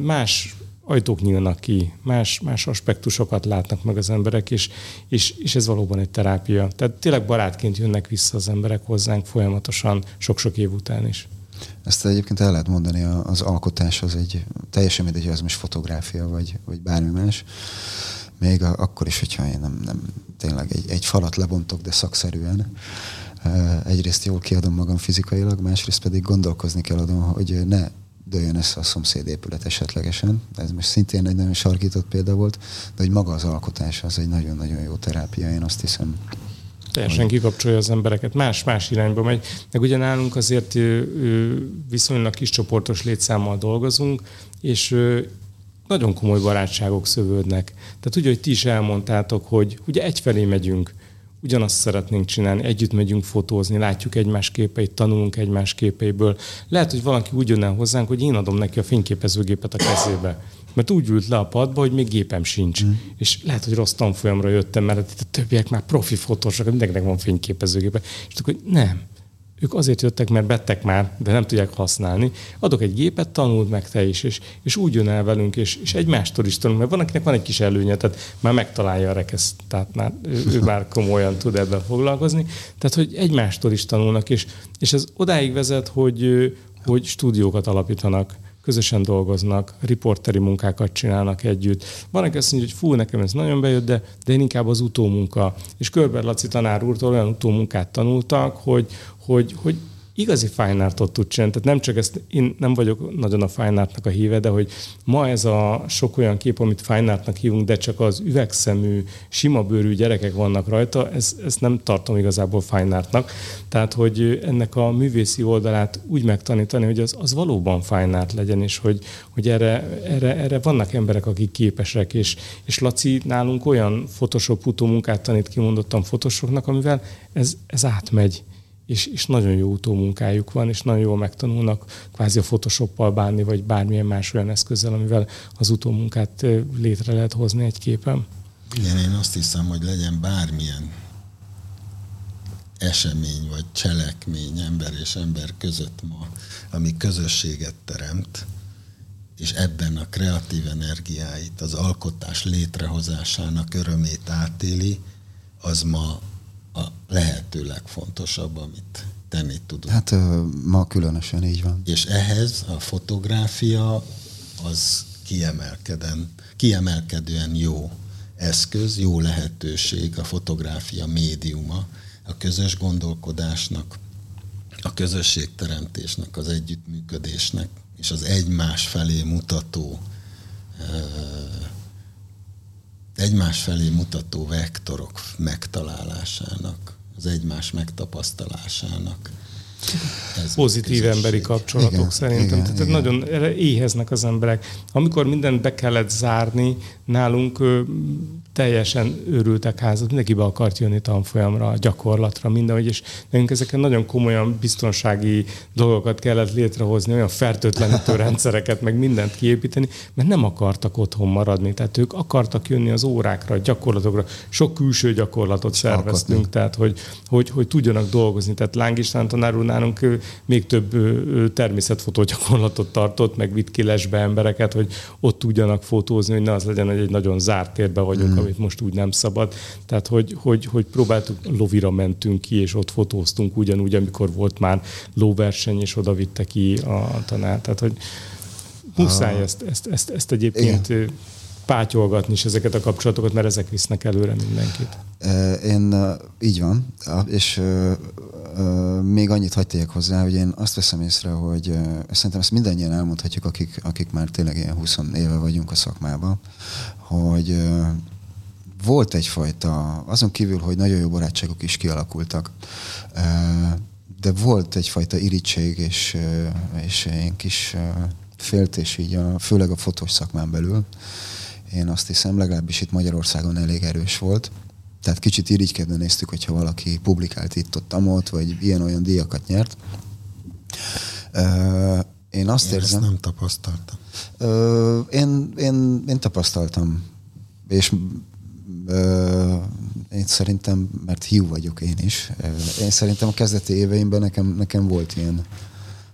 [SPEAKER 4] más ajtók nyílnak ki, más, más aspektusokat látnak meg az emberek, és, és, és ez valóban egy terápia. Tehát tényleg barátként jönnek vissza az emberek hozzánk folyamatosan, sok-sok év után is.
[SPEAKER 1] Ezt egyébként el lehet mondani, az alkotás az egy teljesen mindegy, az most fotográfia, vagy, vagy bármi más. Még a, akkor is, hogyha én nem, nem tényleg egy, egy falat lebontok, de szakszerűen, egyrészt jól kiadom magam fizikailag, másrészt pedig gondolkozni kell adom, hogy ne dőljön össze a szomszéd épület esetlegesen. Ez most szintén egy nagyon sarkított példa volt, de hogy maga az alkotás az egy nagyon-nagyon jó terápia, én azt hiszem.
[SPEAKER 4] Teljesen kikapcsolja az embereket, más-más irányba megy. Meg ugye nálunk azért viszonylag kis csoportos létszámmal dolgozunk, és nagyon komoly barátságok szövődnek. Tehát ugye, hogy ti is elmondtátok, hogy ugye egyfelé megyünk, ugyanazt szeretnénk csinálni, együtt megyünk fotózni, látjuk egymás képeit, tanulunk egymás képeiből. Lehet, hogy valaki úgy jön el hozzánk, hogy én adom neki a fényképezőgépet a kezébe. Mert úgy ült le a padba, hogy még gépem sincs. Mm. És lehet, hogy rossz tanfolyamra jöttem, mert itt a többiek már profi fotósok, mindenkinek van fényképezőgépe. És akkor nem, ők azért jöttek, mert bettek már, de nem tudják használni. Adok egy gépet, tanuld meg te is, és, és úgy jön el velünk, és, és egymástól is tanul, mert van, akinek van egy kis előnye, tehát már megtalálja a rekeszt, tehát már, ő, ő már komolyan tud ebben foglalkozni. Tehát, hogy egymástól is tanulnak, és, és ez odáig vezet, hogy, hogy stúdiókat alapítanak közösen dolgoznak, riporteri munkákat csinálnak együtt. Van, aki azt mondja, hogy fú, nekem ez nagyon bejött, de, de én inkább az utómunka. És Körber Laci tanár úrtól olyan utómunkát tanultak, hogy, hogy, hogy igazi fine artot tud csinálni. Tehát nem csak ezt, én nem vagyok nagyon a fine artnak a híve, de hogy ma ez a sok olyan kép, amit fine artnak hívunk, de csak az üvegszemű, sima bőrű gyerekek vannak rajta, ez, ezt nem tartom igazából fine artnak. Tehát, hogy ennek a művészi oldalát úgy megtanítani, hogy az, az valóban fine art legyen, és hogy, hogy erre, erre, erre vannak emberek, akik képesek, és, és Laci nálunk olyan Photoshop utómunkát tanít kimondottan Photoshopnak, amivel ez, ez átmegy és, és nagyon jó utómunkájuk van, és nagyon jól megtanulnak kvázi a Photoshoppal bánni, vagy bármilyen más olyan eszközzel, amivel az utómunkát létre lehet hozni egy képen.
[SPEAKER 3] Igen, én azt hiszem, hogy legyen bármilyen esemény vagy cselekmény ember és ember között ma, ami közösséget teremt, és ebben a kreatív energiáit, az alkotás létrehozásának örömét átéli, az ma a lehető legfontosabb, amit tenni tudunk.
[SPEAKER 1] Hát ma különösen így van.
[SPEAKER 3] És ehhez a fotográfia az kiemelkeden, kiemelkedően jó eszköz, jó lehetőség a fotográfia médiuma a közös gondolkodásnak, a közösségteremtésnek, az együttműködésnek, és az egymás felé mutató egymás felé mutató vektorok megtalálásának, az egymás megtapasztalásának.
[SPEAKER 4] Ez Pozitív emberi kapcsolatok igen, szerintem. Igen, Tehát igen. nagyon éheznek az emberek. Amikor mindent be kellett zárni, nálunk teljesen őrültek házat, mindenki be akart jönni tanfolyamra, gyakorlatra, mindenhogy, és nekünk ezeken nagyon komolyan biztonsági dolgokat kellett létrehozni, olyan fertőtlenítő rendszereket, meg mindent kiépíteni, mert nem akartak otthon maradni. Tehát ők akartak jönni az órákra, a gyakorlatokra. Sok külső gyakorlatot szerveztünk, Alkotni. tehát hogy, hogy, hogy tudjanak dolgozni. Tehát Láng István tanár úr nálunk még több természetfotó gyakorlatot tartott, meg vitt ki lesbe embereket, hogy ott tudjanak fotózni, hogy ne az legyen, hogy egy nagyon zárt térbe vagyunk, mm amit most úgy nem szabad. Tehát, hogy, hogy, hogy próbáltuk, lovira mentünk ki, és ott fotóztunk ugyanúgy, amikor volt már lóverseny, és oda vitte ki a tanár. Tehát, hogy muszáj ezt, ezt, ezt, ezt egyébként Igen pátyolgatni is ezeket a kapcsolatokat, mert ezek visznek előre mindenkit.
[SPEAKER 1] Én így van, és még annyit hagyják hozzá, hogy én azt veszem észre, hogy szerintem ezt mindannyian elmondhatjuk, akik, akik már tényleg ilyen 20 éve vagyunk a szakmában, hogy volt egyfajta, azon kívül, hogy nagyon jó barátságok is kialakultak, de volt egyfajta irítség és, és ilyen kis féltés így, a, főleg a fotós szakmán belül. Én azt hiszem, legalábbis itt Magyarországon elég erős volt. Tehát kicsit irigykedve néztük, hogyha valaki publikált itt ott amott, vagy ilyen-olyan díjakat nyert. Én azt én érzem...
[SPEAKER 3] Ezt nem tapasztaltam.
[SPEAKER 1] Én, én, én tapasztaltam. És én szerintem, mert hiú vagyok én is, én szerintem a kezdeti éveimben nekem, nekem volt ilyen,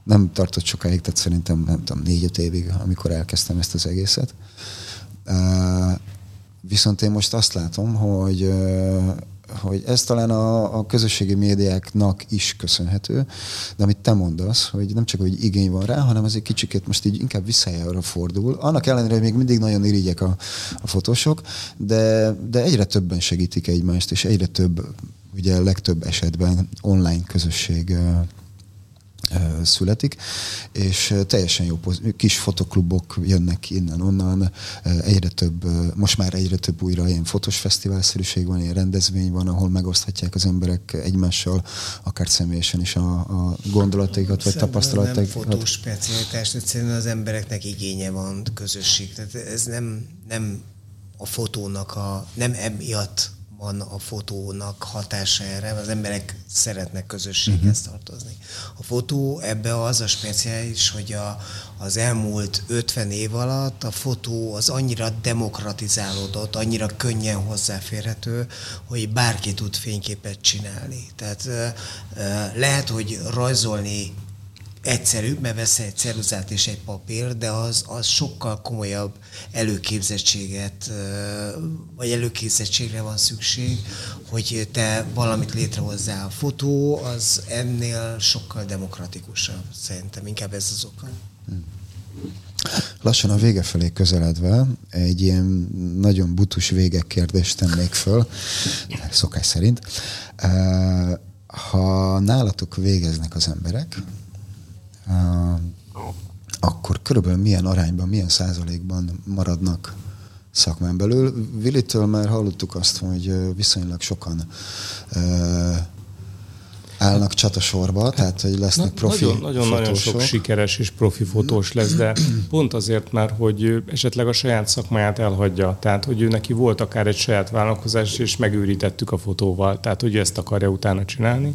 [SPEAKER 1] nem tartott sokáig, tehát szerintem nem tudom, négy-öt évig, amikor elkezdtem ezt az egészet. Viszont én most azt látom, hogy hogy ez talán a, a közösségi médiáknak is köszönhető, de amit te mondasz, hogy nem csak, hogy igény van rá, hanem ez egy kicsikét most így inkább arra fordul. Annak ellenére, hogy még mindig nagyon irigyek a, a fotósok, de, de egyre többen segítik egymást, és egyre több, ugye legtöbb esetben online közösség születik, és teljesen jó kis fotoklubok jönnek innen-onnan, egyre több, most már egyre több újra ilyen fotós fesztiválszerűség van, ilyen rendezvény van, ahol megoszthatják az emberek egymással, akár személyesen is a, a gondolataikat, vagy tapasztalataikat.
[SPEAKER 2] Nem fotós specialitás, egyszerűen az embereknek igénye van közösség. Tehát ez nem, nem a fotónak a, nem emiatt van a fotónak hatása erre, az emberek szeretnek közösséghez uh-huh. tartozni. A fotó ebbe az a speciális, hogy a, az elmúlt 50 év alatt a fotó az annyira demokratizálódott, annyira könnyen hozzáférhető, hogy bárki tud fényképet csinálni. Tehát lehet, hogy rajzolni egyszerűbb, mert vesz egy ceruzát és egy papír, de az, az sokkal komolyabb előképzettséget, vagy előképzettségre van szükség, hogy te valamit létrehozzál. A fotó az ennél sokkal demokratikusabb, szerintem inkább ez az oka.
[SPEAKER 1] Lassan a vége felé közeledve egy ilyen nagyon butus végek kérdést tennék föl, szokás szerint ha nálatok végeznek az emberek, akkor körülbelül milyen arányban, milyen százalékban maradnak szakmán belül. Vilitől már hallottuk azt, hogy viszonylag sokan állnak csatasorba, tehát hogy lesznek Na, profi
[SPEAKER 4] Nagyon-nagyon sok sikeres és profi fotós lesz, de pont azért már, hogy esetleg a saját szakmáját elhagyja. Tehát, hogy ő neki volt akár egy saját vállalkozás, és megőrítettük a fotóval. Tehát, hogy ezt akarja utána csinálni.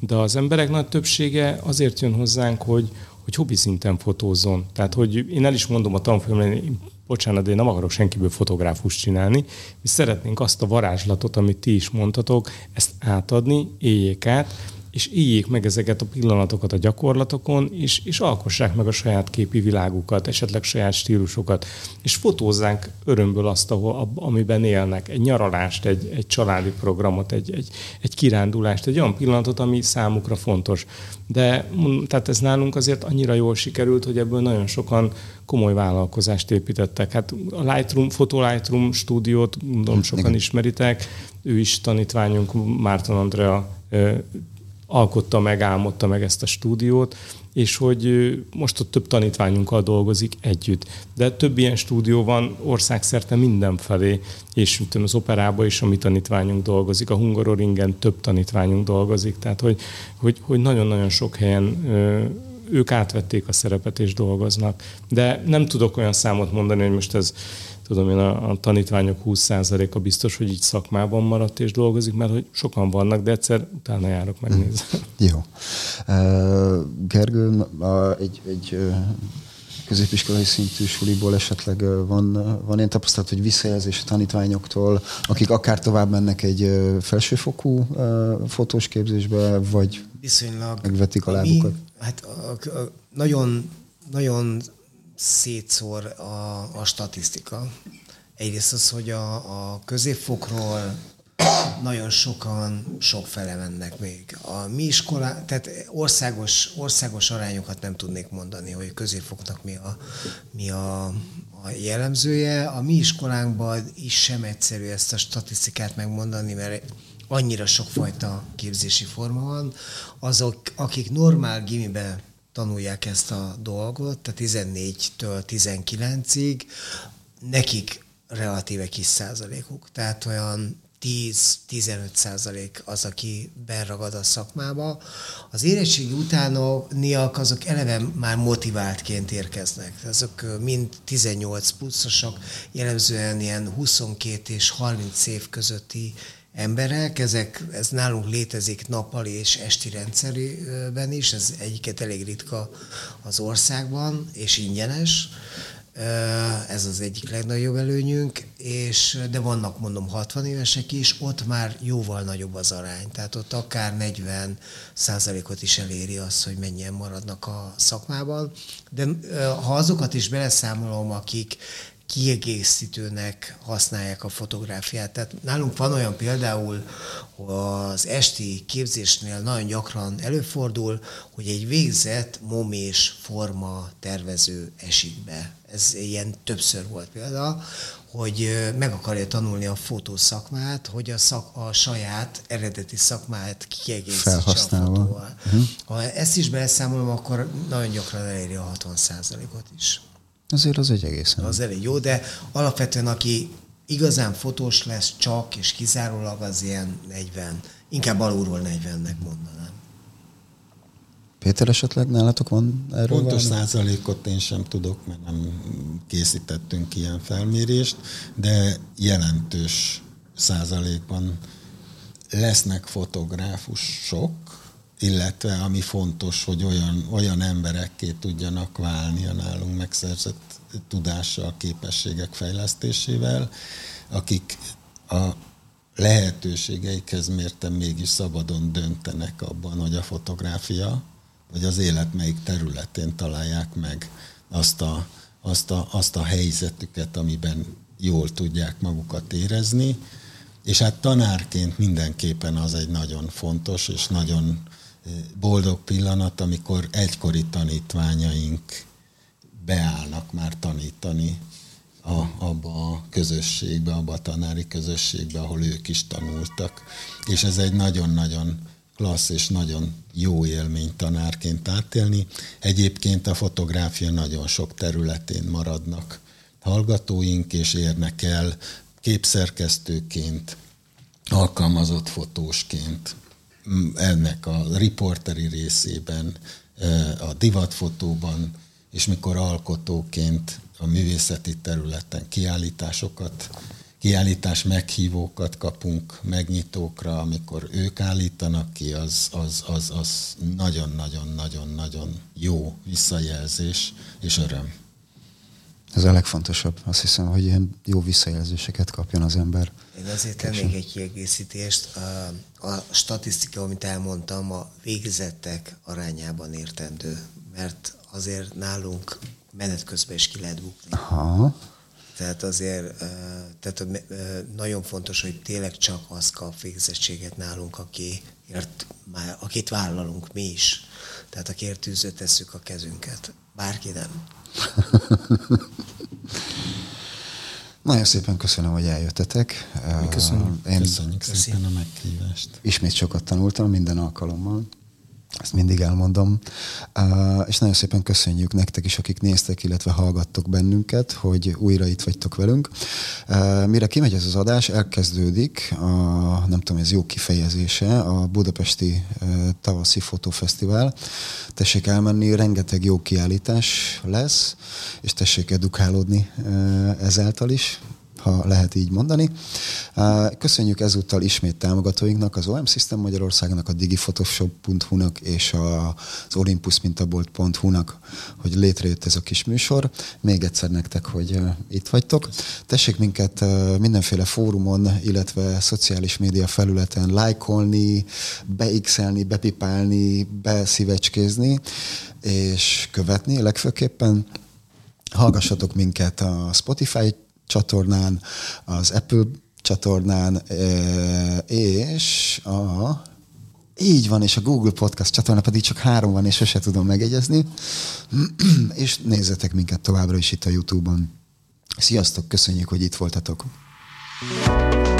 [SPEAKER 4] De az emberek nagy többsége azért jön hozzánk, hogy, hogy hobbi szinten fotózzon. Tehát, hogy én el is mondom a tanfolyamon, bocsánat, de én nem akarok senkiből fotográfust csinálni. Mi szeretnénk azt a varázslatot, amit ti is mondtatok, ezt átadni, éljék át, és éljék meg ezeket a pillanatokat a gyakorlatokon, és, és alkossák meg a saját képi világukat, esetleg saját stílusokat, és fotózzák örömből azt, ahol, amiben élnek. Egy nyaralást, egy, egy családi programot, egy, egy, egy kirándulást, egy olyan pillanatot, ami számukra fontos. De tehát ez nálunk azért annyira jól sikerült, hogy ebből nagyon sokan komoly vállalkozást építettek. Hát a Lightroom, Photo Lightroom stúdiót, gondolom sokan ismeritek, ő is tanítványunk, Márton Andrea alkotta meg, álmodta meg ezt a stúdiót, és hogy most ott több tanítványunkkal dolgozik együtt. De több ilyen stúdió van országszerte mindenfelé, és tudom, az operában is a tanítványunk dolgozik, a Hungaroringen több tanítványunk dolgozik, tehát hogy, hogy, hogy nagyon-nagyon sok helyen ők átvették a szerepet és dolgoznak. De nem tudok olyan számot mondani, hogy most ez tudom én, a, a tanítványok 20%-a biztos, hogy így szakmában maradt és dolgozik, mert hogy sokan vannak, de egyszer utána járok megnézni.
[SPEAKER 1] Mm. Jó. Gergő, egy, egy középiskolai szintű suliból esetleg van, van ilyen tapasztalat, hogy visszajelzés a tanítványoktól, akik akár tovább mennek egy felsőfokú fotós képzésbe, vagy
[SPEAKER 2] Viszonylag
[SPEAKER 1] megvetik a lábukat? Mi,
[SPEAKER 2] hát a, a, nagyon, nagyon szétszór a, a statisztika. Egyrészt az, hogy a, a középfokról nagyon sokan sok fele mennek még. A mi iskolá, tehát országos, országos arányokat nem tudnék mondani, hogy középfoknak mi a, mi a, a jellemzője. A mi iskolánkban is sem egyszerű ezt a statisztikát megmondani, mert annyira sokfajta képzési forma van. Azok, akik normál gimibe tanulják ezt a dolgot, tehát 14-től 19-ig, nekik relatíve kis százalékuk, tehát olyan 10-15 százalék az, aki beragad a szakmába. Az érettségi utániak azok eleve már motiváltként érkeznek. Azok mind 18 pluszosak, jellemzően ilyen 22 és 30 év közötti emberek, ezek, ez nálunk létezik nappali és esti rendszerben is, ez egyiket elég ritka az országban, és ingyenes. Ez az egyik legnagyobb előnyünk, és, de vannak mondom 60 évesek is, ott már jóval nagyobb az arány. Tehát ott akár 40 százalékot is eléri az, hogy mennyien maradnak a szakmában. De ha azokat is beleszámolom, akik kiegészítőnek használják a fotográfiát. Tehát nálunk van olyan például, az esti képzésnél nagyon gyakran előfordul, hogy egy végzett momés forma tervező esik be. Ez ilyen többször volt példa, hogy meg akarja tanulni a fotószakmát, hogy a, szak, a saját eredeti szakmát kiegészítse a fotóval. Uh-huh. Ha ezt is beleszámolom, akkor nagyon gyakran eléri a 60 ot is.
[SPEAKER 1] Azért az egy egészen.
[SPEAKER 2] Az elég jó, de alapvetően aki igazán fotós lesz csak és kizárólag az ilyen 40, inkább alulról 40-nek mondanám.
[SPEAKER 1] Péter, esetleg nálatok van erről
[SPEAKER 3] Pontos valami? százalékot én sem tudok, mert nem készítettünk ilyen felmérést, de jelentős százalékban lesznek fotográfusok, illetve ami fontos, hogy olyan, olyan emberekké tudjanak válni a nálunk megszerzett tudással, képességek fejlesztésével, akik a lehetőségeikhez mértem mégis szabadon döntenek abban, hogy a fotográfia, vagy az élet melyik területén találják meg azt a, azt a, azt a helyzetüket, amiben jól tudják magukat érezni, és hát tanárként mindenképpen az egy nagyon fontos és nagyon boldog pillanat, amikor egykori tanítványaink beállnak már tanítani a, abba a közösségbe, abba a tanári közösségbe, ahol ők is tanultak. És ez egy nagyon-nagyon klassz és nagyon jó élmény tanárként átélni. Egyébként a fotográfia nagyon sok területén maradnak hallgatóink, és érnek el képszerkesztőként, alkalmazott fotósként, ennek a riporteri részében, a divatfotóban, és mikor alkotóként a művészeti területen kiállításokat, kiállítás meghívókat kapunk megnyitókra, amikor ők állítanak ki, az, az, az, az nagyon-nagyon-nagyon-nagyon jó visszajelzés és öröm.
[SPEAKER 1] Ez a legfontosabb. Azt hiszem, hogy ilyen jó visszajelzéseket kapjon az ember.
[SPEAKER 2] Én azért tennék egy kiegészítést. A, a statisztika, amit elmondtam, a végzettek arányában értendő, mert azért nálunk menet közben is ki lehet bukni. Aha. Tehát azért tehát nagyon fontos, hogy tényleg csak az kap végzettséget nálunk, akiért, akit vállalunk mi is. Tehát akiért tűző tesszük a kezünket. Bárki nem.
[SPEAKER 1] Nagyon szépen köszönöm, hogy eljöttetek.
[SPEAKER 3] Mi köszönöm. Én Köszönjük szépen a meghívást.
[SPEAKER 1] Ismét sokat tanultam minden alkalommal. Ezt mindig elmondom. És nagyon szépen köszönjük nektek is, akik néztek, illetve hallgattok bennünket, hogy újra itt vagytok velünk. Mire kimegy ez az adás, elkezdődik a, nem tudom, ez jó kifejezése, a Budapesti Tavaszi Fotófesztivál. Tessék elmenni, rengeteg jó kiállítás lesz, és tessék edukálódni ezáltal is ha lehet így mondani. Köszönjük ezúttal ismét támogatóinknak, az OM System Magyarországnak, a digiphotoshop.hu-nak és az olympusmintabolt.hu-nak, hogy létrejött ez a kis műsor. Még egyszer nektek, hogy itt vagytok. Tessék minket mindenféle fórumon, illetve szociális média felületen lájkolni, beixelni, bepipálni, beszívecskézni, és követni legfőképpen. Hallgassatok minket a Spotify csatornán, az Apple csatornán, és a így van, és a Google Podcast csatorna pedig csak három van, és sose tudom megegyezni. és nézzetek minket továbbra is itt a YouTube-on. Sziasztok, köszönjük, hogy itt voltatok. thank you